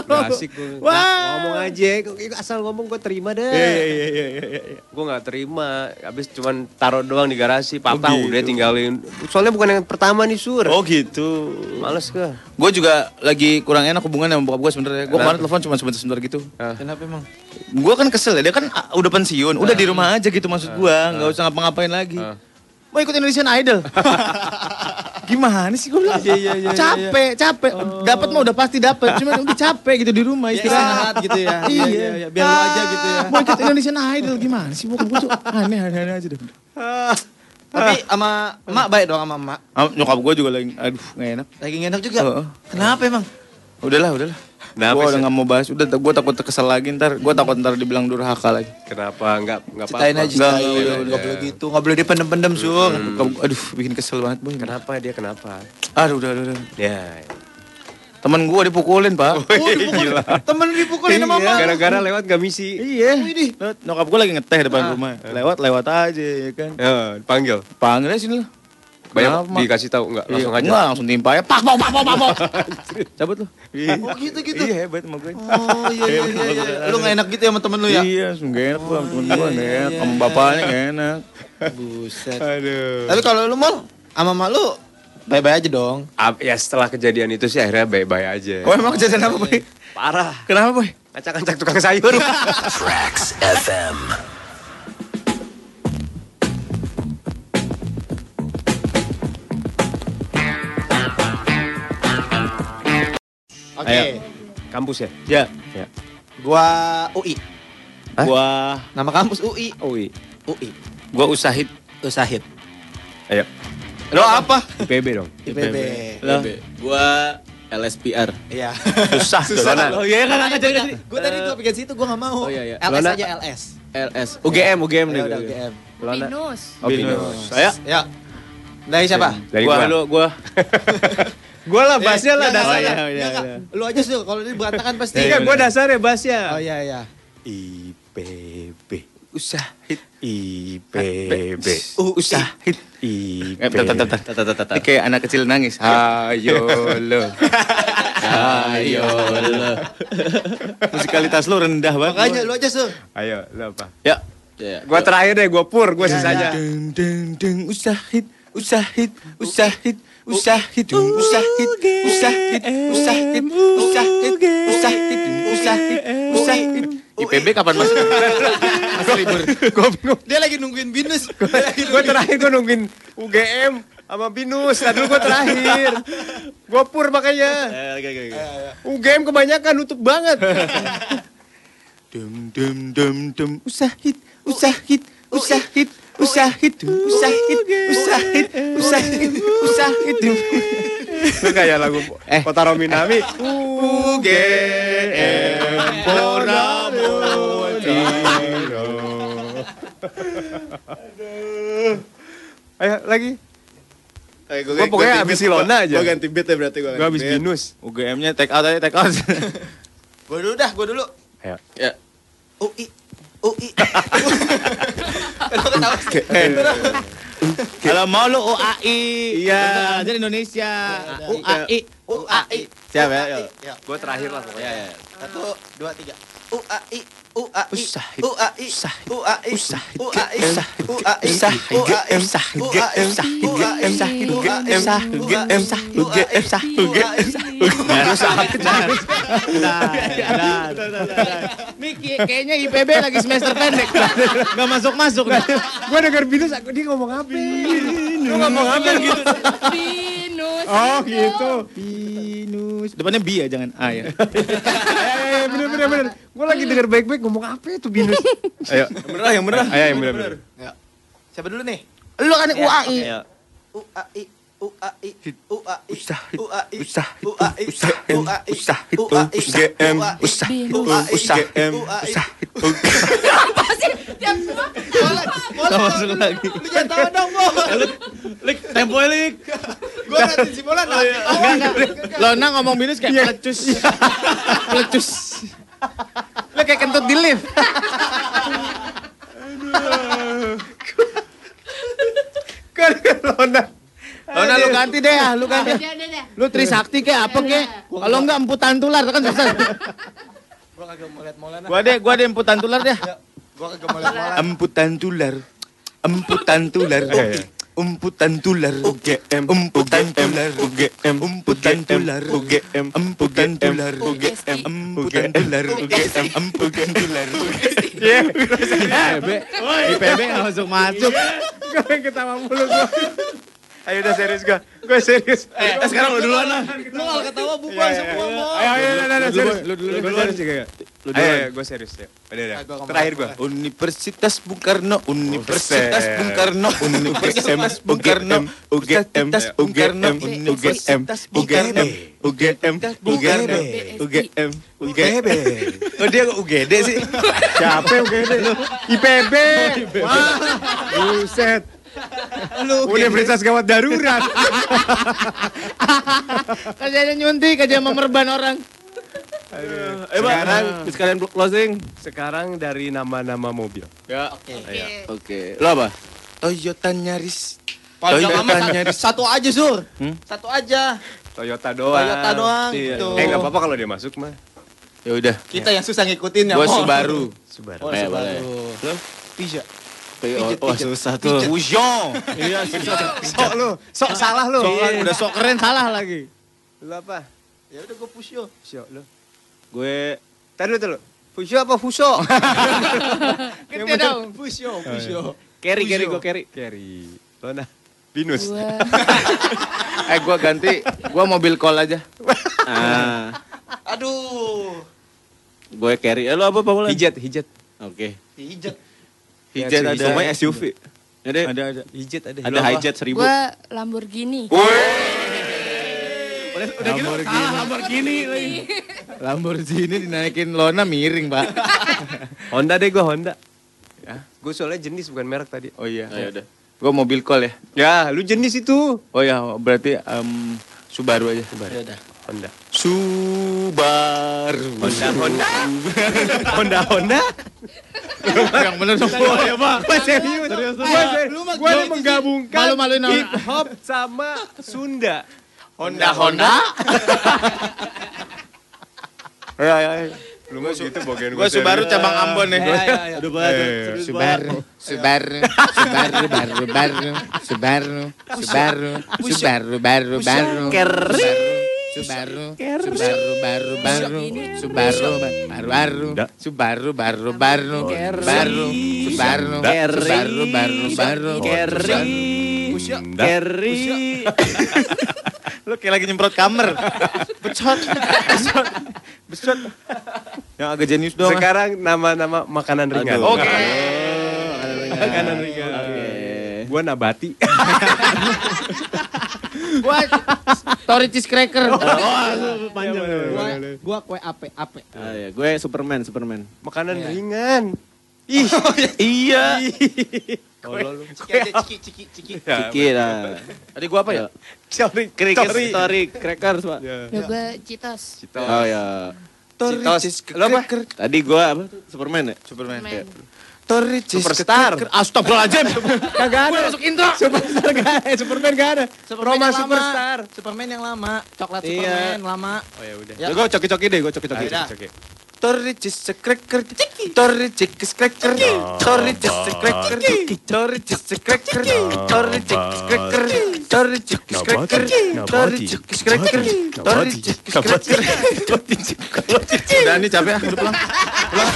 Speaker 2: Gak asik gue.
Speaker 1: Wah.
Speaker 2: Ngomong aja. Asal ngomong gue terima deh.
Speaker 1: Iya iya iya iya iya. iya.
Speaker 2: Gue gak terima. Habis cuman taruh doang di garasi. Patah
Speaker 1: Oh, gitu.
Speaker 2: udah tinggalin. Soalnya bukan yang pertama nih Sur.
Speaker 1: Oh gitu.
Speaker 2: Males gue.
Speaker 1: Gue juga lagi kurang enak hubungan sama bokap gue sebenarnya. Gue kemarin telepon cuma sebentar-sebentar gitu.
Speaker 3: Kenapa emang?
Speaker 1: Gue kan kesel ya, dia kan ah, udah pensiun, udah di rumah aja gitu maksud gue, nggak usah ngapa-ngapain lagi. Mau ikut Indonesian Idol. Gimana sih gue bilang?
Speaker 3: Iya, iya, iya,
Speaker 1: capek, capek. Dapat mah udah pasti dapat, cuman udah capek gitu di rumah
Speaker 3: Ya,
Speaker 1: istirahat.
Speaker 3: istirahat gitu ya. Iya,
Speaker 1: Iya,
Speaker 3: iya, iya. Biar lu aja gitu ya.
Speaker 1: Mau ikut Indonesian Idol gimana sih? Bukan gue tuh aneh, aneh, aneh aja deh.
Speaker 3: Tapi sama emak baik dong sama emak.
Speaker 1: Ah, nyokap gue juga lagi, aduh nggak enak.
Speaker 3: Lagi nggak enak juga.
Speaker 1: Heeh.
Speaker 3: Kenapa emang?
Speaker 1: Udahlah, udahlah.
Speaker 2: Kenapa
Speaker 1: gue
Speaker 2: sih?
Speaker 1: udah nggak mau bahas. Udah, gue takut kesel lagi ntar. Gue takut ntar dibilang durhaka lagi.
Speaker 2: Kenapa? Enggak, enggak apa-apa.
Speaker 3: Ceritain aja,
Speaker 1: Enggak, enggak,
Speaker 3: Nggak
Speaker 1: enggak.
Speaker 3: boleh gitu. Nggak boleh dipendem-pendem, Sur.
Speaker 1: Aduh, bikin kesel banget boy.
Speaker 2: Kenapa dia kenapa?
Speaker 1: Aduh, udah, udah, udah.
Speaker 2: Ya.
Speaker 1: Temen gue dipukulin pak.
Speaker 2: Gila.
Speaker 3: Temen dipukulin sama
Speaker 2: Iya. Gara-gara lewat gak misi.
Speaker 1: Iya. Lewat- Nyokap gue lagi ngeteh depan rumah. Lewat, lewat aja ya kan.
Speaker 2: Ya, panggil.
Speaker 1: Panggil aja sini lah.
Speaker 2: Banyak
Speaker 1: Kenapa, Mak?
Speaker 2: dikasih tahu enggak langsung
Speaker 1: Iya,
Speaker 2: aja.
Speaker 1: Enggak, langsung timpa ya. Pak, pak, pak, pak, pak, pak. Cabut lu.
Speaker 3: Oh gitu gitu.
Speaker 1: Iya hebat sama gue.
Speaker 3: Oh iya iya iya. iya. Lu nggak enak gitu ya sama temen lu ya?
Speaker 1: Iya, gak enak gue sama temen gue. Gak enak. Sama bapaknya gak enak.
Speaker 3: Buset.
Speaker 2: Aduh.
Speaker 3: Tapi kalau lu mal sama emak lu bye-bye aja dong.
Speaker 2: Ap- ya setelah kejadian itu sih akhirnya bye-bye aja.
Speaker 1: Oh emang kejadian apa boy?
Speaker 2: Parah.
Speaker 1: Kenapa boy?
Speaker 2: Acak-acak tukang sayur.
Speaker 10: Tracks FM.
Speaker 3: Oke.
Speaker 2: Ayo. Kampus ya?
Speaker 1: Ya.
Speaker 2: Ya.
Speaker 3: Gua UI.
Speaker 1: Gua
Speaker 3: Nama kampus UI.
Speaker 2: UI.
Speaker 3: UI.
Speaker 1: gua usahid.
Speaker 3: Usahid.
Speaker 2: Ayo.
Speaker 1: Lo apa?
Speaker 2: IPB dong.
Speaker 3: IPB.
Speaker 1: Lo.
Speaker 4: Gua LSPR.
Speaker 3: Iya.
Speaker 1: Susah.
Speaker 3: Susah.
Speaker 1: Lona.
Speaker 3: Oh iya kan nggak jadi. Gue tadi gue pikir situ gue nggak mau.
Speaker 4: Oh, iya, iya.
Speaker 3: LS
Speaker 2: Lona.
Speaker 3: aja LS.
Speaker 4: LS.
Speaker 1: UGM, UGM nih.
Speaker 3: Ya udah
Speaker 1: gua.
Speaker 3: UGM.
Speaker 2: Lona.
Speaker 13: Binus.
Speaker 2: Oh,
Speaker 1: Binus. Saya
Speaker 3: Ya. Dari siapa?
Speaker 2: Dari
Speaker 1: gua
Speaker 2: gua.
Speaker 1: lu gua.
Speaker 2: Gua lah basnya lah dasarnya.
Speaker 3: iya,
Speaker 1: iya,
Speaker 3: nggak. Lu aja sih kalau ini berantakan pasti.
Speaker 2: Iya, gua dasarnya basnya.
Speaker 3: Oh iya iya.
Speaker 2: IPB.
Speaker 1: Usahid.
Speaker 2: IPB.
Speaker 1: Usahid.
Speaker 2: IPB.
Speaker 1: Eh. Ini kayak anak kecil nangis. Ayo lo. Ayo lo. Musikalitas lu rendah banget.
Speaker 3: Makanya lu aja sih.
Speaker 2: Ayo, lu apa?
Speaker 1: Ya.
Speaker 4: Ya.
Speaker 2: Gua terakhir deh, gua pur, gua sisanya.
Speaker 1: Deng deng deng usahid. Usahid. Usahid. Usah hitung, usah hit, usah hit, usah hit, usah hit, usah hit, usah ushahid, usah ushahid, usah ushahid, usah ushahid. IPB kapan masuk? Mas libur.
Speaker 3: Dia lagi nungguin binus.
Speaker 2: Gue terakhir gue nungguin UGM sama binus. Tadi gue terakhir. Gue pur makanya. UGM kebanyakan nutup banget.
Speaker 1: Dum dum dum dum ushahid, usah ushahid dem dem usahid. Usahid. Usahid. Usahid. Usahid. Usahid. Usahid. Usahid.
Speaker 2: Itu kayak lagu
Speaker 1: Eh.
Speaker 2: Kota Rominami.
Speaker 1: UGM Poramotiro.
Speaker 2: Ayo lagi.
Speaker 1: Gua
Speaker 2: Gua pokoknya abis Ilona aja.
Speaker 1: Gua ganti beat ya berarti gua.
Speaker 2: Gua habis Binus.
Speaker 1: UGM-nya take out aja take out.
Speaker 3: Gue dulu dah, gue dulu.
Speaker 2: Ayo.
Speaker 4: Ya.
Speaker 3: UI. UI. Kenapa ketawa sih?
Speaker 1: Kalau mau lu UAI.
Speaker 2: Iya.
Speaker 1: Jadi Indonesia.
Speaker 3: Udah.
Speaker 1: UAI.
Speaker 3: UAI.
Speaker 1: Siap ya? Yuk.
Speaker 3: Ya.
Speaker 2: Gua terakhir lah pokoknya.
Speaker 4: Ya, ya.
Speaker 3: Satu, dua, tiga. UAI.
Speaker 1: Miki kayaknya IPB lagi semester pendek. Enggak masuk-masuk.
Speaker 2: Gua denger Binus aku dia ngomong apa? Lu ngomong apa gitu?
Speaker 13: Binus.
Speaker 2: Oh gitu.
Speaker 1: Binus. Depannya bi ya, jangan A ya.
Speaker 2: Eh, bener bener bener. Gua lagi denger baik-baik ngomong apa itu Binus? Ayo.
Speaker 1: Yang bener, yang bener.
Speaker 2: Ayo yang bener bener.
Speaker 3: Ya. Siapa dulu nih?
Speaker 1: Lu kan UAI.
Speaker 4: Ya.
Speaker 3: UAI. UAI
Speaker 1: mustahil,
Speaker 3: UAI mustahil,
Speaker 1: UGM, Lona.
Speaker 2: Lona
Speaker 1: lu ganti deh ya, lu ganti. Lu Trisakti kayak apa kek? Kalau enggak emputan tular kan susah.
Speaker 3: Gua kagak mau lihat Molan.
Speaker 1: Gua deh, gua deh emputan tular deh.
Speaker 3: Gua kagak mau lihat Molan.
Speaker 1: Emputan tular. Emputan tular. Umputan tular UGM Umputan tular UGM Umputan tular UGM Emputan tular UGM Emputan tular UGM Emputan tular
Speaker 2: Iya.
Speaker 1: IPB IPB nggak masuk
Speaker 2: yang ketawa mulu gua. Ayo udah serius gua. Gua serius.
Speaker 1: Eh sekarang lu duluan lah
Speaker 3: Lu kalau ketawa bubar semua, Bo.
Speaker 2: Ayo ayo ayo ayo serius.
Speaker 1: Lu dulu, lu
Speaker 2: Gua
Speaker 1: duluan.
Speaker 2: serius juga.
Speaker 1: Lu
Speaker 2: Ayo
Speaker 1: duluan.
Speaker 2: ayo gua serius ya. Udah udah.
Speaker 3: Ah,
Speaker 2: Terakhir gua.
Speaker 1: Universitas Bung Karno Universitas. Bung Karno Universitas Bung Karno Universitas Bung Karno Universitas Bung Karno UGM UGM UGM UGM Oh dia kok UGD sih
Speaker 2: Siapa gede? IPB. Wah. Buset. Universitas gawat darurat.
Speaker 1: Kerjanya nyuntik aja memerban orang
Speaker 2: Sekarang sekalian closing. Sekarang dari nama-nama mobil.
Speaker 1: Ya
Speaker 3: Oke.
Speaker 1: Oke Lo apa? Toyota Yaris
Speaker 3: Panjang
Speaker 1: Toyota
Speaker 3: amat satu- aja, Sur.
Speaker 1: Hmm?
Speaker 3: Satu aja.
Speaker 2: Toyota doang.
Speaker 3: Toyota doang
Speaker 1: Iya.
Speaker 3: gitu.
Speaker 2: Eh nggak apa-apa kalau dia masuk mah.
Speaker 1: Ya udah
Speaker 3: Kita yang susah ngikutin ya,
Speaker 1: Gua. Subaru
Speaker 2: Subaru.
Speaker 3: Oh,
Speaker 1: Eh,
Speaker 3: Subaru.
Speaker 1: Lo?
Speaker 3: Pija.
Speaker 1: Oh,
Speaker 3: Pijet,
Speaker 1: oh, susah tuh.
Speaker 3: Pijet.
Speaker 1: Fusion.
Speaker 2: Iya, sok lu, sok salah lu.
Speaker 1: Sok kan udah sok keren salah lagi.
Speaker 2: Lu apa?
Speaker 3: Ya udah gue push yo.
Speaker 2: Siap lu.
Speaker 1: Gue
Speaker 2: Tadi dulu. Fusyo apa fuso? Yang
Speaker 13: Gede
Speaker 2: bener,
Speaker 13: dong.
Speaker 2: Fusyo, Fusyo.
Speaker 4: Carry, carry, gua carry.
Speaker 2: Carry. Lona. Binus.
Speaker 1: eh gua ganti, gua mobil call aja.
Speaker 4: Ah,
Speaker 3: Aduh.
Speaker 4: gue carry. Eh, lu apa, Pak Mulan?
Speaker 2: Hijat, hijat.
Speaker 4: Oke.
Speaker 3: Hijat.
Speaker 1: Hijat ada.
Speaker 4: Semua SUV. Ada,
Speaker 1: Ada ada.
Speaker 2: Hijat ada.
Speaker 4: ada hijet seribu.
Speaker 13: Gua Lamborghini.
Speaker 4: Udah, udah gitu, salah Lamborghini lagi.
Speaker 1: Lamborghini dinaikin lona miring, Pak.
Speaker 2: Honda deh gua Honda. Ya, gue soalnya jenis bukan merek tadi.
Speaker 1: Oh iya.
Speaker 4: Oh, ya udah.
Speaker 1: Gua mobil call ya.
Speaker 2: Ya, lu jenis itu.
Speaker 1: Oh ya, berarti em, Subaru aja. Subaru.
Speaker 3: Ya udah.
Speaker 2: Honda.
Speaker 1: Subaru.
Speaker 2: Honda, Honda. Honda, Honda.
Speaker 1: Yang bener dong.
Speaker 2: Oh, ya, Pak. Gua serius.
Speaker 1: Serius, joki
Speaker 2: menggabungkan
Speaker 1: Malu-maluin orang.
Speaker 2: hip hop sama Sunda.
Speaker 1: Honda Honda. Ya ya. ya.
Speaker 2: Lu mah gitu bogen
Speaker 1: Gua Subaru cabang Ambon nih.
Speaker 2: Ya, ya, ya.
Speaker 4: Udah banget. serius
Speaker 1: Subaru, Subaru, Subaru, baru, baru, Subaru, Subaru, Subaru, baru, baru,
Speaker 4: Keri.
Speaker 1: Subaru, Subaru, baru, baru, Subaru, baru, baru, Subaru, baru, baru, baru, Subaru, Subaru, baru, baru.
Speaker 4: Keri.
Speaker 1: Lu kayak lagi nyemprot kamar. Becot. Becot. Becot. Yang agak jenius doang. ah.
Speaker 2: Sekarang nama-nama makanan ringan.
Speaker 1: Oke.
Speaker 2: Makanan ringan. Gua nabati.
Speaker 1: Gua Tori cheese cracker.
Speaker 4: Oh, panjang.
Speaker 3: Gua, gua kue ape ape.
Speaker 4: Ah, ya. Gue Superman, Superman.
Speaker 2: Makanan ringan. Ih,
Speaker 4: Iya.
Speaker 2: Tolol lu.
Speaker 3: Ciki aja ciki ciki ciki.
Speaker 4: Ciki lah.
Speaker 1: Tadi gua apa ya?
Speaker 2: Sorry,
Speaker 4: Cricket
Speaker 2: sorry.
Speaker 4: story crackers, Pak.
Speaker 2: Ya.
Speaker 13: Ya gue Citos.
Speaker 4: Oh ya.
Speaker 2: Citos. Lo apa?
Speaker 1: cracker.
Speaker 4: Tadi gua apa? Superman ya?
Speaker 1: Superman.
Speaker 13: Men.
Speaker 1: Tori Terregister.
Speaker 4: Superstar.
Speaker 1: Astagfirullahaladzim.
Speaker 2: Gak ada.
Speaker 1: Gue masuk intro.
Speaker 2: Superstar gak ada. Superman gak ada.
Speaker 3: Superman
Speaker 2: Roma
Speaker 3: Superstar. Lama. Superman yang lama. Coklat
Speaker 4: iya.
Speaker 3: Superman lama.
Speaker 2: Oh ya udah.
Speaker 3: Ya.
Speaker 4: Gue coki-coki deh, gue coki-coki.
Speaker 3: Coki. Tori
Speaker 2: cis cracker ciki
Speaker 1: Tori cis cracker Tori cis cracker ciki Tori cis cracker Tori cis cracker Tori cis cracker Tori cis cracker Tori cis cracker Tori cis cracker Udah ini capek ah, pulang. Pulang.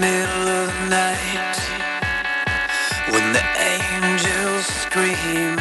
Speaker 1: middle of the night when the angels scream